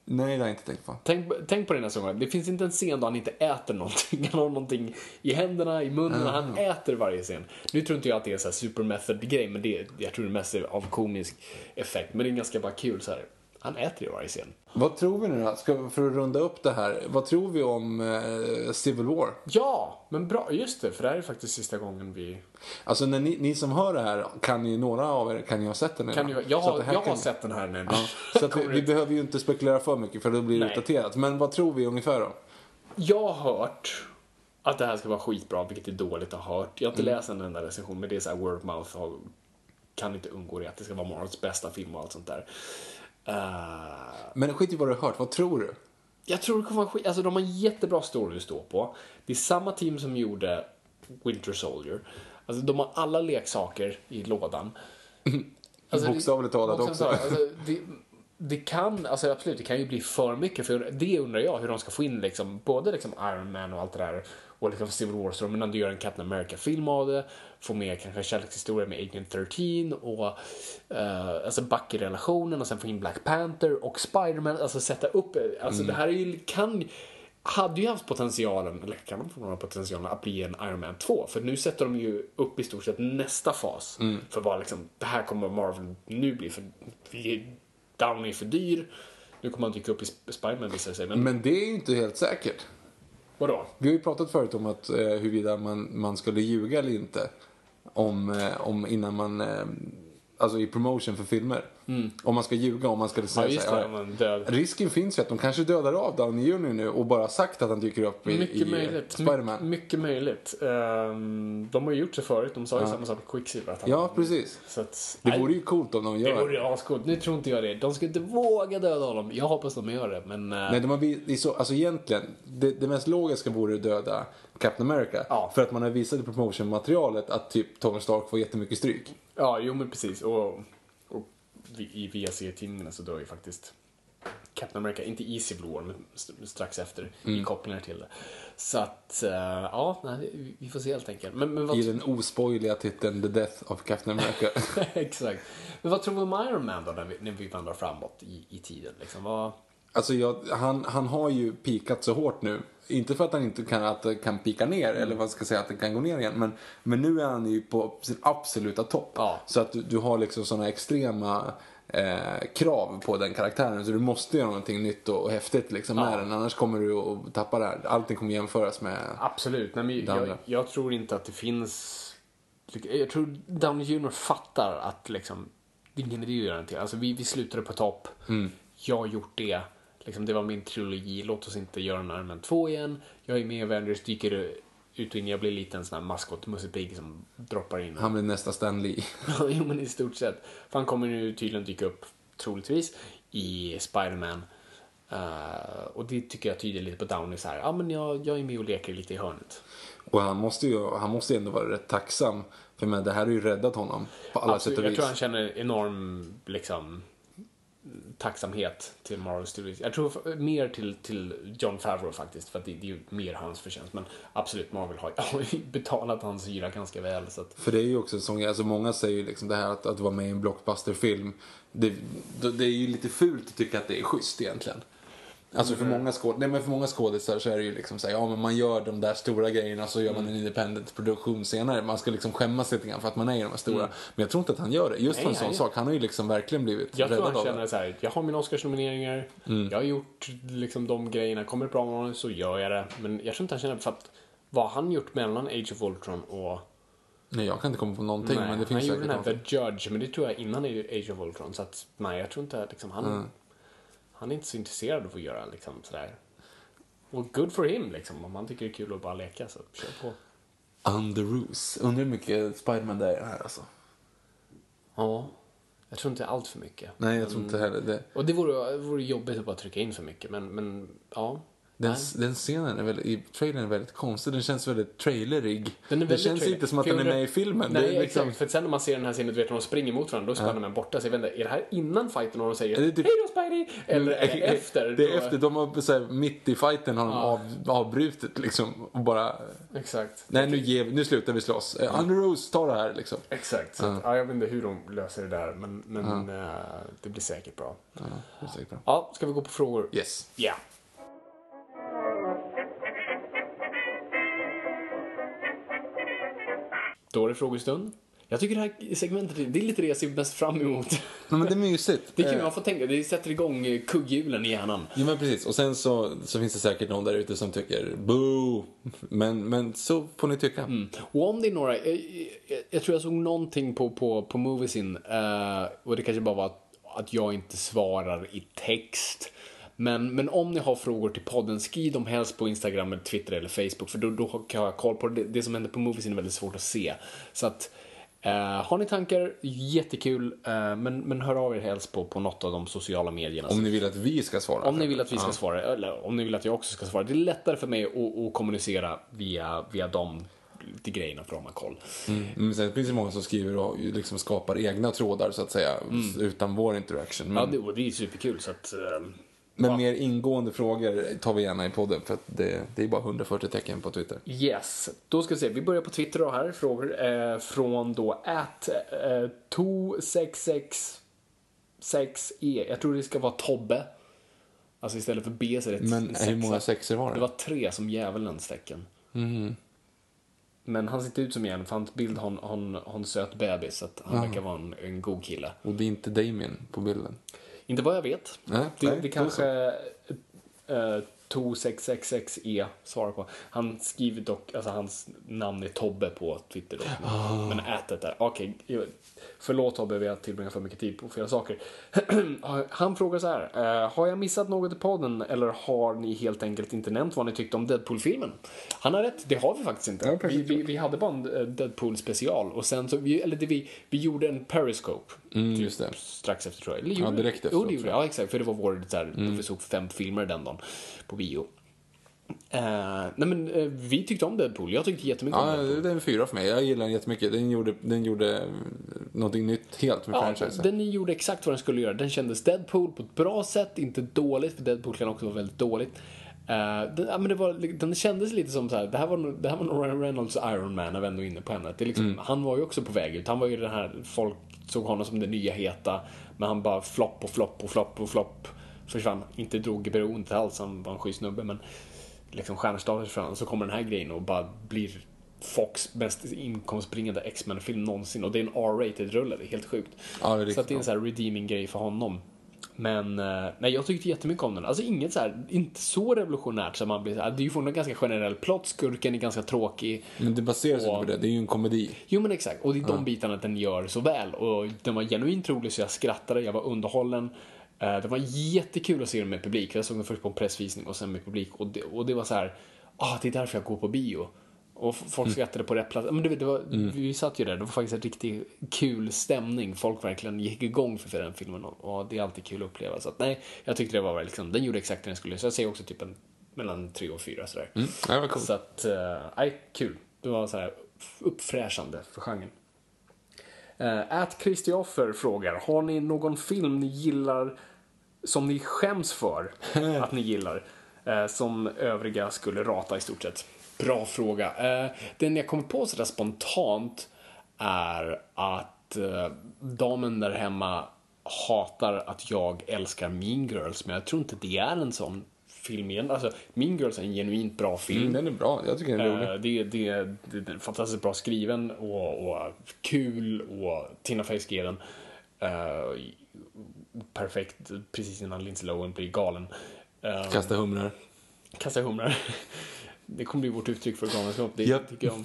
Nej, det har jag inte tänkt på. Tänk, tänk på det nästa gång. Det finns inte en scen då han inte äter någonting. [laughs] Han har någonting i händerna, i munnen. Han äter varje scen. Nu tror inte jag att det är här super method grej, men det, jag tror det mest är av komisk effekt. Men det är ganska bara kul så här. Han äter i varje scen. Vad tror vi nu då? Ska, för att runda upp det här. Vad tror vi om eh, Civil War? Ja, men bra. Just det, för det här är faktiskt sista gången vi... Alltså när ni, ni som hör det här, kan ju några av er kan ju ha sett den Kan redan. ju, jag har, jag har kan- sett den här nu. Ja, så att vi, vi behöver ju inte spekulera för mycket för då blir det utdaterat. Men vad tror vi ungefär då? Jag har hört att det här ska vara skitbra, vilket är dåligt att ha hört. Jag har inte Mm. läst en enda recension, men det är så här word of mouth och kan inte undgå det, att det ska vara Marvels bästa film och allt sånt där. Eh, Men skit i vad du har hört, vad tror du? jag tror det kommer vara skit. Alltså de har en jättebra story att stå på. Det är samma team som gjorde Winter Soldier. Alltså de har alla leksaker i lådan. [laughs] Alltså, Bokstavligt talat också. talat, Alltså, det, det kan, alltså absolut, det kan ju bli för mycket. För det undrar jag hur de ska få in liksom, både liksom Iron Man och allt det där och liksom Civil War stormen när du gör en Captain America-film av det. Få med kanske kärlekshistoria med Agent 13 och uh, alltså Bucky-relationen och sen få in Black Panther och Spider-Man. Alltså sätta upp, alltså det här är ju, kan hade ju haft potentialen, eller kan de få några potentialen att bli en Iron Man 2? För nu sätter de ju upp i stort sett nästa fas. För vad liksom, det här kommer Marvel nu bli, för Downey är för dyr. Nu kommer han dyka upp i Sp- Spiderman visar det sig. Men, Men det är ju inte helt säkert vadå? Vi har ju pratat förut om att eh, huruvida man, man skulle ljuga eller inte. Om, eh, om innan man, eh, alltså i promotion för filmer. Om man ska ljuga, om man skulle säga Mm. Ja, just så det. Risken finns ju att de kanske dödar av Downey Jr nu och bara sagt att han dyker upp i, i Mycket eh, möjligt. Spiderman. My, mycket möjligt. Ehm, de har ju gjort det förut. De sa ju samma sak med Quicksilver. Att han, Ja, precis. Så att, Det nej, vore ju coolt om de det gör vore ascoolt. Nu tror inte jag det. De ska inte våga döda honom. Jag hoppas de gör det, men... eh, Nej, de har, det så, alltså egentligen, det, det mest logiska vore att döda Captain America. Ja. För att man har visat i promotion-materialet att typ Tony Stark får jättemycket stryk. Ja, jo men precis. Och, och i VAC-tidningarna så dör ju faktiskt Captain America, inte i Civil War, men st- strax efter, i kopplingar till det. Så att, eh, ja, nej, vi- vi får se helt enkelt. Men, men vad, I den ospoiliga titeln The Death of Captain America. [laughs] exakt. Men vad tror du om Iron Man då, när vi, när vi vandrar framåt i, i tiden? Liksom? Vad, alltså jag, han, han har ju pikat så hårt nu. Inte för att han inte kan, att kan pika ner, Mm. eller vad ska jag säga, att det kan gå ner igen. Men, men nu är han ju på sin absoluta topp. Ja. Så att du, du har liksom sådana extrema eh, krav på den karaktären. Så du måste göra någonting nytt och, och häftigt liksom med Ja. den. Annars kommer du att tappa det här. Allting kommer jämföras med... Absolut. Nej, men jag, jag tror inte att det finns... Jag tror Downey Jr fattar att liksom, det är ingen idé att göra någonting. Alltså vi, vi slutade på topp. Mm. Jag har gjort det. Liksom, det var min trilogi. Låt oss inte göra en Iron Man 2 igen. Jag är med i Avengers, dyker ut och in. Jag blir lite en sån här maskot, Musse Pigg som droppar in. Han blir nästa Stan Lee. [laughs] Jo, men i stort sett. För han kommer nu tydligen dyka upp, troligtvis, i Spider-Man. Eh, och det tycker jag tyder lite på Downey så här. Ja, men jag, jag är med och leker lite i hörnet. Och han måste ju han måste ju ändå vara rätt tacksam. För men det här har ju räddat honom på alla Absolut, sätt och jag vis. tror han känner enorm liksom, tacksamhet till Marvel Studios. Jag tror mer till, till John Favreau faktiskt, för att det, det är ju mer hans förtjänst. Men absolut, Marvel har, har ju [laughs] betalat hans hyra ganska väl. Så att, För det är ju också en sån alltså många säger ju liksom det här att, att vara med i en blockbusterfilm. Det, det är ju lite fult att tycka att det är schysst egentligen. Alltså för många, skåd, nej, men för många skådisar så är det ju liksom så här, ja men man gör de där stora grejerna så gör man en independent produktion senare. Man ska liksom skämmas lite grann för att man är i de här stora. Men jag tror inte att han gör det. Just Nej, en sån sak. Han har ju liksom verkligen blivit jag tror han känner det. så här, jag har mina Oscarsnomineringar, jag har gjort liksom de grejerna, kommer det bra manus så gör jag det. Men jag tror inte han känner, för att vad han gjort mellan Age of Ultron och Nej, jag kan inte komma på någonting men det finns han gjorde den här. The Judge, men det tror jag innan Age of Ultron. Så att, nej, jag tror inte liksom, han, han är inte så intresserad av att göra liksom sådär. Och good for him liksom, om han tycker det är kul att bara leka så kör på. Under Ruse. Undrar hur mycket Spiderman det är här alltså. Ja, jag tror inte allt för mycket. Nej, jag tror inte heller det. Och det vore, det vore jobbigt att bara trycka in för mycket, men, men ja. Den, den scenen är väldigt, i trailern är väldigt konstig. Den känns väldigt trailerig. Den är det väldigt känns trailer. inte som att För den är med i filmen. Nej, det är liksom, exakt. För sen när man ser den här scenen, du vet när de springer mot varandra, då är Spiderman borta. Så jag vet inte, är det här innan fighten och de säger det typ- Hej då Spidey! Eller är det efter? Det är Då- efter. De har så här, mitt i fighten har de av, avbrutit liksom. Och bara, Exakt. nej nu, ger, nu slutar vi slåss. Uh, Under Rose, ta det här liksom. Exakt. Så att, ja, jag vet inte hur de löser det där, men, men eh, det blir säkert bra. Ja, det är säkert bra. Ja, ska vi gå på frågor? Yes. Ja. Då är det frågestund. Jag tycker det här segmentet, det är lite det jag ser mest fram emot. [laughs] Nej, men det är mysigt. Det är kul, Eh, man får tänka, det sätter igång eh, kugghjulen i hjärnan. Ja men precis, och sen så, så finns det säkert någon där ute som tycker boo. Men, men så får ni tycka. Och om det är några, jag, jag, jag tror jag såg någonting på, på, på Moviesin, eh, och det kanske bara var att, att jag inte svarar i text. Men, men om ni har frågor till podden, skriv dem helst på Instagram, eller Twitter eller Facebook, för då, då kan jag ha koll på det. Det som händer på Moviesin är väldigt svårt att se. Så att, eh, har ni tankar, jättekul, eh, men, men hör av er helst på, på något av de sociala medierna. Om ni vill att vi ska svara. Om ni vill att vi ska svara, eller om ni vill att jag också ska svara. Det är lättare för mig att, att kommunicera via, via de lite grejerna för att ha koll. Men sen finns det många som skriver och liksom skapar egna trådar så att säga. Utan vår interaction. Men, Ja, det, det är superkul så att... men mer ingående frågor tar vi gärna i podden. För att det, det är bara 140 tecken på Twitter. Yes, då ska vi se. Vi börjar på Twitter då här. Frågor eh, från då at eh, 2666e. Jag tror det ska vara Tobbe. Alltså istället för B så är det Men sexa. hur många sexor var det? Det var tre som djävulens tecken. Men han ser inte ut som djävulen för hans bild har en- en- en söt bebis. Så att han verkar vara en, en god kille. Och det är inte Damien på bilden. Inte vad jag vet. Nej, det, nej, det då kanske uh, 2666E svarar på. Han skriver dock, alltså hans namn är Tobbe på Twitter dock. Ah. Men ätet där, okej. jag- förlåt Tobbe, vi har tillbringat för mycket tid på fel saker. [clears throat] Han frågar så här, eh, har jag missat något i podden eller har ni helt enkelt inte nämnt vad ni tyckte om Deadpool-filmen? Han har rätt, det har vi faktiskt inte. Ja, vi, vi, vi hade bara en eh, Deadpool-special och sen så, vi, eller det, vi, vi gjorde en Periscope. Mm, just det. Strax efter tror jag. Eller, Ja, direkt Jo, efteråt, det gjorde jag. Ja, exakt. För det var vår, så här, vi såg fem filmer den dagen på bio. Eh, nej men eh, vi tyckte om Deadpool. Jag tyckte jättemycket om Ja, Deadpool. det är en fyra för mig. Jag gillar den jättemycket. Den gjorde, den gjorde någonting nytt helt med Ja, franchisen. den gjorde exakt vad den skulle göra. Den kändes Deadpool på ett bra sätt, inte dåligt, för Deadpool kan också vara väldigt dåligt. Eh, den, ja, men det var, den kändes lite som så här, det här var, det här var nog Ryan Reynolds Iron Man när vi ändå är inne på ämnet. Det liksom, Han var ju också på väg ut. Han var ju den här, folk såg honom som det nya heta, men han bara flopp och flopp och flopp och flopp försvann. Inte drogberoendet alls, han var en schysst snubbe, men liksom stjärnstatus försvann. Så kommer den här grejen och bara blir Fox mest inkomstbringande X-Men-film någonsin. Och det är en R-rated rulle, det är helt sjukt. Ja, det är så att det är en sån här redeeming grej för honom. Men eh, nej, jag tyckte jättemycket om den. Alltså inget så här, inte så revolutionärt som man blir så här, Det är ju fortfarande ganska generell plott, skurken är ganska tråkig. Men det baseras ju Och- inte på det. Det är ju en komedi. Jo men exakt, och det är de bitarna den gör så väl. Och den var genuint rolig så jag skrattade, jag var underhållen. Eh, Det var jättekul att se den med publik. Jag såg den först på en pressvisning och sen med publik. Och det, och det var så här, ah, det är därför jag går på bio. Och folk skrattade på rätt plats. Men du vet, det var, Vi satt ju där, det var faktiskt en riktigt kul stämning. Folk verkligen gick igång för den filmen och, det är alltid kul att uppleva. Så att, nej, jag tyckte det var liksom, den gjorde exakt det den skulle. Så jag säger också typ en, mellan tre och fyra sådär. Mm. Ja, coolt. Så att, eh, nej, kul. Det var så här uppfräschande för genren. Uh, At Christioffer frågar, har ni någon film ni gillar som ni skäms för [laughs] att ni gillar? eh, som övriga skulle rata i stort sett. Bra fråga. Eh, den jag kommer på sådär spontant är att damen där hemma hatar att jag älskar Mean Girls, men jag tror inte det är en sån film igen. Alltså, mean Girls är en genuint bra film. Mm, den är bra. Jag tycker den är rolig. Eh, Det, det, det, det är fantastiskt bra skriven och, och kul och Tina Fey skrev den. Eh, perfekt precis innan Lindsay Lohan blir galen. Uh, Kasta humrar. Kasta humrar. [laughs] Det kommer bli vårt uttryck för galenskap. Det Japp. tycker jag om.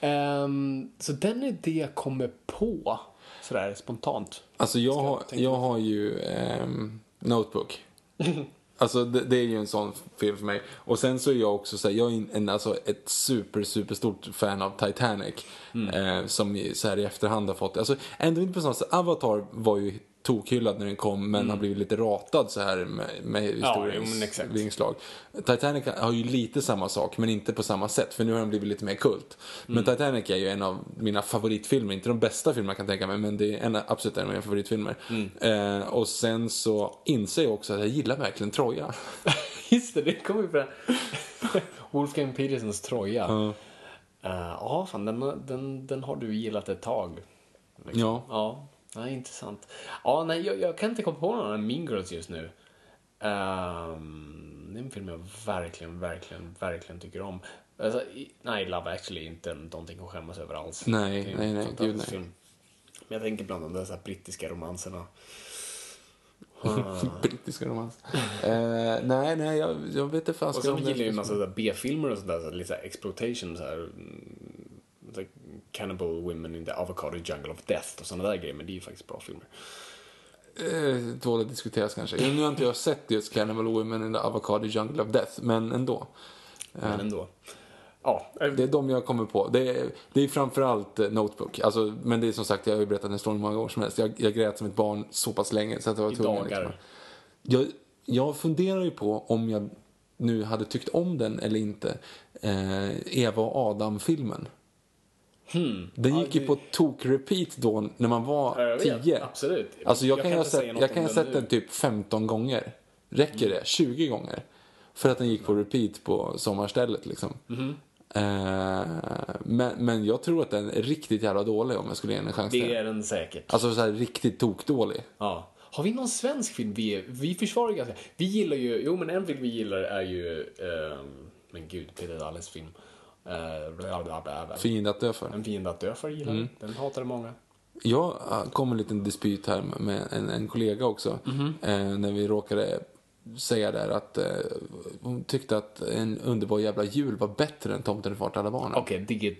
Ehm, så den är det jag kommer på sådär spontant. Alltså jag har, tänka jag har ju ehm, Notebook. [laughs] Alltså det, det är ju en sån film för mig. Och sen så är jag också så här, jag är en- alltså ett super, super stort fan av Titanic. Eh, som så här i efterhand har fått, alltså ändå inte på sånt sätt. Avatar var ju tokhyllad när den kom men har blivit lite ratad så här med, med historiens exakt. vingslag. Titanic har ju lite samma sak men inte på samma sätt för nu har den blivit lite mer kult. Men Titanic är ju en av mina favoritfilmer, inte de bästa filmerna kan jag tänka mig men det är en, absolut en av mina favoritfilmer. Eh, och sen så inser jag också att jag gillar verkligen Troja. [laughs] Just det, det kommer vi på. [laughs] Wolfgang Petersens Troja. Ja, fan, den, den, den har du gillat ett tag. liksom. Ja. Ja, nej, intressant. Ja, nej, jag, jag kan inte komma på någon annan Mean Girls just nu. Ehm, det är en film jag verkligen, verkligen, verkligen tycker om. Alltså, nej, Love actually är inte någonting att skämmas över alls. Nej, Det är en nej, nej, gud, nej. Film. Men jag tänker bland de där så brittiska romanserna. [laughs] Brittiska romans. eh, nej, nej, jag, jag vet inte fan Och det- gillar jag ju en massa så B-filmer och sånt där, så lite så här exploitation så här. Cannibal Women in the Avocado Jungle of Death och sådana där grejer, men det är ju faktiskt bra filmer. Eh, tål att diskuteras kanske. Nu har inte jag sett just Cannibal Women in the Avocado Jungle of Death, men ändå. Men ändå. Ja, eh, Det är de jag kommer på. Det är, det är framförallt eh, Notebook. Alltså, men det är som sagt, jag har ju berättat den storyn många gånger som helst. Jag, jag grät som ett barn så pass länge så att jag var I tvungen. dagar. Liksom. Jag, jag funderar ju på om jag nu hade tyckt om den eller inte. Eh, Eva och Adam-filmen. Den gick ju på tok-repeat då när man var Hmm. Ja, jag vet. tio. Absolut. Alltså jag, Jag kan kan ju ha sett, något jag kan om ha den sett nu. den typ 15 gånger. Räcker det? 20 gånger? För att den gick på repeat på sommarstället liksom. Mhm. Eh, men, men jag tror att den är riktigt jävla dålig om jag skulle ge den en chans Det är den säkert. Alltså så här riktigt tokdålig. Ja. Har vi någon svensk film vi vi försvarar ganska, vi gillar ju, jo men en film vi gillar är ju, ehm, men gud, Peter Dalles film. Uh, bla. Fiende att dö för. En fiende att dö för gillar Mm. Den hatade många. Jag eh, kom en liten dispyt här med en, en kollega också. Mhm. Eh, när vi råkade säga där att eh, hon tyckte att en underbar jävla jul var bättre än Tomten är far till alla barnen. Okej, okay,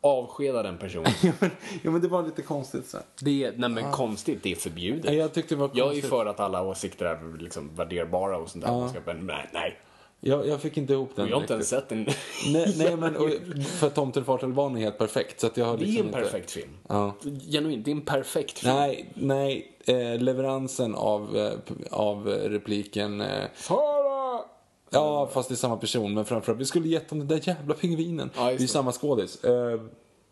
avskeda den personen. [laughs] ja men det var lite konstigt så. Det är, nej men konstigt, det är förbjudet. Nej, Jag tyckte det var Jag är konstigt. för att alla åsikter är liksom värderbara och sånt där. Ska, men nej, nej. Jag, jag fick inte ihop den Jag har inte ens sett den. Nej, nej [laughs] men och, för Tomten far till barn är helt perfekt. Så att jag har Det är liksom en inte... perfekt film. Ja. Genuint, det är en perfekt film. Nej, nej. Eh, leveransen av, eh, av repliken... Eh, Sara! ja, fast det är samma person. Men framförallt, vi skulle gett dem den där jävla pingvinen. Ja, det är samma skådis. Eh,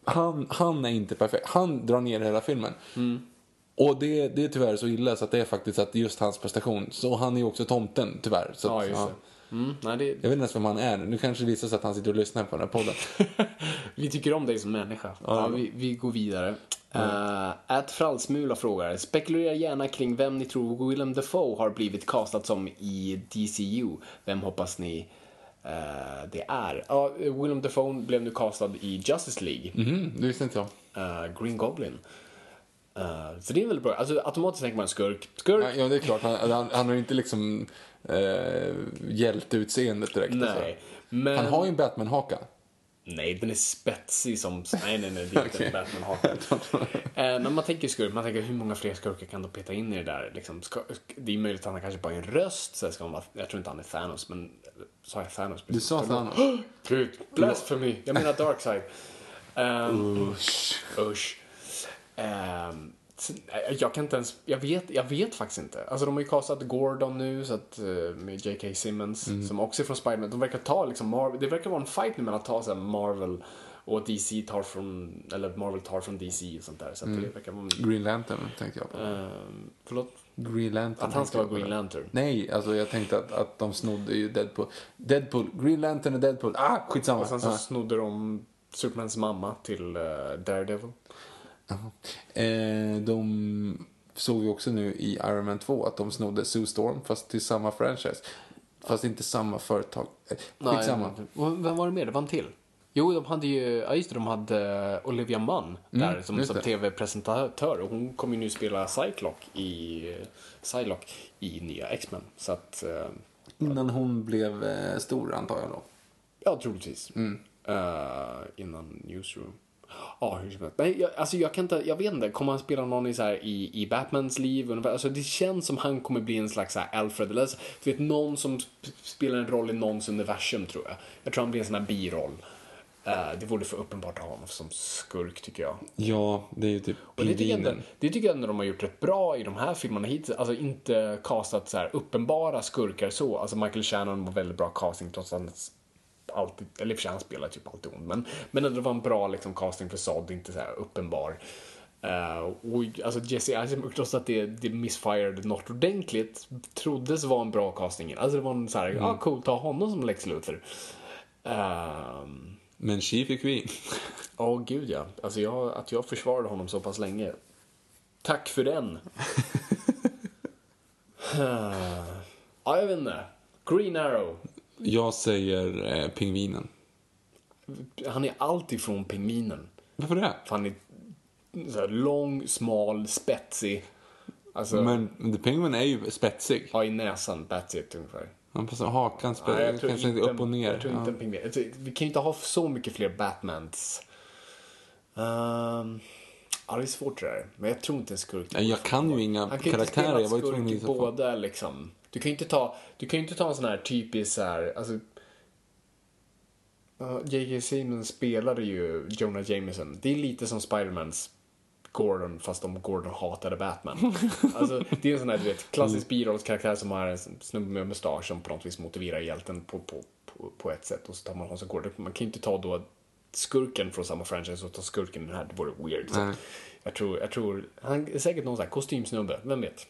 han, han är inte perfekt. Han drar ner hela filmen. Mm. Och det, det är tyvärr så illa så att det är faktiskt att just hans prestation. Så han är ju också tomten, tyvärr. Så att, ja. Mm, nej, det. Jag vet inte ens vem han är. Nu kanske det visar sig att han sitter och lyssnar på den här podden. [laughs] Vi tycker om dig som människa. Ja, vi, vi går vidare. Ät Fralsmula frågar, spekulera gärna kring vem ni tror Willem Dafoe har blivit castad som i DCU. Vem hoppas ni eh, det är? Ja, Willem Dafoe blev nu castad i Justice League. Mhm, det visste inte jag. Eh, Green Goblin. Eh, så det är väldigt bra. Alltså automatiskt tänker man skurk. Skurk? Ja, ja, det är klart. Han, han, han har inte liksom eh, hjälteutseendet direkt. Nej. Alltså. Men... Han har ju en Batman-haka. Nej, den är spetsig som... Nej, nej, nej, det är inte en [laughs] batman haka eh, Men man tänker skurk, man tänker hur många fler skurkar kan de peta in i det där? Liksom, ska, det är möjligt att han kanske bara är en röst, så ska man jag tror inte han är Thanos, men sa jag Thanos? Du sa Thanos. [gasps] Gud, blasphemy! Jag menar Darkseid. Um, [laughs] usch. Usch. Sen- jag kan inte ens, jag vet, jag vet faktiskt inte. Alltså de har ju castat Gordon nu så att, eh, med J.K. Simmons Mm. som också är från Spiderman. De verkar ta liksom Marvel, det verkar vara en fight nu mellan att ta så Marvel och DC tar från, eller Marvel tar från DC och sånt där. Så Mm. det verkar vara en, Green Lantern tänkte jag på. ehm, förlåt? Green Lantern. Att han ska vara Green. Lantern. Nej, alltså jag tänkte att, att de snodde ju Deadpool. Deadpool, Green Lantern och Deadpool. Ah, skitsamma. Och sen så Ja. snodde de Supermans mamma till eh, Daredevil. Eh, de såg vi också nu i Iron Man 2 att de snodde Sue Storm fast till samma franchise. Fast inte samma företag. Eh. Nej, vem var det mer? Det var en till. Jo, de hade ju, ja just det, de hade Olivia Munn där som, just som det. tv-presentatör och hon kommer ju nu spela Cyclock i, Psylocke i nya X-Men. Så att, eh, Innan hon blev eh, stor antar jag då. ja troligtvis. Eh, innan Newsroom. Ja, hur som helst. Nej, jag, alltså jag kan inte, jag vet inte, kommer han spela någon i, så här, i, i Batmans liv? ungefär? Alltså det känns som han kommer bli en slags så här Alfred, eller så- du vet någon som sp- spelar en roll i någons universum tror jag. Jag tror han blir en sån här biroll. Eh, det vore för uppenbart att ha honom som skurk tycker jag. Ja, det är ju typ Och det tycker, jag ändå, det tycker jag ändå de har gjort rätt bra i de här filmerna hittills. Alltså inte castat så här uppenbara skurkar så. Alltså Michael Shannon var väldigt bra casting trots att han alltid, eller i och för sig han spelar typ alltid ond. Men, men det var en bra liksom, casting för Sod, inte så här uppenbar. Uh, och alltså Jesse Eisenberg, trots att det, det missfired något ordentligt, troddes vara en bra casting. Alltså det var en så här, ja ah, coolt, ta honom som Lex Luthor. Ehm, Men She fick vi. [laughs] Ja, gud ja. Alltså jag, att jag försvarade honom så pass länge. Tack för den. [laughs] Ja, jag vet inte. Green Arrow. Jag säger eh, pingvinen. Han är allt ifrån pingvinen. Varför det? För han är så här lång, smal, spetsig. Alltså, Men The Penguin är ju spetsig. ja, i näsan, that's it ungefär. Han passar hakan Nej, spetsig, jag tror kanske inte upp och ner. Jag tror inte en pingvin. Jag tror- Vi kan ju inte ha så mycket fler Batmans. Um, ja, det är svårt det där. Men jag tror inte en skurk. Jag kan ju inga Han kan ju inte karaktärer, spela jag var ju skurk tvungen att i gissa på. båda liksom. Du kan ju inte ta, du kan inte ta en sån här typisk så här, alltså. Uh, J.K. Simmons spelade ju Jonah Jameson. Det är lite som Spidermans Gordon, fast om Gordon hatade Batman. [laughs] alltså, det är en sån här, du vet, klassisk birollskaraktär som har en snubbe med mustasch som på något vis motiverar hjälten på, på, på, på ett sätt. Och så tar man honom som Gordon. Man kan ju inte ta då skurken från samma franchise och ta skurken i den här, det vore weird. Så jag tror, jag tror, han är säkert någon sån här kostymsnubbe, vem vet?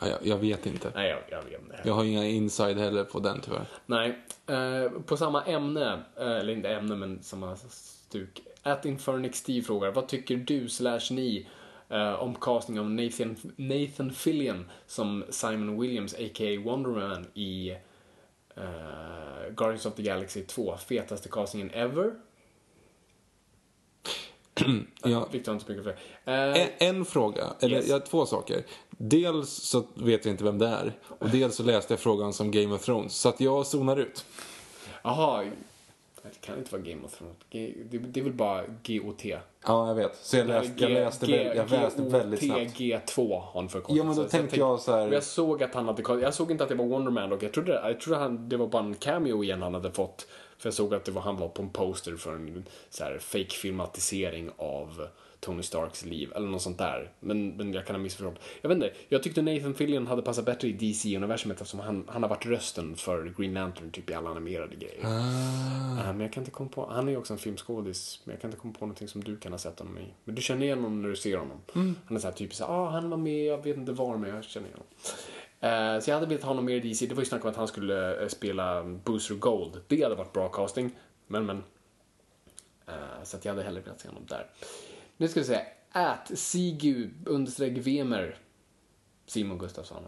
Ja, jag, jag vet inte. Nej, jag, jag vet inte. Jag har inga inside heller på den tyvärr. Nej, eh, på samma ämne, eh, eller inte ämne men samma stuk. At Infernix Steve frågar, vad tycker du slash ni eh, om casting av Nathan, Nathan Fillion som Simon Williams, a.k.a. Wonder Man i eh, Guardians of the Galaxy 2? Fetaste castingen ever? [clears throat] Ja. Har inte så mycket för det. En, en fråga, eller Yes. har två saker. Dels så vet jag inte vem det är. Och dels så läste jag frågan som Game of Thrones. Så att jag zonar ut. Jaha, det kan inte vara Game of Thrones. G- Det, det är väl bara GOT? Ja, jag vet. Så jag läste, jag läste, väl- jag läste väldigt snabbt. G2 har han förkortat. Ja, men då Så tänkte jag så här- Jag såg att han hade Jag såg inte att det var Wonder Man och jag trodde, jag trodde han, det var bara en cameo igen han hade fått. För jag såg att det var, han var på en poster för en så här fake filmatisering av Tony Starks liv eller något sånt där. Men, men jag kan ha missförstått. Jag vet inte, jag tyckte Nathan Fillion hade passat bättre i DC-universumet eftersom han, han har varit rösten för Green Lantern typ i alla animerade grejer. Ah. Eh, Men jag kan inte komma på, han är ju också en filmskådis, men jag kan inte komma på någonting som du kan ha sett honom i. Men du känner igen honom när du ser honom. Mm. Han är så här typiskt, ah, han var med, jag vet inte var, men jag känner igen honom. Eh, så jag hade velat ha honom mer i DC, det var ju snack om att han skulle eh, spela Booster Gold. Det hade varit bra casting, men men. Eh, så jag hade hellre velat se honom där. Nu ska vi se, at Sigu understreck Vemer. Simon Gustafsson.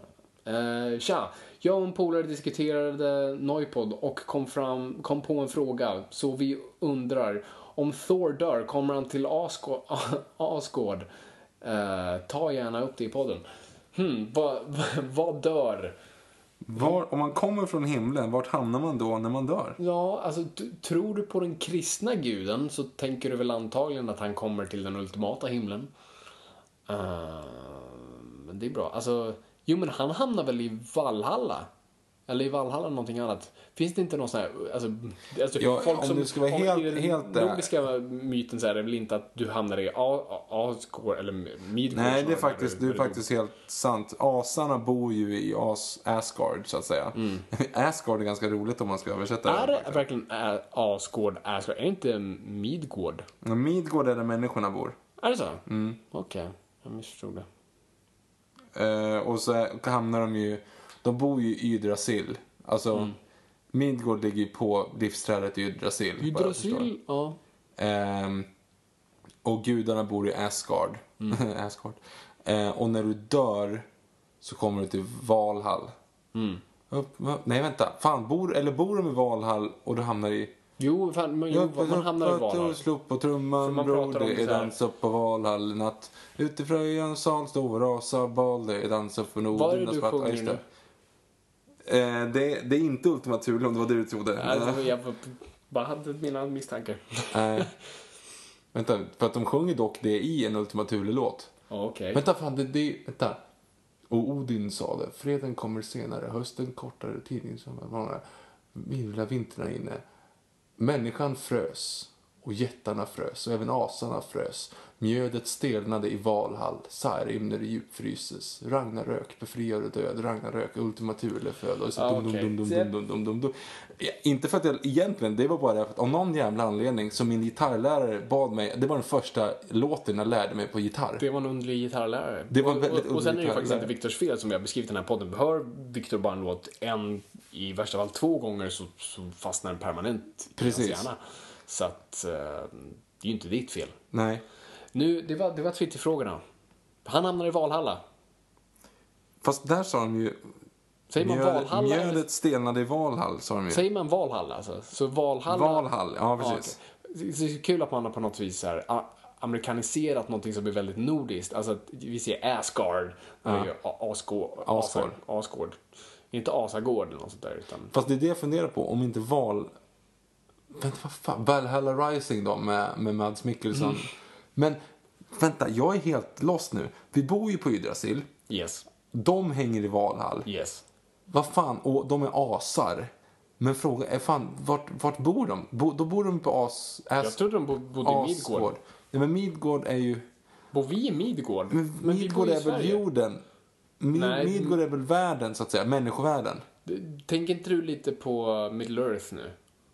Uh, tja, jag och en polare diskuterade Noipod och kom, fram, kom på en fråga. Så vi undrar, om Thor dör, kommer han till [laughs] Asgård? Asgård? Ta gärna upp det i podden. Hmm, vad, [laughs] vad dör? Var, om man kommer från himlen, vart hamnar man då när man dör? Ja, alltså tror du på den kristna guden så tänker du väl antagligen att han kommer till den ultimata himlen. Uh, men det är bra. Alltså, jo men han hamnar väl i Valhalla? Eller i Valhalla någonting annat. Finns det inte någon sån här, alltså, alltså Ja, om du ska vara helt- i den helt där. nordiska myten så är det väl inte att du hamnar i Asgård eller Midgård. Nej, det är faktiskt, det eller- är faktiskt helt sant. Asarna bor ju i As, Asgard, så att säga. [laughs] Asgard är ganska roligt om man ska översätta Mm. Är det. det verkligen Asgård, Asgård? Är det inte Midgård? Midgård är där människorna bor. Är det så? Mm. Okej, jag missförstod det. Eh, och så hamnar de ju, de bor ju i Yggdrasil. Alltså, Mm. Midgård ligger ju på livsträdet i Yggdrasil. Yggdrasil? Ja. Ehm, och gudarna bor i Asgard. Mm. [laughs] Asgard. Eh, och när du dör så kommer du till Valhall. Mm. Upp, nej, vänta. Fan, bor, eller bor de i Valhall och du hamnar i... Jo, fan, men, jo, man hamnar i Valhall. Slå på trumman, man bror, det är dans upp på Valhall natt. Ute i Fröjans sal stod och rasa bal, det är dans upp för Norden. Vad är det du sjunger nu? Det. Eh, det, det är inte Ultima Thule om det var det du trodde. Alltså, jag bara hade mina misstankar. Nej. [laughs] Vänta, för att de sjunger dock det i en Ultima Thule-låt. Ja, Okej. Vänta, fan, det, det, vänta. Och Odin sa det, freden kommer senare, hösten kortare, tidningssommar, vilda vintern inne. Människan frös och jättarna frös och även asarna frös. Mjödet stelnade i Valhall, Sarimner djupfryses. Ragnarök befriar och död, Ragnarök, Ultima Thule föd. Och så Ja, dum, dum, dum, dum, dum, dum, dum. Ja, Inte för att jag, egentligen, det var bara för att av någon jävla anledning som min gitarrlärare bad mig, det var den första låten jag lärde mig på gitarr. Det var en underlig gitarrlärare. Det var en och, väldigt och, och sen är det underlig faktiskt inte. Viktors fel som vi har beskrivit i den här podden. Hör Viktor bara en låt en, i värsta fall två gånger så, så fastnar den permanent i Precis. hans hjärna. Så att eh, det är ju inte ditt fel. Nej. Nu, det var, det var Twitterfrågorna. Han hamnar i Valhalla. Fast där sa de ju... Säger man Mjölet, Valhalla? eller- mjölet stelnade i Valhall, sa de ju. Säger man Valhall alltså? Så Valhalla... Valhall, ja precis. okej. Det är kul att man har på något vis här, amerikaniserat någonting som är väldigt nordiskt. Alltså vi ser Asgard, det är ju A- Asgård. Asgård. Asgård. Inte Asagård eller något sånt där utan... Fast det är det jag funderar på, om inte Val... Vänta, vad fan? Valhalla Rising då, med, med Mads Mikkelsen. Mm. Men vänta, jag är helt lost nu. Vi bor ju på Yggdrasil. Yes. De hänger i Valhall. Yes. Vad fan, och de är asar. Men frågan är fan, vart, vart bor de? Bo, då bor de på as... as Jag trodde de bo- bodde i Midgård. Nej men Midgård är ju... Bor vi i Midgård? Men, vi Midgård är väl jorden? Mid, Nej. Midgård är väl världen så att säga, människovärlden? Tänker inte du lite på Middle Earth nu?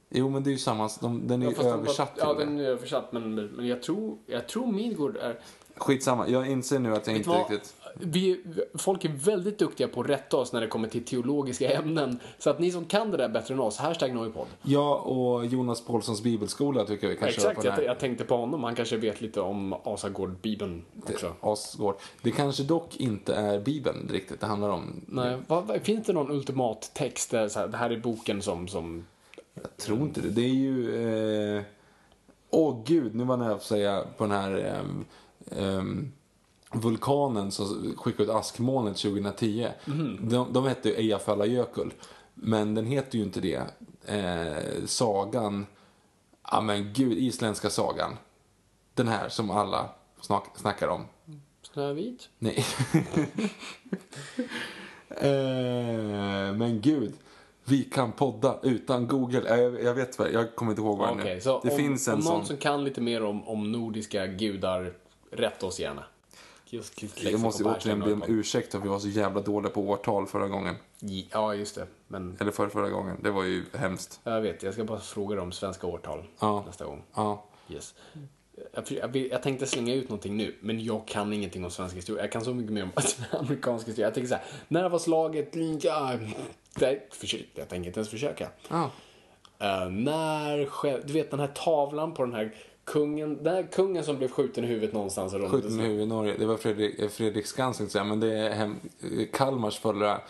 Jo men det är ju samma, de, den är ju Ja, de översatt bara, Ja, den det. är översatt, men, men jag tror, jag tror Midgård är... Skitsamma, jag inser nu att jag inte vad? riktigt... Vi, folk är väldigt duktiga på att rätta oss när det kommer till teologiska ämnen. Så att ni som kan det där bättre än oss, hashtag Noipod. Jag och Jonas Paulssons bibelskola tycker vi kan köra Exakt, på det jag, jag tänkte på honom. Han kanske vet lite om Asagård-bibeln också. Asgård. Det kanske dock inte är Bibeln riktigt det handlar om. Nej, vad, finns det någon ultimat text där så här, det här är boken som... som Jag tror inte det. Det är ju... eh, Åh gud, nu var jag nära att säga på den här ehm, ehm, vulkanen som skickade ut askmolnet 2010. De, de hette ju Eyjafjallajökull. Men den heter ju inte det. Eh, sagan, ja men gud, isländska sagan. Den här som alla snack, snackar om. Snövit? Nej. [laughs] eh, men gud. Vi kan podda utan Google. Eh, Jag, jag vet vad, jag kommer inte ihåg vad det Okej, nu. så Det om, finns en om någon sån. som kan lite mer om, om nordiska gudar, rätta oss gärna. Just klick- Jag måste på återigen be om ursäkt för att vi var så jävla dåliga på årtal förra gången. Ja, just det. Men Eller förra, förra gången. Det var ju hemskt. jag vet, jag ska bara fråga dig om svenska årtal Ja. nästa gång. Ja. Yes. Jag, tänkte slänga ut någonting nu, men jag kan ingenting om svensk historia. Jag kan så mycket mer om [laughs] amerikansk historia. Jag tänker så här, när var slaget? Ja, nej, försök, jag tänker inte ens försöka. Ja. Eh, när Du vet den här tavlan på den här kungen, den här kungen som blev skjuten i huvudet någonstans. runt- Skjuten i huvudet i Norge. Det var Fredrik, eh, Fredrik Skans, men det är hem, eh, Kalmars förra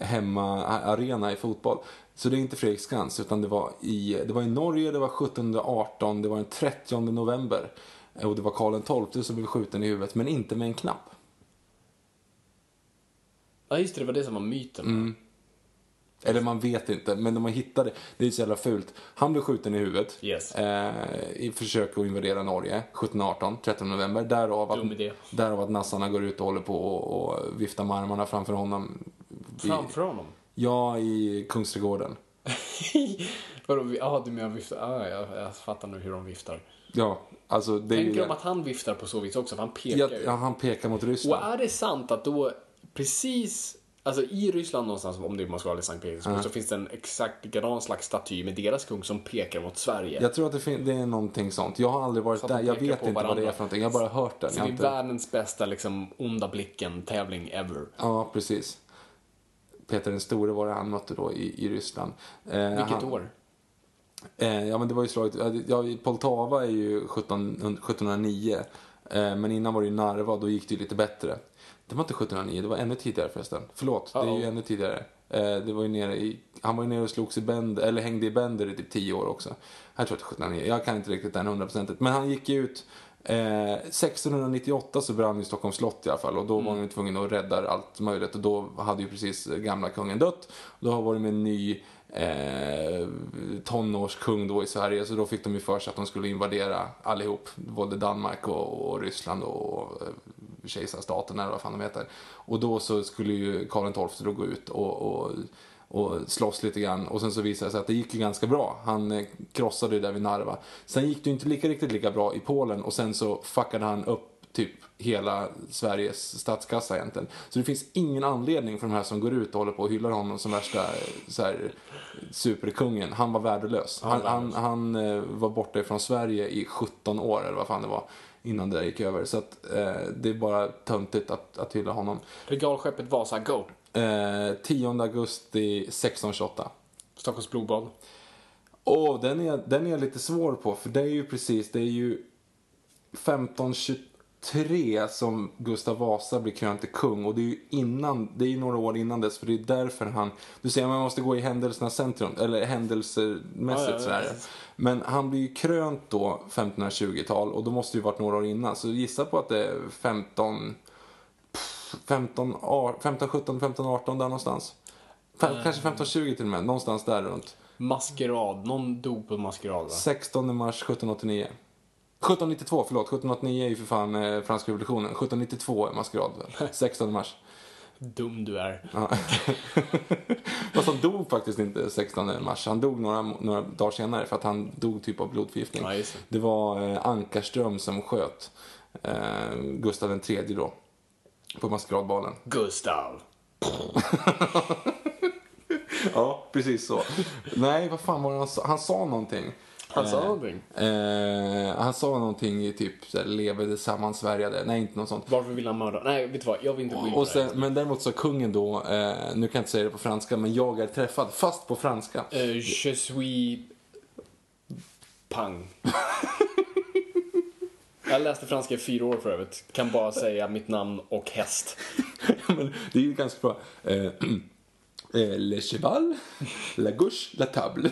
hemmaarena i fotboll. Så det är inte Fredrik Skans, utan det var, i, det var i Norge, det var 1718, det var den 30 november. Och det var Karl XII som blev skjuten i huvudet, men inte med en knapp. Ja, just det, det var det som var myten. Mm. Eller man vet inte, men de har hittat det. Är så jävla fult. Han blev skjuten i huvudet Yes. eh, i försök att invadera Norge 1718, 13 november. Därav att, därav att nassarna går ut och håller på och, och viftar med armarna framför honom. Framför honom. Ja, i Kungsträdgården. [laughs] Vadå, Ja, du menar viftar? Ah, jag, jag fattar nu hur de viftar. Ja, alltså det Tänker de att han viftar på så vis också? För han pekar ja, ju. ja, han pekar mot Och Ryssland. är det sant att då precis, alltså i Ryssland någonstans, om det är Moskva eller Sankt Petersburg, så finns det en exakt likadan slags staty med deras kung som pekar mot Sverige. Jag tror att det, det är någonting sånt. Jag har aldrig varit där. Jag vet inte vad det är varandra. för någonting. Jag har bara hört den. Så det är inte... världens bästa liksom onda blicken-tävling ever. Ja, precis. Peter den store var det han mötte då i, i Ryssland. Eh, Vilket han, år? Eh, ja, men det var ju slaget, ja, Poltava är ju 17, 1709. Eh, men innan var det ju Narva, då gick det ju lite bättre. Det var inte 1709, det var ännu tidigare förresten. Förlåt, det är ju ännu tidigare. Eh, det var ju nere i, han var ju nere och slogs i Bender, eller hängde i Bender i typ 10 år också. Jag tror att det är 1709, jag kan inte riktigt den hundraprocentigt. Men han gick ju ut, eh, 1698 så brann ju Stockholms slott i alla fall och då var han ju tvungen att rädda allt möjligt och då hade ju precis gamla kungen dött. Då har varit med en ny eh, tonårskung då i Sverige så då fick de ju för sig att de skulle invadera allihop, både Danmark och, och Ryssland och eh, kejsarstaten eller vad fan de heter. Och då så skulle ju Karl XII då gå ut och, och och slåss lite grann och sen så visade det sig att det gick ju ganska bra. Han eh, krossade ju där vid Narva. Sen gick det ju inte lika riktigt lika bra i Polen och sen så fuckade han upp typ hela Sveriges statskassa egentligen. Så det finns ingen anledning för de här som går ut och håller på och hyllar honom som värsta eh, så här, superkungen. Han var värdelös. Han, han, han eh, var borta ifrån Sverige i 17 år eller vad fan det var innan det där gick över. Så att eh, det är bara töntigt att, att hylla honom. Regalskeppet Vasa, go! Eh, 10 augusti 1628. Stockholms blodbad. Åh, den är, den är jag lite svår på för det är ju precis, det är ju 1520, 3 som Gustav Vasa blir krönt till kung och det är ju innan, det är ju några år innan dess för det är därför han, du säger man måste gå i händelsernas centrum, eller händelsemässigt Ja, ja, ja. sådär. Men han blir ju krönt då 1520-tal och då måste det ju varit några år innan så gissa på att det är 15, 15, 15 17, 15, 18 där någonstans. Fem, Eh. Kanske 15, 20 till och med, någonstans där runt. Maskerad. Någon dog på maskerad va? 16 mars 1789. 1792, förlåt. 1789 är ju för fan eh, franska revolutionen. 1792 är maskerad. 16 [laughs] mars. Dum du är. Ja. [laughs] Fast han dog faktiskt inte 16 mars. Han dog några, några dagar senare för att han dog typ av blodförgiftning. Ja, det var eh, Ankarström som sköt eh, Gustav III då. På maskeradbalen. Gustav. [laughs] Ja, precis så. Nej, vad fan var det han sa? Han sa någonting. Han sa någonting. Eh, han sa någonting i typ så här, levde sammansvärjade. Nej, inte något sånt. Varför vill han mörda? Nej, vet du vad? Jag vill inte gå in på Och det. men däremot sa kungen då, eh, nu kan jag inte säga det på franska, men jag är träffad, fast på franska. Eh, je suis... Pang. [laughs] Jag läste franska i fyra år för övrigt. Kan bara säga mitt namn och häst. men det är ju ganska bra. Eh, eh, le cheval, la gauche, la table.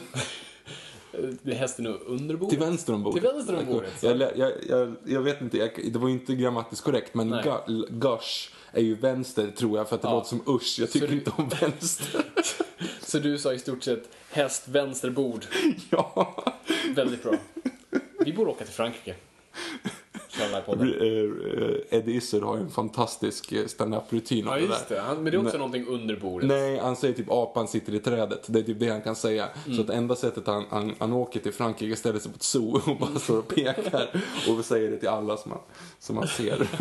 Eh, Hästen är under bordet. Till vänster om bordet. Till vänster om bordet. Jag, jag, jag, jag vet inte, jag, det var ju inte grammatiskt korrekt, men ga- är ju vänster tror jag, för att det Ja. låter som usch. Jag tycker du- inte om vänster. [laughs] Så du sa i stort sett häst, vänster bord. [laughs] ja. Väldigt bra. Vi borde åka till Frankrike. Eh, Eddie Izzard har ju en fantastisk eh, stand-up-rutin Ja, just det. Han, men det är också Nej. någonting under bordet. Nej, han säger typ apan sitter i trädet. Det är typ det han kan säga. Mm. Så att enda sättet han, han, han åker till Frankrike ställer sig på ett zoo och bara står och pekar [laughs] och säger det till alla som han, som han ser. [laughs]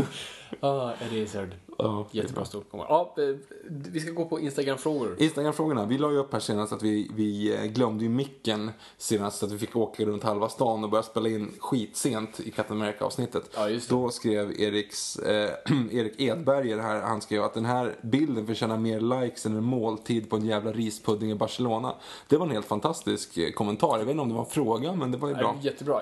Ah, Izzard. Ja, Jättebra bra. ståuppkommare. Ja, eh, vi ska gå på Instagram-frågor. Instagram-frågorna. Vi la ju upp här senast att vi, vi eh, glömde ju micken senast så att vi fick åka runt halva stan och börja spela in skitsent i Captain America-avsnittet. Ja. Då skrev Eriks, eh, [clears throat] Erik Edberger här, han skrev att den här bilden förtjänar mer likes än en måltid på en jävla rispudding i Barcelona. Det var en helt fantastisk eh, kommentar. Jag vet inte om det var en fråga, men det var ju bra. Ja. Jättebra.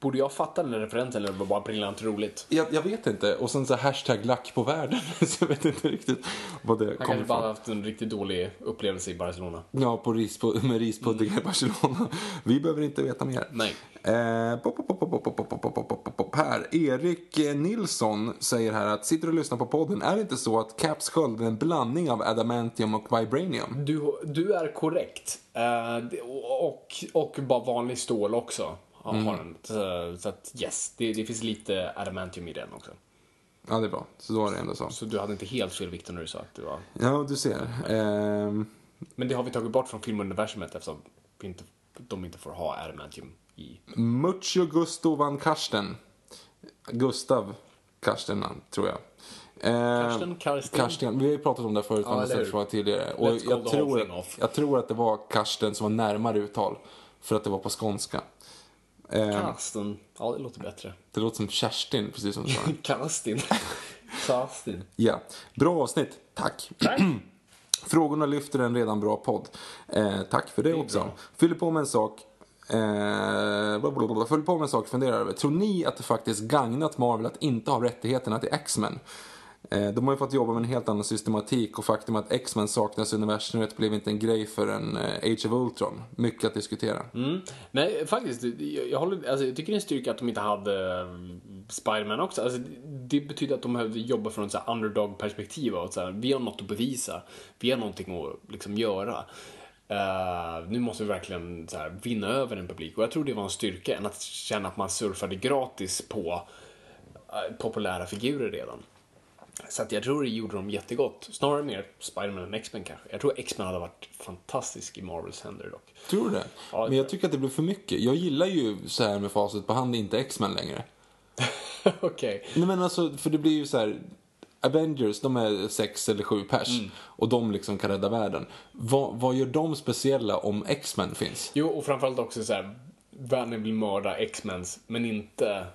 Borde jag fatta den referensen eller var det bara briljant roligt? roligt. Jag, jag, vet inte. Och sen så hashtag lack på världen. så jag vet inte riktigt vad det kommer ifrån. Han kanske bara haft en riktigt dålig upplevelse i Barcelona. Ja, på ris, på, med rispuddingar mm. i Barcelona. Vi behöver inte veta mer. Nej. Här, Erik Nilsson säger här att sitter och lyssnar på podden, är det inte så att Caps sköld är en blandning av adamantium och vibranium? Du, du är korrekt. Uh, och, och bara vanlig stål också. Har Mm. den. Så, så att yes, det, det finns lite adamantium i den också. Ja, det är bra. Så då är det ändå så. Så du hade inte helt fel Victor när du sa att det var... Ja, du ser. Ehm, Men det har vi tagit bort från filmuniversumet eftersom vi inte, de inte får ha adamantium i... Mucho Gusto van Karsten. Gustav Karsten, tror jag. Eh, Karsten, Karsten? Karsten. Vi har ju pratat om det förut, Ja, eller tidigare. Och jag tror, jag tror att det var Karsten som var närmare uttal. För att det var på skånska. Eh, Karsten. Ja, det låter bättre. det låter som Kerstin, precis som du sa. [laughs] Karstin. Karstin. Ja, bra avsnitt. Tack. [clears throat] Frågorna lyfter en redan bra podd. Eh, tack för det, också. bra. Fyller på med en sak. Eh. Fyller på med en sak och funderar över. Tror ni att det faktiskt gagnat Marvel att inte ha rättigheterna till X-Men? Eh, de har ju fått jobba med en helt annan systematik och faktum att X-Men saknas i universumet blev inte en grej för en eh, Age of Ultron. Mycket att diskutera. Mm. Nej, eh, faktiskt. Jag, jag, håller, alltså, jag tycker det är en styrka att de inte hade eh, Spiderman också. Alltså, det- det betyder att de behövde jobba från ett underdog-perspektiv. Vi har något att bevisa. Vi har någonting att liksom, göra. Uh, nu måste vi verkligen så här, vinna över en publik. Och jag tror det var en styrka än att känna att man surfade gratis på uh, populära figurer redan. Så att jag tror det gjorde dem jättegott. Snarare mer Spiderman än X-Men kanske. Jag tror X-Men hade varit fantastisk i Marvels händer dock. Tror du det? Ja, Men jag tycker att det blev för mycket. Jag gillar ju så här med facit på hand inte X-Men längre. [laughs] Okej. Nej men alltså, för det blir ju så här. Avengers, de är sex eller sju pers. Mm. Och de liksom kan rädda världen. Vad, vad gör de speciella om X-Men finns? Jo, och framförallt också så här. Världen vill mörda X-Mens, men inte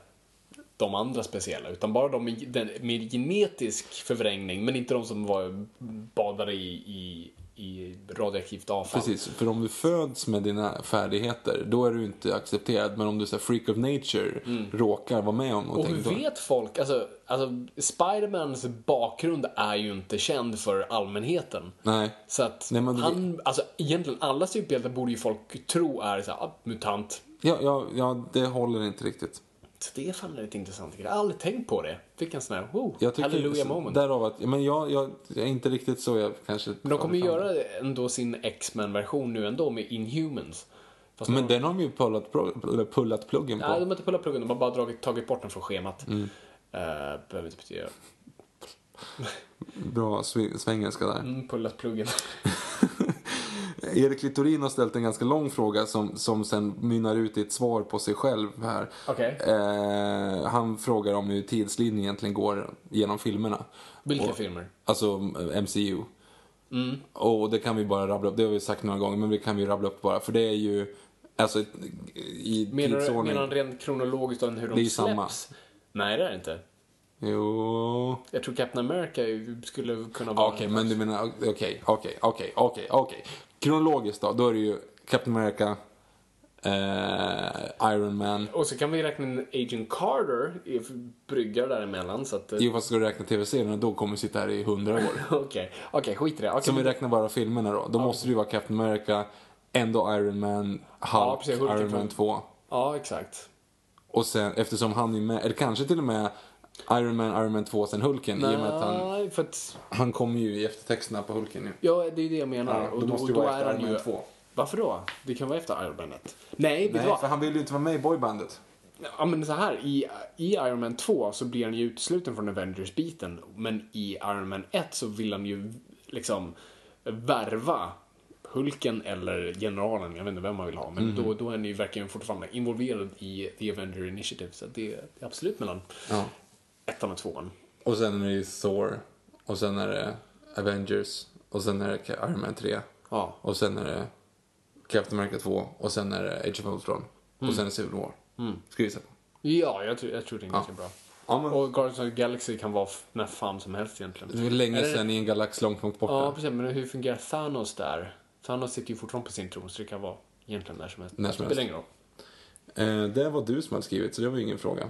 de andra speciella. Utan bara de med, den, med genetisk förvrängning, men inte de som var badade i, i i radioaktivt avfall. Precis, för om du föds med dina färdigheter, då är du inte accepterad. Men om du är freak of nature, råkar vara med om Mm. Och någonting. hur vet folk, alltså, alltså Spidermans bakgrund är ju inte känd för allmänheten. Nej. Så att Nej, men han, alltså egentligen alla superhjältar borde ju folk tro är så här, ah, mutant. Ja, ja, ja, det håller inte riktigt. Det är fan lite intressant jag. Jag har aldrig tänkt på det. Fick en sån här, wow, Jag tycker, hallelujah moment. Därav att, men jag, jag, jag är inte riktigt så jag kanske... Men de kommer ju göra ändå sin X-Men-version nu ändå med Inhumans. Fast Men de, den har de ju pullat, pullat pluggen på. Nej, de har inte pullat pluggen, de har bara dragit, tagit bort den från schemat. Mm. Uh, behöver inte betyda Bra sv- svengelska där. mm, pullat pluggen. [laughs] Erik Littorin har ställt en ganska lång fråga som, som sen mynnar ut i ett svar på sig själv här. Okej. Eh, han frågar om hur tidslinjen egentligen går genom filmerna. Vilka Och- filmer? Alltså eh, MCU. Mm. Och det kan vi bara rabbla upp, det har vi sagt några gånger, men det kan vi rabbla upp bara. För det är ju, alltså i Menar tidsordning. menar han rent kronologiskt om hur de Det är släpps? samma. Nej, det är det inte. Jo... Jag tror Captain America skulle kunna vara... Okej, men du menar, okej, okej, okej, okej, okej. Kronologiskt då, då är det ju Captain America, eh, Iron Man. Och så kan vi räkna in Agent Carter i bryggar däremellan, så att... eh, Jo, fast ska du räkna tv-serierna, då kommer vi sitta här i hundra år. [laughs] Okej, okej, skit i det. Okej, Så vi räknar bara filmerna då, då måste det ju vara Captain America, ändå Iron Man, Hulk, Ja, precis, Hulk Iron Man 2. Ja, exakt. Och sen, eftersom han är med, eller kanske till och med Iron Man, Iron Man 2, sen Hulken. I och med att han, Nej, för att... han kommer ju i eftertexterna på Hulken ju. Ja, det är ju det jag menar. Ja, och då måste det då vara är efter han Iron ju... Man 2. Varför då? Det kan vara efter Iron Man 1. Nej, Nej, för han vill ju inte vara med i boybandet. Ja, men så här, i, i Iron Man 2 så blir han ju utesluten från Avengers-biten. Men i Iron Man 1 så vill han ju liksom värva Hulken eller generalen, jag vet inte vem man vill ha. Men Mhm. då, då är han ju verkligen fortfarande involverad i The Avenger Initiative. Så det är absolut mellan Ja. Ettan och tvåan. Och sen är det ju Thor. Och sen är det Avengers. Och sen är det Iron Man 3. Ja. Och sen är det Captain America 2. Och sen är det Age of Ultron. Och sen är det Civil War. Ska vi gissa på. Ja, jag tror, jag tror det är ganska bra. Ja, men Och Guardians of the Galaxy kan vara när fan som helst egentligen. det är länge det- sedan i en galax långt, långt borta. Ja, precis. Men hur fungerar Thanos där? Thanos sitter ju fortfarande på sin tron, så det kan vara egentligen när som helst. När som det spelar helst. ingen roll. Eh, det var du som hade skrivit, så det var ju ingen fråga.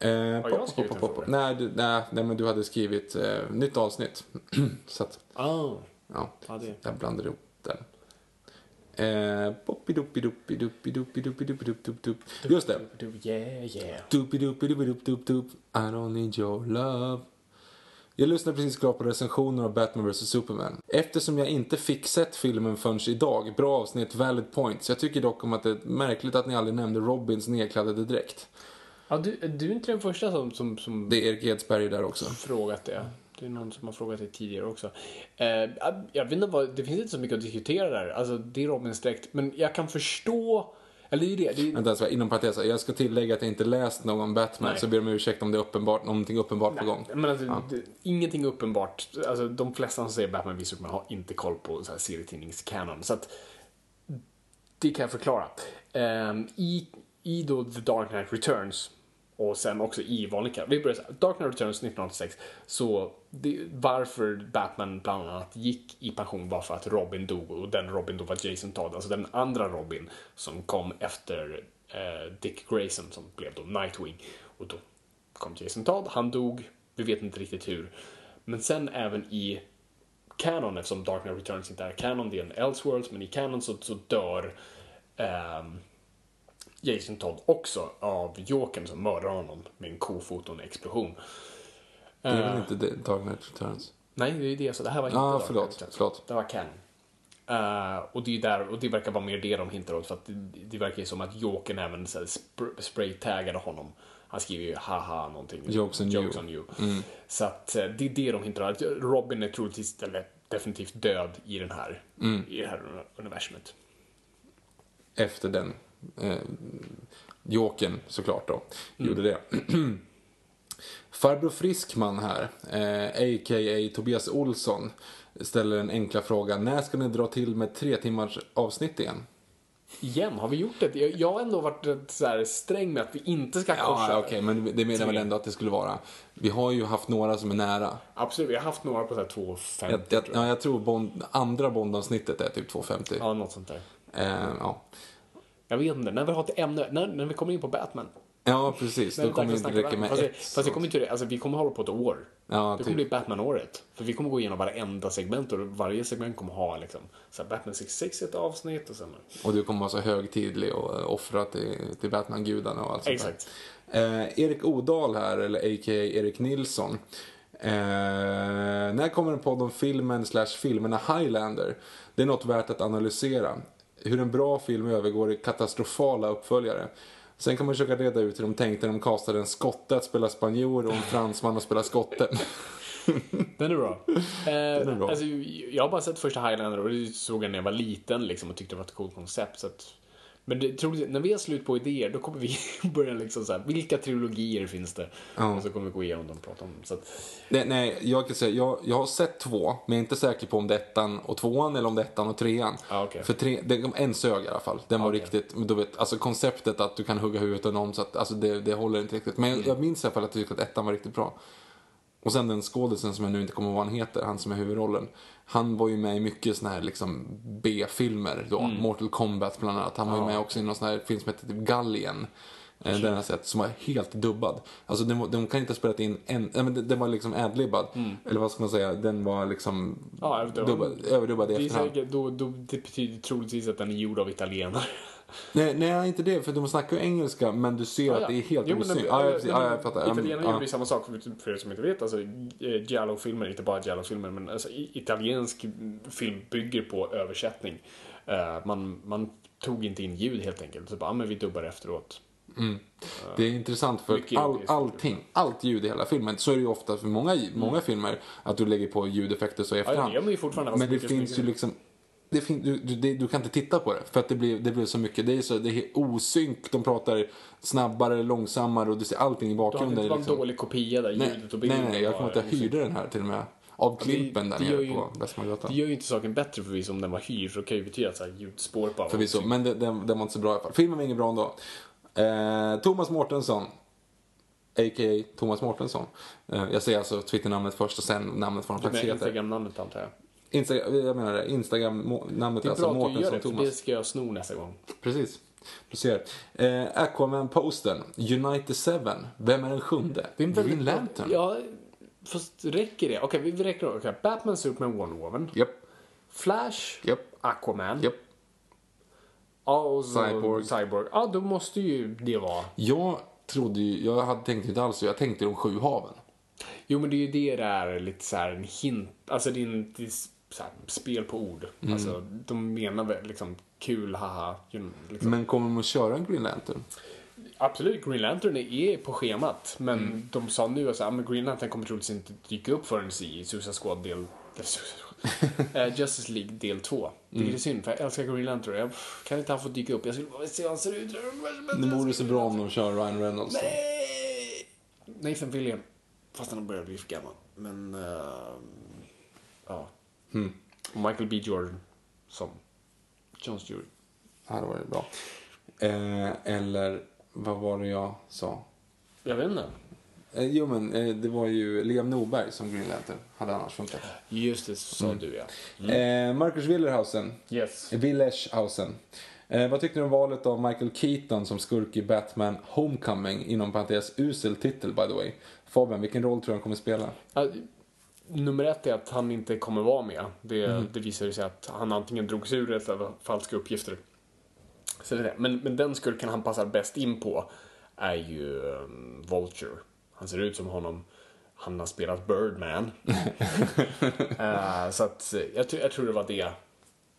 Eh, Har jag skrivit en fråga? Nej, du, nej, nej, men du hade skrivit eh, nytt avsnitt. [clears throat] så att, oh. ja, ah, det. jag blandade ihop den. Just det. Yeah, yeah. I don't need your love. Jag lyssnade precis klart på recensioner av Batman vs Superman. Eftersom jag inte fick sett filmen förrän idag, bra avsnitt, valid points. Jag tycker dock om att det är märkligt att ni aldrig nämnde Robins nedkladdade dräkt. Ja, du, du är inte den första som, som, som Det är Erik Edsberg där också. frågat det. Det är någon som har frågat det tidigare också. Eh, jag vet inte vad, det finns inte så mycket att diskutera där. Alltså, det är Robins dräkt. Men jag kan förstå, eller det är det. det är, Vänta, inom parentes, jag ska tillägga att jag inte läst någon Batman, Nej. så ber om ursäkt om det är uppenbart, någonting uppenbart på gång. Men alltså, det, ingenting uppenbart. Alltså, de flesta som säger Batman v Superman har inte koll på så här serietidningskanon. Så att det kan jag förklara. Ehm, I i då The Dark Knight Returns och sen också i vanliga Vi börjar så här. Dark Knight Returns 1986. Så det, varför Batman bland annat gick i pension var för att Robin dog och den Robin då var Jason Todd. Alltså den andra Robin som kom efter eh, Dick Grayson som blev då Nightwing. Och då kom Jason Todd, han dog, vi vet inte riktigt hur. Men sen även i Canon, eftersom Dark Knight Returns inte är Canon, det är en Elseworlds, men i Canon så, så dör eh, Jason Todd också av Jokern som mördar honom med en kofot och en explosion. Det är Eh, väl inte det, Dark Knight Returns? Nej, det är det. Så det här var inte Ah, Dark förlåt, Knight förlåt. Det var Canon. Eh, och det är där, och det verkar vara mer det de hintar åt för att det, det verkar ju som att Jokern även så här spr- spraytaggade honom. Han skriver ju haha någonting. Jokes on Jokes you. on you. Så att eh, det är det de hintar åt. Robin är troligtvis, eller definitivt död i den här, i det här universumet. Efter den eh, Jokern såklart då, gjorde det. [clears throat] Farbror Friskman här, eh, a.k.a. Tobias Olsson, ställer den enkla frågan. När ska ni dra till med tre timmars avsnitt igen? Igen, har vi gjort det? Jag, har ändå varit så här sträng med att vi inte ska korsa. Ja, okej, men det menar väl ändå att det skulle vara. Vi har ju haft några som är nära. Absolut, vi har haft några på så här 2,50 Jag, jag, tror jag. ja, jag tror bond, andra Bondavsnittet är typ 2,50. Ja, något sånt där. Eh, ja. Jag vet inte, när vi har ett ämne, när, när vi kommer in på Batman. ja, precis. Då vi kommer det verkligen inte räcka med Batman. ett. Fast, det, fast kommer inte, alltså vi kommer hålla på ett år. Ja, det typ. kommer bli Batman-året. För vi kommer gå igenom varenda segment och varje segment kommer ha liksom, så här Batman 66 ett avsnitt och sen... Och du kommer vara så högtidlig och eh, offra till, till Batman-gudarna och allt sånt Exakt. Eh, Erik Odal här, eller a.k.a. Erik Nilsson. Eh, när kommer en podd om filmen slash filmerna Highlander? Det är något värt att analysera. Hur en bra film övergår i katastrofala uppföljare. Sen kan man försöka reda ut hur de tänkte när de castade en skotte att spela spanjor och en fransman att spela skotte. Den är bra. [laughs] Eh, är bra. Alltså, jag har bara sett första Highlander och det såg jag när jag var liten liksom, och tyckte det var ett coolt koncept. Så att, men det, troligtvis, när vi har slut på idéer då kommer vi [laughs] börja liksom så här, vilka trilogier finns det? Och så kommer vi gå igenom dem och prata om. Så att, Nej, nej jag kan säga, jag, jag har sett två, men jag är inte säker på om det är ettan och tvåan eller om det är ettan och trean. Ah, okej. För tre, det, en sög i alla fall. Den var Okej. riktigt, du vet, alltså konceptet att du kan hugga huvudet av någon så att, alltså det, det håller inte riktigt. Men jag, Mm. jag minns i alla fall att jag tyckte att ettan var riktigt bra. Och sen den skådisen som jag nu inte kommer ihåg vad han heter, han som är huvudrollen. Han var ju med i mycket såna här liksom B-filmer då. Mm. Mortal Kombat bland annat. Han var ju med också i någon sån här film som heter typ Gallien. Eh, Den jag sett, som var helt dubbad. Alltså den, var- de kan inte ha spelat in en, nej men den- var liksom adlibbad. Eller vad ska man säga, den var liksom Mm. Ja, dubbad, överdubbad i efterhand. säkert, då, då, det betyder troligtvis att den är gjord av italienare. Nej, nej, inte det, för de snackar ju engelska men du ser att det är helt osynligt. Ja, ja, precis. ja, jag fattar. Italienarna Ja. gjorde ju samma sak, för- för er som inte vet. Alltså, eh, Giallo-filmer, inte bara Giallo-filmer, men alltså, italiensk film bygger på översättning. Eh, man, man tog inte in ljud helt enkelt, så bara, ah, men vi dubbar efteråt. Det är intressant för Mycket all, allting, allt ljud i hela filmen, så är det ju ofta för många, många filmer att du lägger på ljudeffekter så i Mm. Ja, efterhand. det gör man ju fortfarande. Men det finns ju liksom det fin, du, du, du kan inte titta på det för att det blir, det blir så mycket. Det är, så, det är osynk, de pratar snabbare, långsammare och du ser allting i Det har bakgrunden. inte liksom. en dålig kopia där nej, ljudet och nej, bilden nej, jag var kommer jag osynk. hyrde den här till och med. Av Klimpen där nere på Västmanlandsgatan. Det gör ju inte saken bättre förvisso om den var hyrd, för det kan ju betyda att så här, ljudspåret bara Förvisso, men det, den, den var inte så bra i alla fall. Filmen var inget bra ändå. Eh, Thomas Mårtensson. A.k.a. Thomas Mårtensson. Eh, jag säger alltså Twitternamnet först och sen namnet vad han faktiskt heter. Instagram-namnet antar jag. Instagram, jag menar det. Instagram-namnet Det är alltså bra att du gör det, Thomas. det ska jag sno nästa gång. Precis. Du ser. Eh, Aquaman-posten. United 7. Vem är den sjunde? Det är en Green Lantern. Ja, fast räcker det? Okej, vi räcker då. Okej, Batman, Superman, Wonder Woman. Japp. Flash, Japp. Aquaman. Ja, och så Cyborg. Cyborg. Ja, då måste ju det vara... Jag trodde ju, jag hade tänkt inte alls. Jag tänkte de sju haven. Jo, men det är ju det där lite så här en hint. Alltså det är så här, spel på ord. Mm. Alltså, de menar väl liksom kul, haha. Liksom. Men kommer de att köra en Green Lantern? Absolut, Green Lantern är på schemat. Men Mm. de sa nu att alltså, Green Lantern kommer troligtvis inte dyka upp förrän i Suicide Squad del... [laughs] Eh, Justice League del 2. Det Mm. är synd, för jag älskar Green Lantern. Jag kan inte han få dyka upp? Jag skulle bara se hur han ser ut. Det vore så bra om de kör Ryan Reynolds. då. Nej! Nathan Fillion. Fast han börjar bli för gammal. Men... Uh, ja. Hmm. Och Michael B Jordan som John Stewart. Ja, det var det bra. Eh, eller vad var det jag sa? Jag vet inte. Eh, jo men eh, det var ju Liam Norberg som Green Lantern. Hade annars funkat. Just det, sa Mm. du ja. Eh, Marcus Willerhausen. Yes. Willershausen. Eh, vad tyckte du om valet av Michael Keaton som skurk i Batman Homecoming? Inom parentes usel titel by the way. Fabian, vilken roll tror du han kommer spela? Ja, nummer ett är att han inte kommer vara med. Det, Mm. det visar sig att han antingen drogs ur eller hade falska uppgifter. Så det det. Men, men den skurken han passar bäst in på är ju um, Vulture. Han ser ut som honom. Han har spelat Birdman. [laughs] Eh, så att eh, jag, tror- jag tror det var det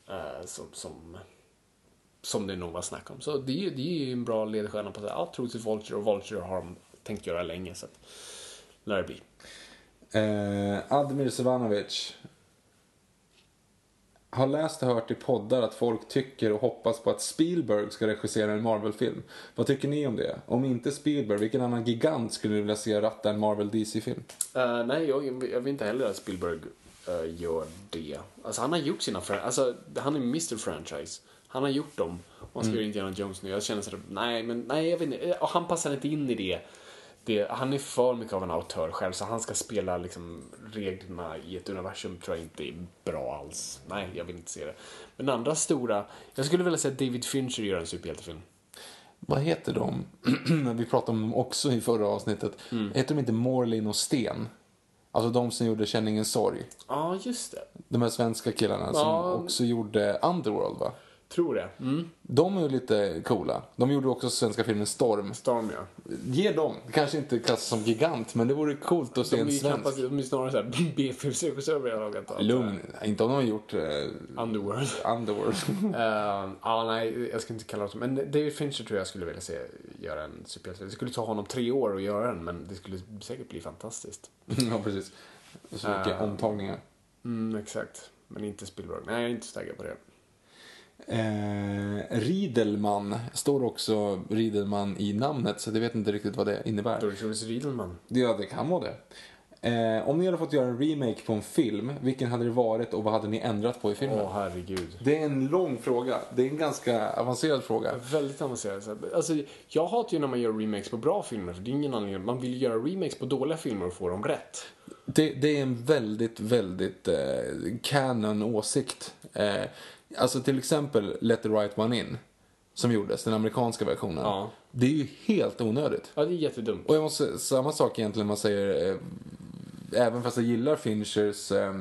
eh, som, som, som det nog var snack om. Så det, det är ju en bra ledstjärna på det. Ja, troligtvis Vulture och Vulture har de tänkt göra länge. Så att, lär det bli. Eh, Admir Sevanovic. Har läst och hört i poddar att folk tycker och hoppas på att Spielberg ska regissera en Marvel-film. Vad tycker ni om det? Om inte Spielberg, vilken annan gigant skulle ni vilja se ratta en Marvel DC-film? Eh, nej, jag, jag vill inte heller att Spielberg eh, gör det. Alltså han har gjort sina alltså Han är Mr Franchise. Han har gjort dem. Och han ska göra Indiana Jones nu. Jag känner sådär, nej men nej jag vet inte. Och han passar inte in i det. Det. Han är för mycket av en autör själv så han ska spela liksom reglerna i ett universum tror jag inte är bra alls. Nej, jag vill inte se det. Men andra stora, jag skulle vilja säga att David Fincher gör en superhjältefilm. Vad heter de? [clears throat] Vi pratade om dem också i förra avsnittet. Mm. Heter de inte Morlin och Sten? Alltså de som gjorde Känningens sorg. Ja, just det. De här svenska killarna som Ja. också gjorde Underworld va? Tror det. Mm. De är ju lite coola. De gjorde också svenska filmen Storm. Storm ja. Ge dem. Kanske inte klassas som gigant, men det vore coolt att se en svensk. knappast, de är snarare såhär [laughs] B-filmsregissörer här laget. Lugn. Inte om de har gjort eh, Underworld. [laughs] Underworld. Uh, [laughs] ja, nej, jag ska inte kalla det så. Men David Fincher tror jag skulle vilja se göra en superhjälte. Det skulle ta honom tre år att göra den, men det skulle säkert bli fantastiskt. ja, precis. Så mycket Eh. omtagningar. Mm, exakt. Men inte Spielberg. Nej, jag är inte så taggad på det. Eh, Riedelman står också Riedelman i namnet, så jag vet inte riktigt vad det innebär. Doris Riedelman. Ja, det kan vara det. Eh, om ni hade fått göra en remake på en film, vilken hade det varit och vad hade ni ändrat på i filmen? Åh, herregud. Det är en lång fråga. Det är en ganska avancerad fråga. Väldigt här. Alltså, jag hatar ju när man gör remakes på bra filmer, för det är ingen anledning. Man vill göra remakes på dåliga filmer och få dem rätt. Det, det är en väldigt, väldigt eh, canon åsikt. Eh, alltså till exempel Let the right one in, som gjordes, den amerikanska versionen. Ja. Det är ju helt onödigt. Ja, det är jättedumt. Och jag måste, samma sak egentligen man säger, eh, även fast jag gillar Finchers, eh,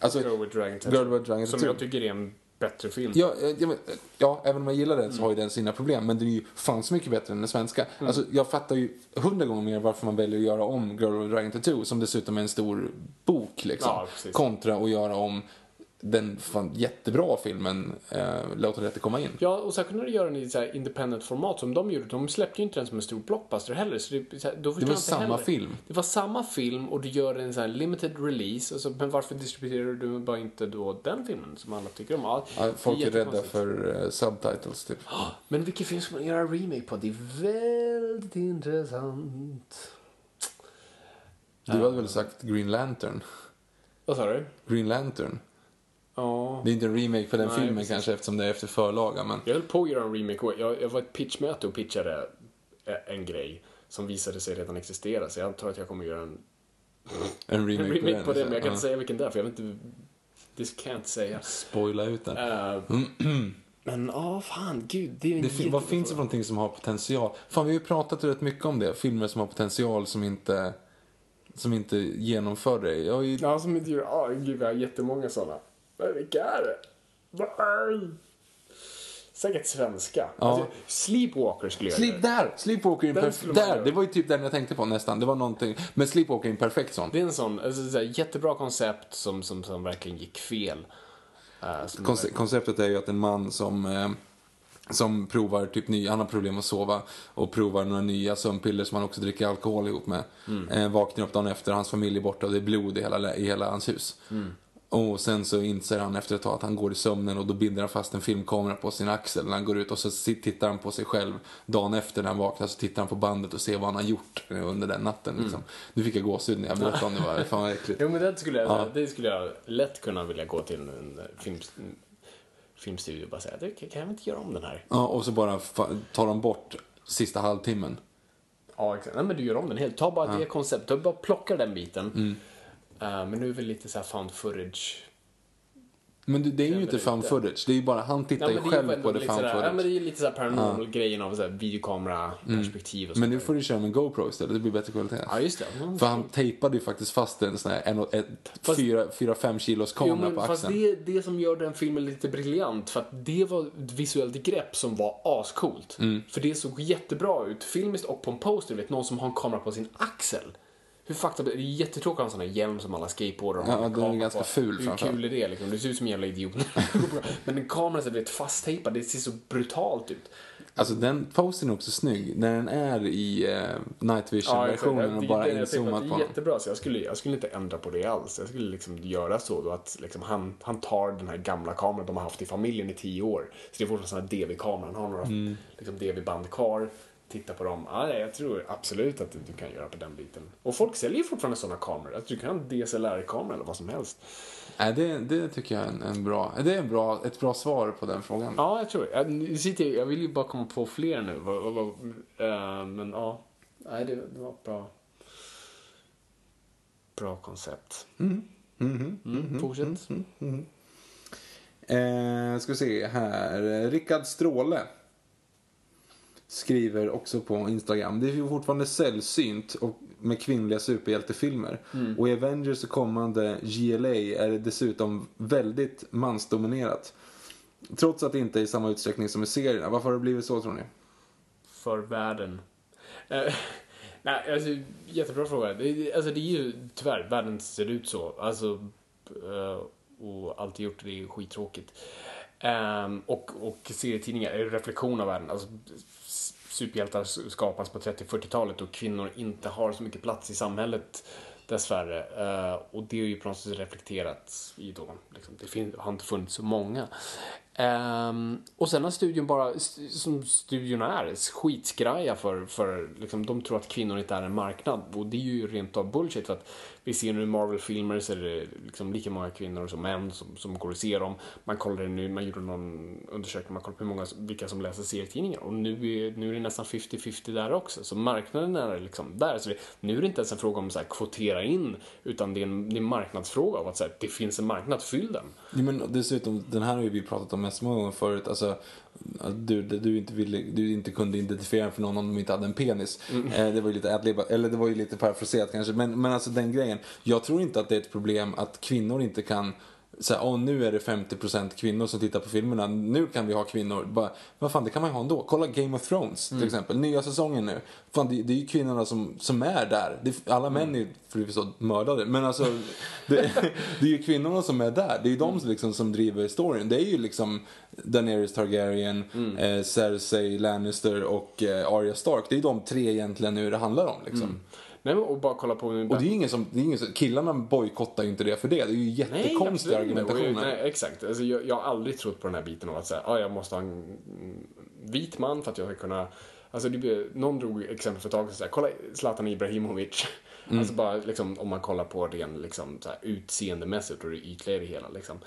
alltså, Girl with Dragon Tattoo. Girl with Dragon Som jag tycker är en bättre film. Ja, eh, ja, eh, ja, även om jag gillar den så Mm. har ju den sina problem. Men den är ju fan så mycket bättre än den svenska. Alltså, jag fattar ju hundra gånger mer varför man väljer att göra om Girl with Dragon Tattoo, som dessutom är en stor bok, liksom. Ja, kontra att göra om den fan jättebra filmen eh, Låt rätt komma in. Ja, och särskilt när du gör den i så här independent format som de gjorde. De släppte ju inte den som en stor blockbuster heller. Så det, så här, då förstår var samma heller. film. Det var samma film och du gör en så här limited release. Och så, men varför distribuerar du bara inte då den filmen som alla tycker om? Ja, Ja, folk det är rädda för eh, subtitles, typ. [gasps] Men vilken film ska man göra remake på? Det är väldigt intressant. Du hade väl sagt Green Lantern? Vad sa du? Green Lantern. Ja. Det är inte en remake på den Nej, filmen precis. kanske eftersom det är efter förlaga, men... Jag höll på att göra en remake jag, jag var i ett pitchmöte och pitchade en grej som visade sig redan existera. Så jag antar att jag kommer göra en, En [laughs] en remake, remake på det, men jag kan Ja. inte säga vilken det är för jag vet inte. This can't säga. Spoila ut den. Eh, men ja, fan, gud. Det är en Det fin- vad finns det för någonting som har potential? Fan, vi har ju pratat rätt mycket om det. Filmer som har potential som inte, som inte genomför det. Jag ju... Ja, som inte gör... Ja, gud, vi har jättemånga sådana. Men vilka är det? Nej. Säkert svenska. Ja. Alltså, Sleepwalker skulle jag Sleep där! Sleepwalker man Där! Det var ju typ den jag tänkte på nästan. Det var någonting. Men Sleepwalker är en perfekt sån. Det är en sån, alltså, så här, jättebra koncept som, som, som verkligen gick fel. Som Konce- konceptet är ju att en man som, eh, som provar typ ny, han har problem att sova och provar några nya sömnpiller som han också dricker alkohol ihop med. Eh, vaknar upp dagen efter, hans familj är borta och det är blod i hela, i hela hans hus. Och sen så inser han efter ett tag att han går i sömnen och då binder han fast en filmkamera på sin axel när han går ut och så tittar han på sig själv dagen efter när han vaknar så tittar han på bandet och ser vad han har gjort eh, under den natten. Liksom. Nu fick jag gåshud när jag berättade om det, var, fan vad äckligt. Jo men det skulle, jag, Ja. det skulle jag lätt kunna vilja gå till en, film, filmstudio och bara säga du, kan jag inte göra om den här? Ja, och så bara tar de bort sista halvtimmen. Ja exakt, nej men du gör om den helt. Ta bara det konceptet, bara plockar den biten. Mm. Eh, men nu är väl lite så här found footage. Men det, är ju inte lite. found footage, det är ju bara, han tittar Ja, ju men själv på det lite found sådär- Ja men footage. det är lite så här paranormal grejen av så här videokamera-perspektiv och Men sånt nu där. får du köra med GoPro istället, det blir bättre kvalitet. Ja just det. Mm. För han tejpade ju faktiskt fast en sån här en, och ett, Fast- fyra, fyra, fem kilos Jo, kamera men på fast axeln. det är det som gör den filmen lite briljant. För att det var ett visuellt grepp som var ascoolt. Mm. För det såg jättebra ut filmiskt och på en poster, vet någon som har en kamera på sin axel. Hur fucked det är jättetråkigt att ha en sån här hjälm som alla skateboardar har. Ja, en den är ganska på. ful Hur kul är det liksom? Det ser ut som en jävla idiot. [laughs] Men en kamera så är fasttejpad, det ser så brutalt ut. Alltså den posten är också snygg, när den är i eh, night vision-versionen och bara det, jag tänkte inzoomat att på Det är jättebra, så jag skulle, jag skulle inte ändra på det alls. Jag skulle liksom göra så då att liksom han, han tar den här gamla kameran de har haft i familjen i tio år. Så det är fortfarande sån här DV-kamera, han har några Mm. liksom DV-band kvar. Titta på dem. Ja, jag tror absolut att du kan göra på den biten. Och folk säljer ju fortfarande sådana kameror. Alltså, du kan ha en DSLR-kamera eller vad som helst. Nej, det, det tycker jag är en, en bra, det är en bra, ett bra svar på den frågan. Ja, jag tror det. Jag, sitter jag, vill ju bara komma på fler nu. Eh, Men ja, nej, det, det var bra. Bra koncept. Mm, fortsätt. Eh, ska vi se här. Rickard Stråle skriver också på Instagram. Det är ju fortfarande sällsynt och med kvinnliga superhjältefilmer. Och i Avengers och kommande GLA är det dessutom väldigt mansdominerat. Trots att det inte är i samma utsträckning som i serierna. Varför har det blivit så tror ni? För världen. Eh, nej, alltså jättebra fråga. Det, är- alltså, det är ju tyvärr, världen ser ut så. Alltså, eh, och allt gjort det är skittråkigt. Ehm, och, och serietidningar är reflektion av världen. Alltså, superhjältar skapas på 30-40-talet och kvinnor inte har så mycket plats i samhället dessvärre. Uh, och det är ju på något sätt reflekterat i då, liksom, det fin- har inte funnits så många. Um, och sen har studion bara, st- som studion är, skitskraja för, för liksom, de tror att kvinnor inte är en marknad. Och det är ju rent av bullshit för att vi ser nu i Marvel-filmer så är det liksom lika många kvinnor som män som, som går och ser dem. Man kollade nu, man gjorde någon undersökning, man kollade på hur många, vilka som läser serietidningar och nu är, nu är det nästan 50-50 där också. Så marknaden är liksom där. Så det, nu är det inte ens en fråga om att kvotera in utan det är en, det är en marknadsfråga av att så här, det finns en marknad, fyll den. Ja, men dessutom, den här har ju vi pratat om mest många gånger förut. Alltså, du, du, inte ville, du inte kunde identifiera för någon om de inte hade en penis. Eh, det var ju lite adlib, eller det var ju lite parafraserat kanske. Men, men alltså den grejen. Jag tror inte att det är ett problem att kvinnor inte kan säga, åh nu är det 50% kvinnor som tittar på filmerna, nu kan vi ha kvinnor. Bara, vad fan det kan man ju ha ändå. Kolla Game of Thrones till exempel, nya säsongen nu. Fan, det, det är ju kvinnorna som, som är där. Det, alla män är ju förvisso mördade, men alltså det, [laughs] det är ju kvinnorna som är där. Det är ju de som, liksom, som driver storyn. Det är ju liksom Daenerys Targaryen, eh, Cersei Lannister och eh, Arya Stark. Det är ju de tre egentligen nu det handlar om. Liksom. Nej, och bara kolla på... Och det är ju ingen som, det är ingen som, killarna bojkottar ju inte det för det. Det är ju argumentationer. jag- Nej, exakt. Alltså, jag, jag har aldrig trott på den här biten av att säga, ah, jag måste ha en vit man för att jag ska kunna... Alltså, det någon drog exempel för ett tag sedan, kolla Zlatan Ibrahimovic. Mm. Alltså bara liksom, om man kollar på ren liksom, så här, utseendemässigt och det ytliga i det hela. Liksom.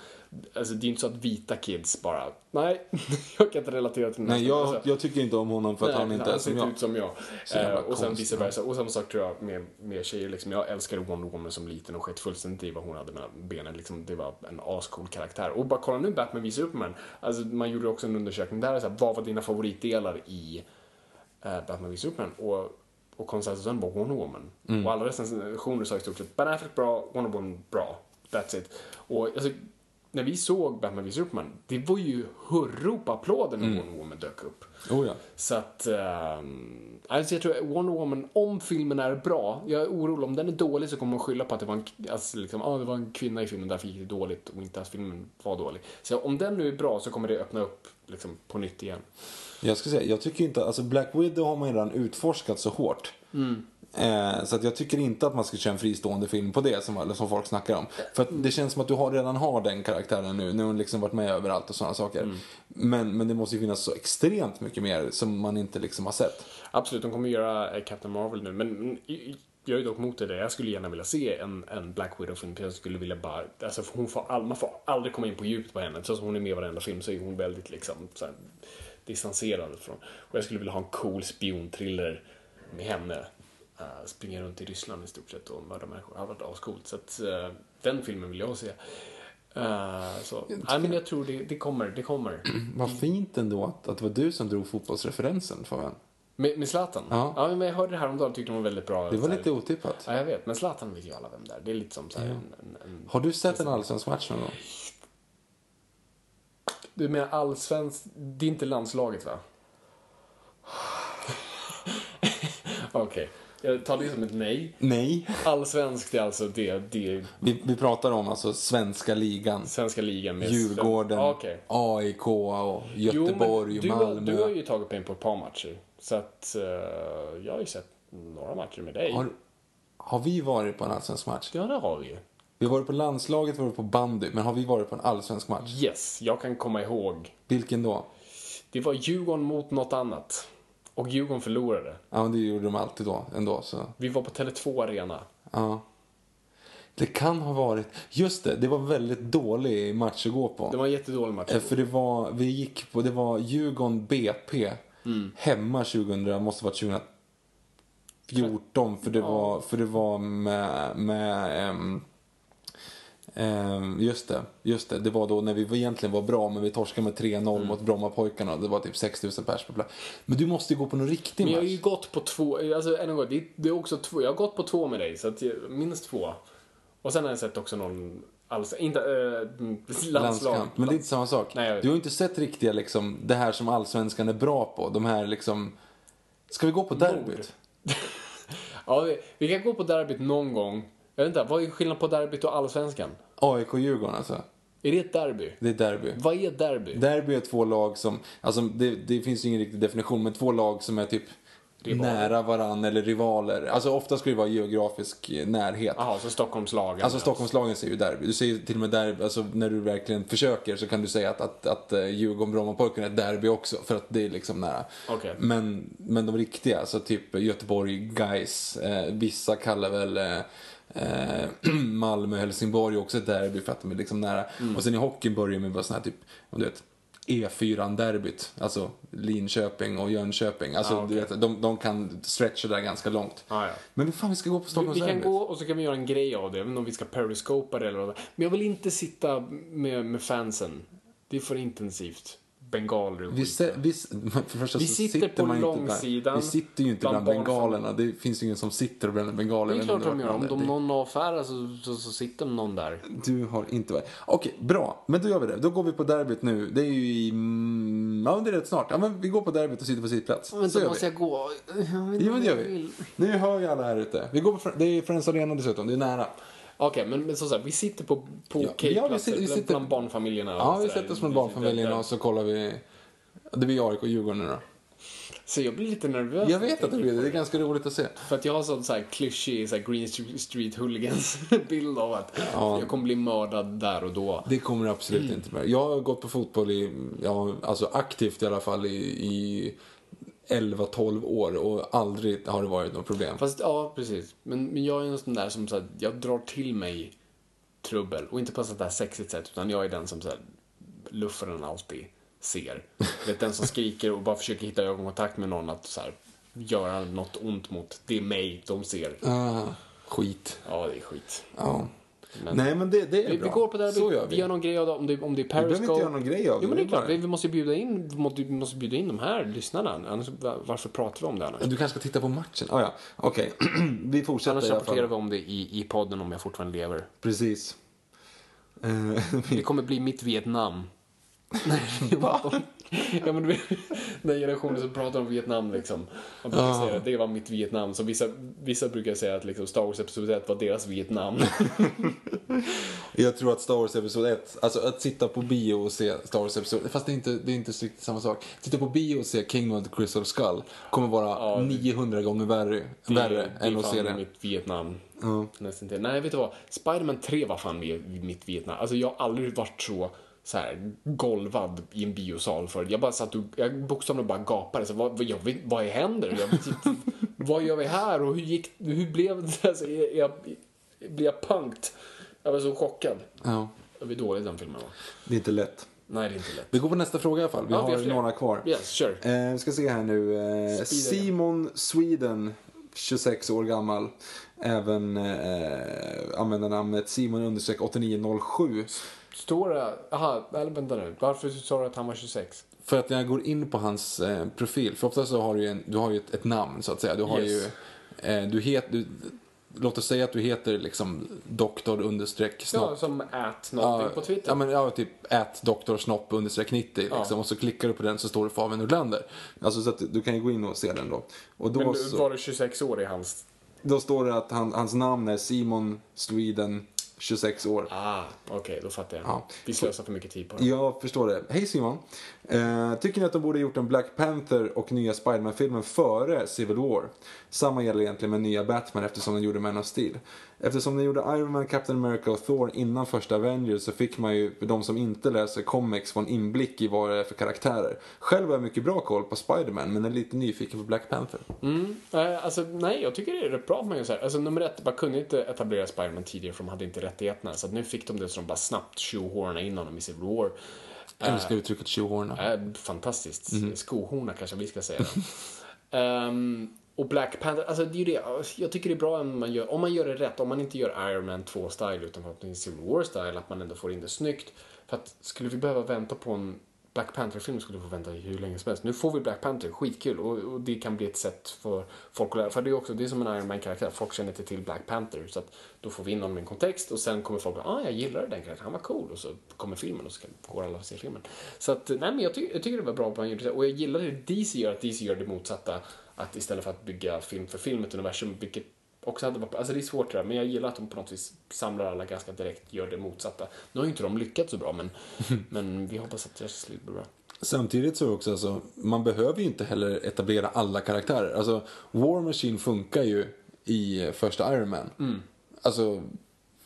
Alltså, det är inte så att vita kids bara, nej, [laughs] jag kan inte relatera till den Nej, snubben." jag, Alltså, jag tycker inte om honom för att han inte är som jag. ut som jag. Eh, och sen vice versa. Och samma sak tror jag med, med tjejer. Liksom, jag älskade Wonder Woman som liten och skett fullständigt i vad hon hade mellan benen. Liksom, det var en ascool karaktär. Och bara kolla nu Batman visar upp man. Alltså, man gjorde också en undersökning där. Så här, vad var dina favoritdelar i eh, Batman visar upp man? Och, och konsensusen var Wonder Woman. Mm. Och alla recensioner sa i stort sett Ben Affleck bra, Wonder Woman bra. That's it. Och alltså, när vi såg Batman visar upp man, det var ju hurrop applåder när Wonder Woman dök upp. Oh, ja. Så att... ehm, alltså jag tror att Wonder Woman, om filmen är bra, jag är orolig, om den är dålig så kommer man skylla på att det var en, alltså liksom, ah, det var en kvinna i filmen, därför gick det dåligt och inte att filmen var dålig. Så om den nu är bra så kommer det öppna upp liksom, på nytt igen. Jag ska säga, jag tycker inte, alltså Black Widow har man ju redan utforskat så hårt. Eh, så att jag tycker inte att man ska köra en fristående film på det som, eller som folk snackar om. För att det känns som att du har, redan har den karaktären nu. Nu har hon liksom varit med överallt och sådana saker. Men, men det måste ju finnas så extremt mycket mer som man inte liksom har sett. Absolut, de kommer göra eh, Captain Marvel nu, men jag är dock mot det. Jag skulle gärna vilja se en, en Black Widow-film. Jag skulle vilja bara... Alltså hon får all, man får aldrig komma in på djupet på henne. Så som hon är med i varenda film så är hon väldigt liksom så här, distanserad från... Och jag skulle vilja ha en cool spionthriller med henne. Uh, springa runt i Ryssland i stort sett och mörda människor. Det hade varit ascoolt. Så att eh, den filmen vill jag se. Eh, så, nej, men jag tror det, det kommer, det kommer. [clears throat] Vad fint ändå att, att det var du som drog fotbollsreferensen Fabian. Med, med Zlatan? Ja. men jag hörde det här om dagen tyckte de var väldigt bra. Det var lite otippat. Ja, jag vet. Men Zlatan vet ju alla vem det är. Det är lite som så här en, en, en... Har du sett en allsvensk match någon gång? Du menar allsvensk... Det är inte landslaget, va? Okej. Jag tar det som ett nej. Nej. Allsvenskt är alltså det, det Vi, vi pratar om alltså svenska ligan. svenska ligan med... Djurgården, Ja, okej. AIK och Jo, Göteborg, men du, har, Malmö. du har ju tagit poäng på ett par matcher. Så att eh, jag har ju sett några matcher med dig. har, har vi varit på en allsvensk match? Ja, det har vi ju. Vi har varit på landslaget, vi har varit på bandy, men har vi varit på en allsvensk match? Yes, jag kan komma ihåg. Vilken då? Det var Djurgården mot något annat. Och Djurgården förlorade. Ja, men det gjorde de alltid då, ändå. Så. Vi var på Tele2 Arena. Ja. Det kan ha varit... Just det, det var väldigt dålig match att gå på. Det var en jättedålig match. Eh, För det var, vi gick på, det var Djurgården BP. Mm. Hemma 2000, måste vara 2014. För det var, för det var med, med ehm, just det, just det. Det var då när vi egentligen var bra men vi torskade med 3-0 Mm. mot Brommapojkarna. Det var typ 6000 pers på plats. Men du måste ju gå på någon riktig Men jag har match. ju gått på två, alltså en gång, det, det är också två, jag har gått på två med dig, så att minst två. Och sen har jag sett också någon, alltså, inte, äh, landslag. Landskamp. Men det är inte samma sak. Nej, du har ju inte sett riktiga liksom, det här som allsvenskan är bra på. De här liksom... Ska vi gå på derbyt? [laughs] Ja, vi, vi kan gå på derbyt någon gång. Jag vet inte, vad är skillnaden på derbyt och allsvenskan? AIK-Djurgården alltså. Är det ett derby? Det är derby. Vad är ett derby? Derby är två lag som, alltså det, det finns ju ingen riktig definition, men två lag som är typ Rivaler. nära varann eller rivaler. Alltså ofta ska det vara geografisk närhet. Jaha, så Stockholmslagen. Alltså Stockholmslagen säger ju derby. Du säger till och med derby, alltså när du verkligen försöker så kan du säga att, att, att eh, Djurgården Brommapojkarna är ett derby också för att det är liksom nära. Okej. Men, men de riktiga, alltså typ Göteborg, Gais, eh, vissa kallar väl eh, eh, [clears throat] Malmö, Helsingborg också ett derby för att de är liksom nära. Mm. Och sen i hockeyn börjar med bara sån här typ, du vet, E4-derbyt. Alltså Linköping och Jönköping. Alltså, Ah, okej. du vet, de, de kan stretcha där ganska långt. Ah, ja. Men hur fan vi ska gå på Vi, Stockholms vi kan derbyt? gå och så kan vi göra en grej av det. Inte om vi ska periscopa det eller vad. Men jag vill inte sitta med, med fansen. Det är för intensivt. Bengaler och Vi, se, vi, [laughs] för första Vi så sitter på man ju inte långsidan, vi sitter ju inte bland bland bengalerna. Det finns ju ingen som sitter och bränner bengaler. Det är klart de gör. Om de, någon avfärdar så, så, så sitter någon där. Du har inte varit... Okej, bra. Men då gör vi det. Då går vi på derbyt nu. Det är ju i... mm, Ja, det är rätt snart. Ja, men vi går på derbyt och sitter på sittplats. Så Vänta, gör måste vi. jag gå? Jag Jo, men det gör vi. Nu hör ju alla här ute. Vi går på... Det är Friends Arena dessutom. Det är nära. Okej, men, men som sagt, vi sitter på, på Ja, ja, vi sitter- vi sitter- bland barnfamiljerna. Ja, vi sätter oss med barnfamiljerna och så kollar vi... Det blir AIK och Djurgården nu då. Så jag blir lite nervös. Jag vet att det blir det. Det är ganska roligt att se. För att jag har sån så här klyschig så här Green Street Hooligans [laughs] bild av att Ja. jag kommer bli mördad där och då. Det kommer det absolut Mm. inte med. Jag har gått på fotboll i, ja, alltså aktivt i alla fall i, i 11-12 år och aldrig har det varit något problem. Fast ja, precis. Men, men jag är en sån där som så här, jag drar till mig trubbel. Och inte på sånt där sexigt sätt, utan jag är den som så här, luffaren alltid ser. Vet, den som skriker och bara försöker hitta ögonkontakt med någon att så här, göra något ont mot. Det är mig de ser. Ah, skit. Ja, det är skit. Ja. Men- Nej men det, det är Vi, bra. vi går på det här, Så vi, gör vi gör någon grej av det, om det, om det är Vi behöver Periscope. inte göra någon grej av det. Jo men det är klart, vi, vi måste ju bjuda in, vi måste, vi måste bjuda in de här lyssnarna. Annars, varför pratar vi om det annars? Du kanske ska titta på matchen? Ah, ja, okej. [clears throat] vi fortsätter Annars rapporterar vi om det i, i podden om jag fortfarande lever. Precis. Eh, [laughs] Det kommer bli mitt Vietnam. [laughs] Va? [laughs] ja, men du vet, den generationen som pratar om Vietnam liksom. Man brukar säga att det var mitt Vietnam. Så vissa, vissa brukar säga att liksom Star Wars Episod 1 var deras Vietnam. [laughs] Jag tror att Star Wars Episod 1, alltså att sitta på bio och se Star Wars Episod fast det är inte, det är inte riktigt samma sak. Sitta på bio och se Kingdom of the Crystal Skull kommer vara 900 gånger värre, värre det än att se det. mitt Vietnam. Nästan till. Nej, vet du vad? Spiderman 3 var fan mitt Vietnam. Alltså jag har aldrig varit så så här golvad i en biosal för Jag bara satt och, jag bokstavligen bara gapade. Så vad, vad, jag vet, vad händer? Jag inte, vad gör vi här och hur gick, hur blev det? [laughs] Alltså, är, jag, blir jag punkt? Jag var så chockad. Ja, Jag var dålig den filmen va? det är inte lätt. Nej, det är inte lätt. Vi går på nästa fråga i alla fall. Vi Ja, vi har fler. några kvar. Yes, kör. Eh, vi ska se här nu. Eh. Simon Sweden, 26 år gammal. Även eh, använder namnet Simon understreck 8907. Står det, aha, eller vänta nu. Varför sa du att han var 26? För att när jag går in på hans eh, profil, för ofta så har du en, du har ju ett, ett namn så att säga. Du har Yes. ju, eh, du heter, du, låt oss säga att du heter liksom doktor understreck snopp. Ja, som at någonting på Twitter. Ja, men ja, typ ät doktorsnopp understreck 90 liksom. Ja. Och så klickar du på den så står det Fabian Nordlander. Alltså så att du kan ju gå in och se den då. Och då, Men så, var det 26 år i hans... då står det att han, hans namn är Simon Sweden, 26 år. Ah, okej, då fattar jag. Ja. Vi slösar för mycket tid på det. Jag förstår det. Hej Simon. Eh, tycker ni att de borde gjort en Black Panther och nya Spiderman-filmen före Civil War? Samma gäller egentligen med nya Batman eftersom de gjorde Man of Steel. Eftersom de gjorde Iron Man, Captain America och Thor innan första Avengers så fick man ju, de som inte läser comics, få en inblick i vad det är för karaktärer. Själv har jag mycket bra koll på Spider-Man men är lite nyfiken på Black Panther. Mm. Eh, alltså, nej, jag tycker det är rätt bra att man gör så här. Alltså, nummer ett, man kunde inte etablera Spiderman tidigare för de hade inte rättigheterna. Så att nu fick de det så de bara snabbt shoehornade in honom i Civil War. Jag älskar uttrycket tjohorna. Eh, fantastiskt. Skohorna kanske vi ska säga. [laughs] Ehm, och Black Panther, alltså det är ju det. Alltså, jag tycker det är bra om man gör, om man gör det rätt. Om man inte gör Iron Man 2-style utan förhoppningsvis Civil War-style. Att man ändå får in det snyggt. För att skulle vi behöva vänta på en Black Panther-film skulle vi få vänta hur länge som helst. Nu får vi Black Panther, skitkul. Och, och det kan bli ett sätt för folk att lära. För det är också, det är som en Iron Man-karaktär. Folk känner inte till Black Panther. Så att då får vi in honom i en kontext och sen kommer folk att ah, jag gillar den karaktären, han var cool. Och så kommer filmen och så går alla och ser filmen. Så att, nej men jag, ty jag tycker det var bra att man gjorde det. Och jag gillar hur DC gör, att DC gör det motsatta. Att istället för att bygga film för film, ett universum, vilket också hade varit, alltså det är svårt det där, men jag gillar att de på något vis samlar alla ganska direkt, gör det motsatta. Nu har ju inte de lyckats så bra, men, [laughs] men vi hoppas att Justice League blir bra. Samtidigt så det också alltså, man behöver ju inte heller etablera alla karaktärer. Alltså, War Machine funkar ju i första Iron Man. Alltså,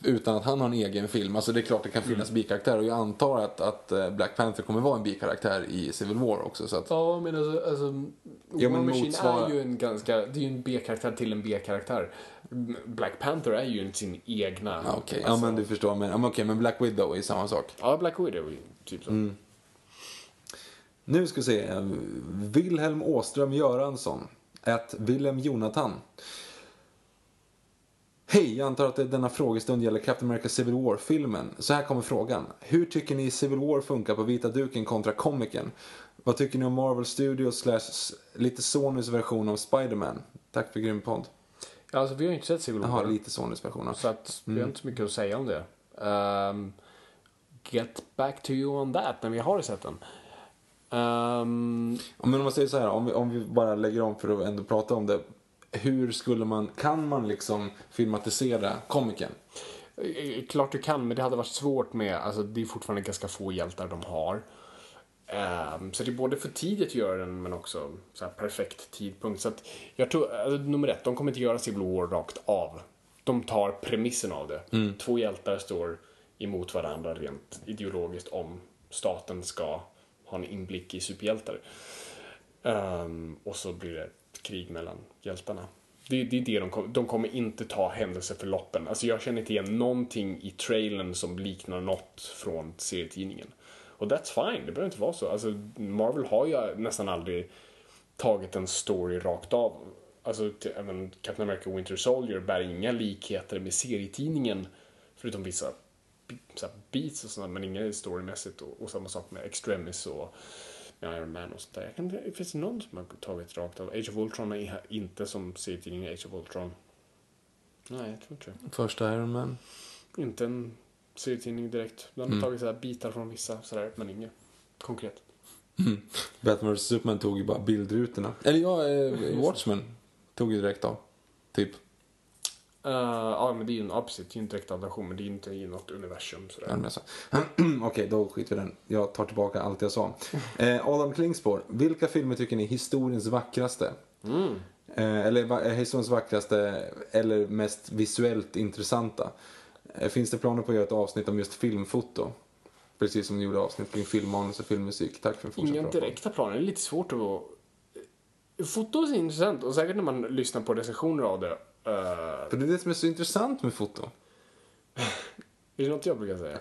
utan att han har en egen film. Alltså det är klart det kan finnas bikaraktärer och jag antar att, att eh, Black Panther kommer vara en bikaraktär i Civil War också. Så att, Ja, men alltså, alltså Ja, War men Machine motsvara- är ju en ganska, det är ju en B-karaktär till en B-karaktär. Black Panther är ju sin egna. ja, okej. alltså, Ja men du förstår. Men, ja, men okej, men Black Widow är samma sak. Ja, Black Widow är ju typ så. Nu ska vi se. Wilhelm Åström Göransson. Ett Wilhelm Jonathan. Hej, jag antar att denna frågestund gäller Captain America Civil War-filmen. Så här kommer frågan. Hur tycker ni Civil War funkar på vita duken kontra komikern? Vad tycker ni om Marvel Studios slash lite Sonys version av Spider-Man? Tack för grym podd. Ja, alltså vi har ju inte sett Civil Jaha, War. lite Sonys version. Så att vi har inte så mycket att säga om det. Ehm, get back to you on that när vi har sett den. Ja, Men om man säger så här, om vi, om vi bara lägger om för att ändå prata om det. Hur skulle man, kan man liksom filmatisera komikern? Eh, Klart du kan, men det hade varit svårt med, alltså det är fortfarande ganska få hjältar de har. Ehm, så det är både för tidigt att göra den, men också så här perfekt tidpunkt. Så att jag tror, alltså, nummer ett, de kommer inte göra Civil War rakt av. De tar premissen av det. Två hjältar står emot varandra rent ideologiskt om staten ska ha en inblick i superhjältar. Ehm, och så blir det krig mellan hjältarna. Det, det är det de kommer, de kommer inte ta händelseförloppen. Alltså jag känner inte igen någonting i trailern som liknar något från serietidningen. Och that's fine, det behöver inte vara så. Alltså Marvel har ju nästan aldrig tagit en story rakt av. Alltså till, även Captain America Winter Soldier bär inga likheter med serietidningen förutom vissa så här beats och sådär, men inga storymässigt. Och, och samma sak med Extremis och med Iron Man och sånt där. Jag kan, finns det någon som har tagit rakt av? Age of Ultron är inte som serietidningen Age of Ultron. Nej, jag tror inte det. Första Iron Man. Inte en serietidning direkt. Den har tagit så bitar från vissa sådär, men inget konkret. Batman vs Superman tog ju bara bildrutorna. Eller ja, eh, [laughs] Watchmen tog ju direkt av. Typ. Uh, ja, men det är ju en, precis, det är ju en direkt adaption, men det är ju inte i något universum sådär. Ja, alltså. [clears throat] Okej, då skiter vi den. Jag tar tillbaka allt jag sa. [laughs] Eh, Adam Klingspor, vilka filmer tycker ni är historiens vackraste? Eh, eller va- eh, historiens vackraste eller mest visuellt intressanta? Eh, finns det planer på att göra ett avsnitt om just filmfoto? Precis som ni gjorde avsnitt kring filmmanus och filmmusik. Tack för en fortsatt Inga direkta planer, det är lite svårt att. Foto är intressant och säkert när man lyssnar på recensioner av det. Eh, För det är det som är så intressant med foto. [laughs] är det något jag brukar säga?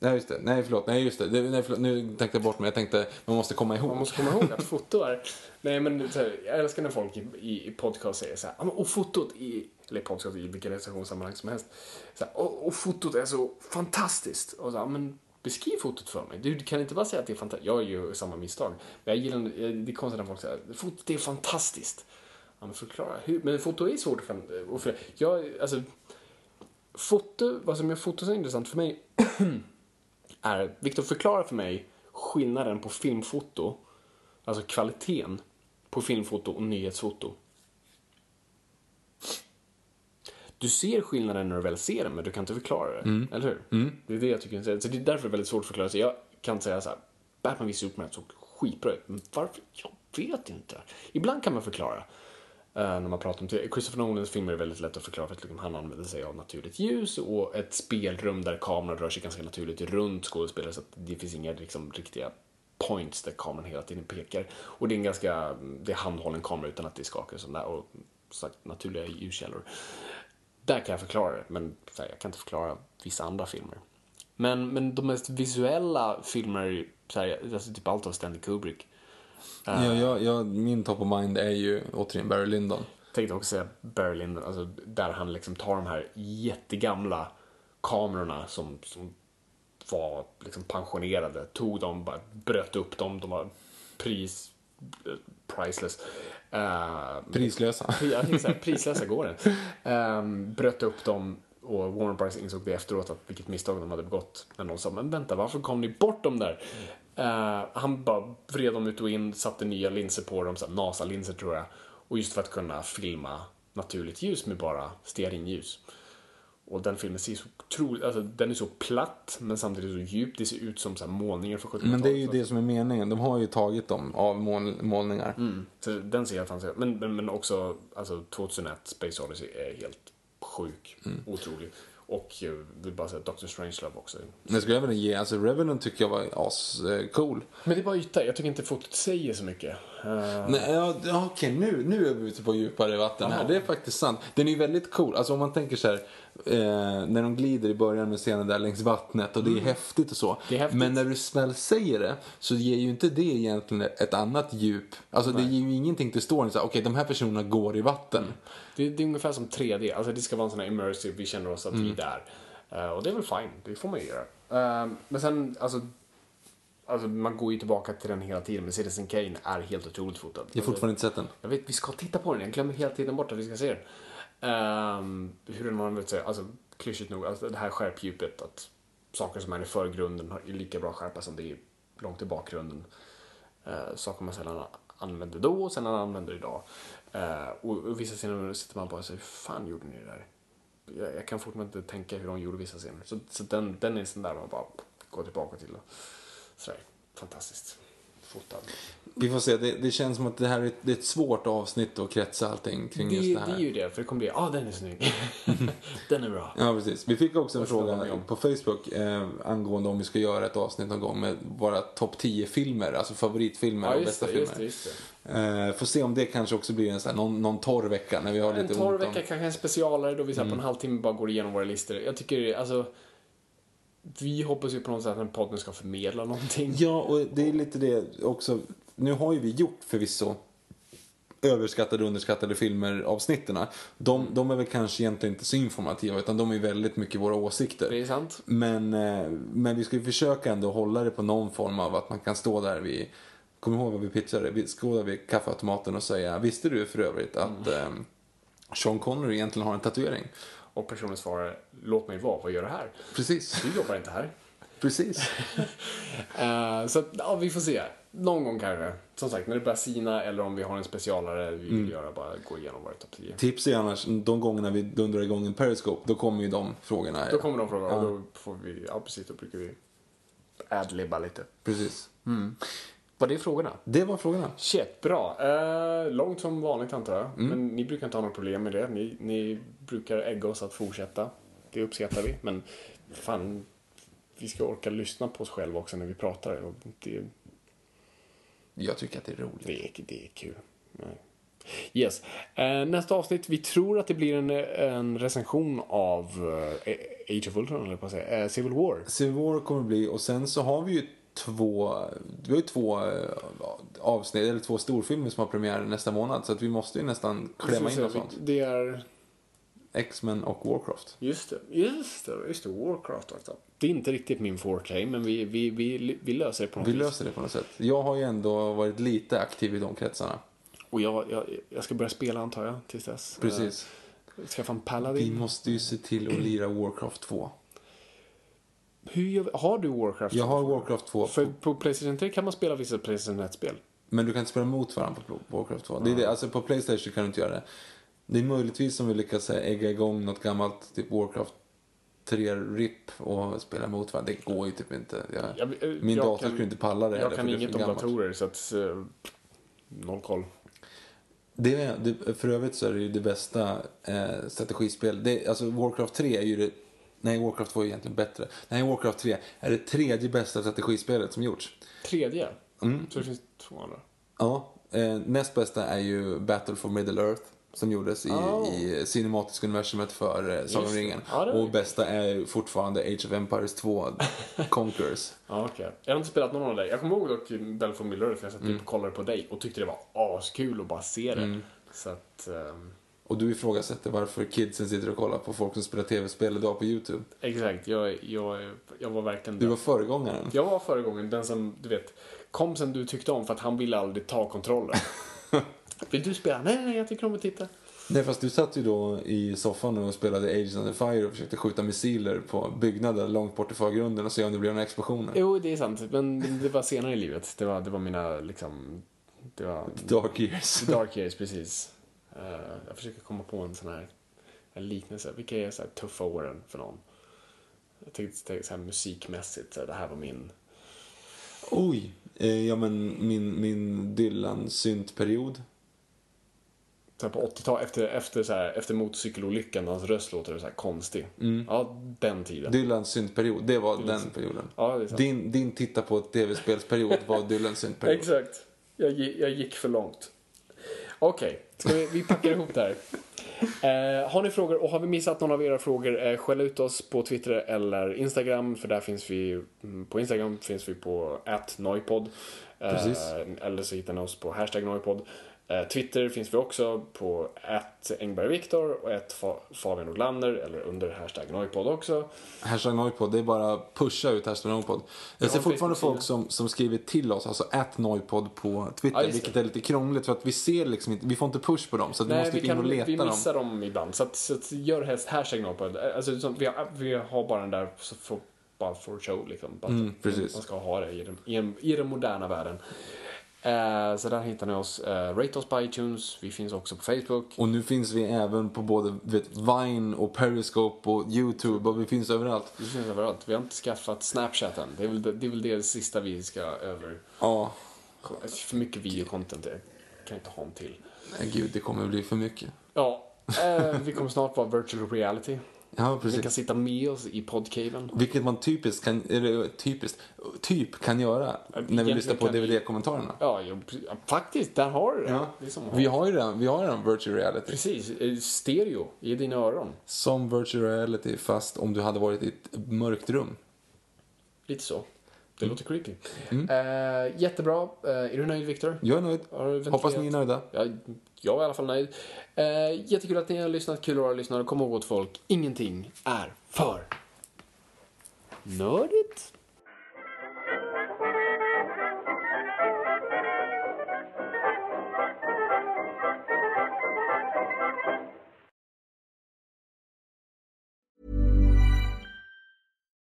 Nej, just det. Nej, förlåt. Nej, just det. nej, förlåt. Nu tänkte jag bort mig. Jag tänkte, man måste komma ihåg. Man måste komma ihåg att foto är... Nej men här, jag älskar när folk i, i, i podcast säger så här, "Ja, och fotot i, eller podcast i vilka recensionssammanhang som helst. Så här, och, och fotot är så fantastiskt. Och så här, "Ja, men beskriv fotot för mig. Du kan inte bara säga att det är fantastiskt. Jag gör ju samma misstag. Men jag gillar, det är konstigt när folk säger, fotot är fantastiskt. Ja, men förklara. Hur, men foto är svårt att för, jag, alltså, foto, vad som gör foto så intressant för mig [clears throat] är, Viktor förklara för mig skillnaden på filmfoto, alltså kvaliteten på filmfoto och nyhetsfoto. Du ser skillnaden när du väl ser den, men du kan inte förklara det. Eller hur? Det är det jag tycker är. Så det är därför det är väldigt svårt att förklara. Så jag kan säga så här, Batman vs Superman såg skitbra ut, men varför? Jag vet inte. Ibland kan man förklara. Eh, när man pratar om Christopher Nolans filmer är väldigt lätt att förklara för att liksom, han använder sig av naturligt ljus och ett spelrum där kameran rör sig ganska naturligt runt skådespelare så att det finns inga liksom, riktiga points där kameran hela tiden pekar. Och det är en ganska, mm, det är handhållen kamera utan att det skakar och sådär och sagt, naturliga ljuskällor. Där kan jag förklara det, men här, jag kan inte förklara vissa andra filmer. Men, men de mest visuella filmer, så här, alltså typ allt av Stanley Kubrick. Uh, ja, ja, ja, min top of mind är ju återigen Barry Lyndon. Jag tänkte också säga Barry Lyndon, alltså där han liksom tar de här jättegamla kamerorna som, som var liksom pensionerade, tog dem, bara bröt upp dem, de var pris, priceless. Uh, prislösa. [laughs] Ja, prislösa går det. Um, bröt upp dem och Warner Bros insåg det efteråt att vilket misstag de hade begått. När någon sa, men vänta, varför kom ni bort dem där? Uh, han bara vred dem ut och in, satte nya linser på dem, NASA-linser tror jag. Och just för att kunna filma naturligt ljus med bara stearinljus. Och den filmen ser så otroligt, alltså den är så platt men samtidigt så djup. Det ser ut som så här målningar från 70-talet. Men det är ju det som är meningen. De har ju tagit dem av mål, målningar. Mm. Så den ser jag fanns men, men, men också, alltså 2001 Space Odyssey är helt sjuk. Mm. Otrolig. Och vill bara säga Doctor Strangelove också. Men skulle jag vilja ge, alltså Revenant tycker jag var as-cool. Men det är bara yta, jag tycker inte fotot säger så mycket. Uh... Nej, ja, okej, nu, nu är vi ute på djupare vatten här. Det är faktiskt sant. Den är ju väldigt cool. Alltså om man tänker så här, eh, när de glider i början med scenen där längs vattnet och det är mm. häftigt och så. Häftigt. Men när du väl säger det så ger ju inte det egentligen ett annat djup. Alltså Nej. det ger ju ingenting till storyn. Okej, okay, de här personerna går i vatten. Mm. Det, det, är ungefär som 3D. Alltså det ska vara en sån här immersive, vi känner oss att mm. vi är där. Uh, och det är väl fine, det får man ju göra. Uh, men sen, alltså Alltså man går ju tillbaka till den hela tiden, men Citizen Kane är helt otroligt fotad. Jag har fortfarande inte sett den. Jag vet, vi ska titta på den, jag glömmer hela tiden bort att vi ska se den. Um, hur den man vill säga, alltså klyschigt nog, alltså det här skärpdjupet, att saker som är i förgrunden är lika bra skärpa som det är långt i bakgrunden. Uh, saker man sällan använde då och sällan använder idag. Uh, och, vissa scener sitter man bara och säger, hur fan gjorde ni det där? Jag, jag kan fortfarande inte tänka hur de gjorde vissa scener. Så, så den, den är sån där man bara går tillbaka till. Och, sådär, fantastiskt fotad. Vi får se, det, det, känns som att det här är ett, det är ett svårt avsnitt att kretsa allting kring det, just det här. Det är ju det, för det kommer bli, ja ah, den är snygg. [laughs] den är bra. Ja, precis. Vi fick också en fråga på Facebook eh, angående om vi ska göra ett avsnitt någon gång med våra topp 10 filmer, alltså favoritfilmer ja, och bästa det, filmer. Just det, just. Eh, får se om det kanske också blir en sån här, någon, någon torr vecka när vi har en lite torr vecka, kanske en specialare då vi så mm. på en halvtimme bara går igenom våra listor. Jag tycker, alltså vi hoppas ju på något sätt att den podden ska förmedla någonting. Ja, och det är lite det också. Nu har ju vi gjort förvisso överskattade och underskattade filmer avsnitten. De, de är väl kanske egentligen inte så informativa utan de är väldigt mycket våra åsikter. Det är sant. Men, eh, men vi ska ju försöka ändå hålla det på någon form av att man kan stå där vid Kom ihåg vad vi pitchade? Vi där vid kaffeautomaten och säga Visste du för övrigt att mm. eh, Sean Connery egentligen har en tatuering? Och personen svarar, låt mig vara, vad gör du här? Precis. Du jobbar inte här. Precis. uh, [laughs] så ja, vi får se. Någon gång kanske. Som sagt, när det börjar sina eller om vi har en specialare vi vill mm. göra, bara gå igenom våra topp 10. Tips är annars, de gångerna vi dundrar igång en Periscope, då kommer ju de frågorna. Då kommer de frågorna ja. och då får vi, ja precis, då brukar vi adlibba lite. Precis. Mm. Var det frågorna? Det var frågorna. Shit, bra. Uh, långt som vanligt antar jag. Mm. Men ni brukar inte ha några problem med det. Ni, ni brukar ägga oss att fortsätta. Det uppskattar vi. Men fan, vi ska orka lyssna på oss själva också när vi pratar. Och det, jag tycker att det är roligt. Det är, det är kul. Nej. Yes. Uh, nästa avsnitt, vi tror att det blir en, en recension av uh, Age of Ultron, eller på att säga. Uh, Civil War. Civil War kommer det bli och sen så har vi ju två, vi har ju två eh, avsnitt, eller två storfilmer som har premiär nästa månad. Så att vi måste ju nästan klämma in något sånt. Det är... X-Men och Warcraft. Just det, just det, just det, Warcraft också. Det är inte riktigt min forte, men vi, vi, vi, vi löser det på något vi vis. Vi löser det på något sätt. Jag har ju ändå varit lite aktiv i de kretsarna. Och jag, jag, jag ska börja spela antar jag, tills dess. Precis. Skaffa en Paladin. Vi måste ju se till att lira Warcraft 2. Hur har du Warcraft 2? Jag har Warcraft 2. För på Playstation 3 kan man spela vissa Playstation 1-spel. Men du kan inte spela mot varandra på Warcraft 2. Mm. Det är det, alltså på Playstation kan du inte göra det. Det är möjligtvis om vi lyckas ägga igång något gammalt typ Warcraft 3-RIP och spela mot varandra. Det går ju typ inte. Jag, jag, min jag dator kan, skulle inte palla det. Jag kan inget om datorer så att... Uh, noll koll. Det är, det, för övrigt så är det ju det bästa eh, strategispel. Det, alltså Warcraft 3 är ju det... Nej, Warcraft 2 är egentligen bättre. Nej, Warcraft 3 är det tredje bästa strategispelet som gjorts. Tredje? Mm. Så det finns två andra? Ja, eh, näst bästa är ju Battle for Middle Earth som gjordes i, Oh. i cinematiska universumet för eh, Sagan om ringen. Ja, det och bästa är ju fortfarande Age of Empires 2, [laughs] Conquerors. Ja, okej. Jag har inte spelat någon av dig. Jag kommer ihåg dock Belfort Miller för jag satt Mm. typ och kollade på dig och tyckte det var askul att bara se det. Så att, ehm, Och du ifrågasätter varför kidsen sitter och kollar på folk som spelar tv-spel idag på YouTube. exakt. Jag, jag, jag var verkligen Du den. var föregångaren. Jag var förra gången den som, du vet, kompisen du tyckte om för att han ville aldrig ta kontrollen. [laughs] Vill du spela? Nej, nej, jag tycker om att titta. Nej, fast du satt ju då i soffan och spelade Age Under Fire och försökte skjuta missiler på byggnader långt bort i förgrunden och se om det blev några explosioner. Jo, det är sant. Men det var senare i livet. Det var, det var mina, liksom, det var Dark years. dark years, precis. Eh, jag försöker komma på en sån här en liknelse. Vilka är så här tuffa åren för någon? Jag tänkte så här musikmässigt, så här, det här var min... Oj, eh, ja men min, min Dylan-syntperiod. Här på 80-talet, efter, efter, så här, efter motorcykelolyckan, när hans röst låter så här konstig. Ja, den tiden. Dylans syntperiod, det var den perioden. Ja. Din, din titta på ett tv-spelsperiod var [laughs] Dylans syntperiod. Exakt. Jag, jag gick för långt. Okej, ska vi, vi packar ihop det här. Eh, har ni frågor och har vi missat någon av era frågor, eh, skäll ut oss på Twitter eller Instagram, för där finns vi, mm, på Instagram finns vi på atnoipod. Eh, eller så hittar ni oss på hashtag noipod. Eh, Twitter finns vi också på Engberg-Viktor och Fa- Fabian Oglander eller under hashtag noipod också. Hashtag Noipod, det är bara pusha ut hashtag Noipod. Jag ser fortfarande folk som, som skriver till oss, alltså at Noipod på Twitter, Ja, vilket är lite krångligt för att vi ser liksom inte, vi får inte push på dem så vi Nej, måste vi, gå in och kan, leta vi dem. missar dem ibland. Så, att, så att gör helst hashtag noipod. Alltså, sånt, vi, har, vi har bara den där så för, bara for show liksom. Bara Mm, precis. Man ska ha det i den, i, en, i den moderna världen. Eh, så där hittar ni oss. Eh, rate oss på iTunes. Vi finns också på Facebook. Och nu finns vi även på både vet, Vine och Periscope och YouTube och vi finns överallt. Vi finns överallt. Vi har inte skaffat Snapchat än. Det är väl det, det, är väl det sista vi ska över. Ja, För mycket videocontent. Jag kan inte ha en till. nej, gud det kommer bli för mycket. Ja, eh, vi kommer snart vara virtual reality. Ja, Vi kan precis. sitta med oss i podcaven. Vilket man typiskt kan, eller typiskt, typ kan göra när vi lyssnar på kan DVD-kommentarerna. Ja, ja, faktiskt. Där har du det. Ja. det Vi har ju redan, vi har redan virtual reality. Precis. eh, Stereo i dina öron. Som virtual reality fast om du hade varit i ett mörkt rum. Lite så. Det Mm. låter creepy. Eh, jättebra. Eh, är du nöjd, Viktor? Jag är nöjd. Hoppas ni är nöjda. Ja, jag är i alla fall nöjd. Eh, jättekul att ni har lyssnat. Kul att vara lyssnare. Kom ihåg åt folk. Ingenting är för nördigt.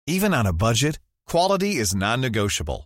Even on a budget, quality is non-negotiable.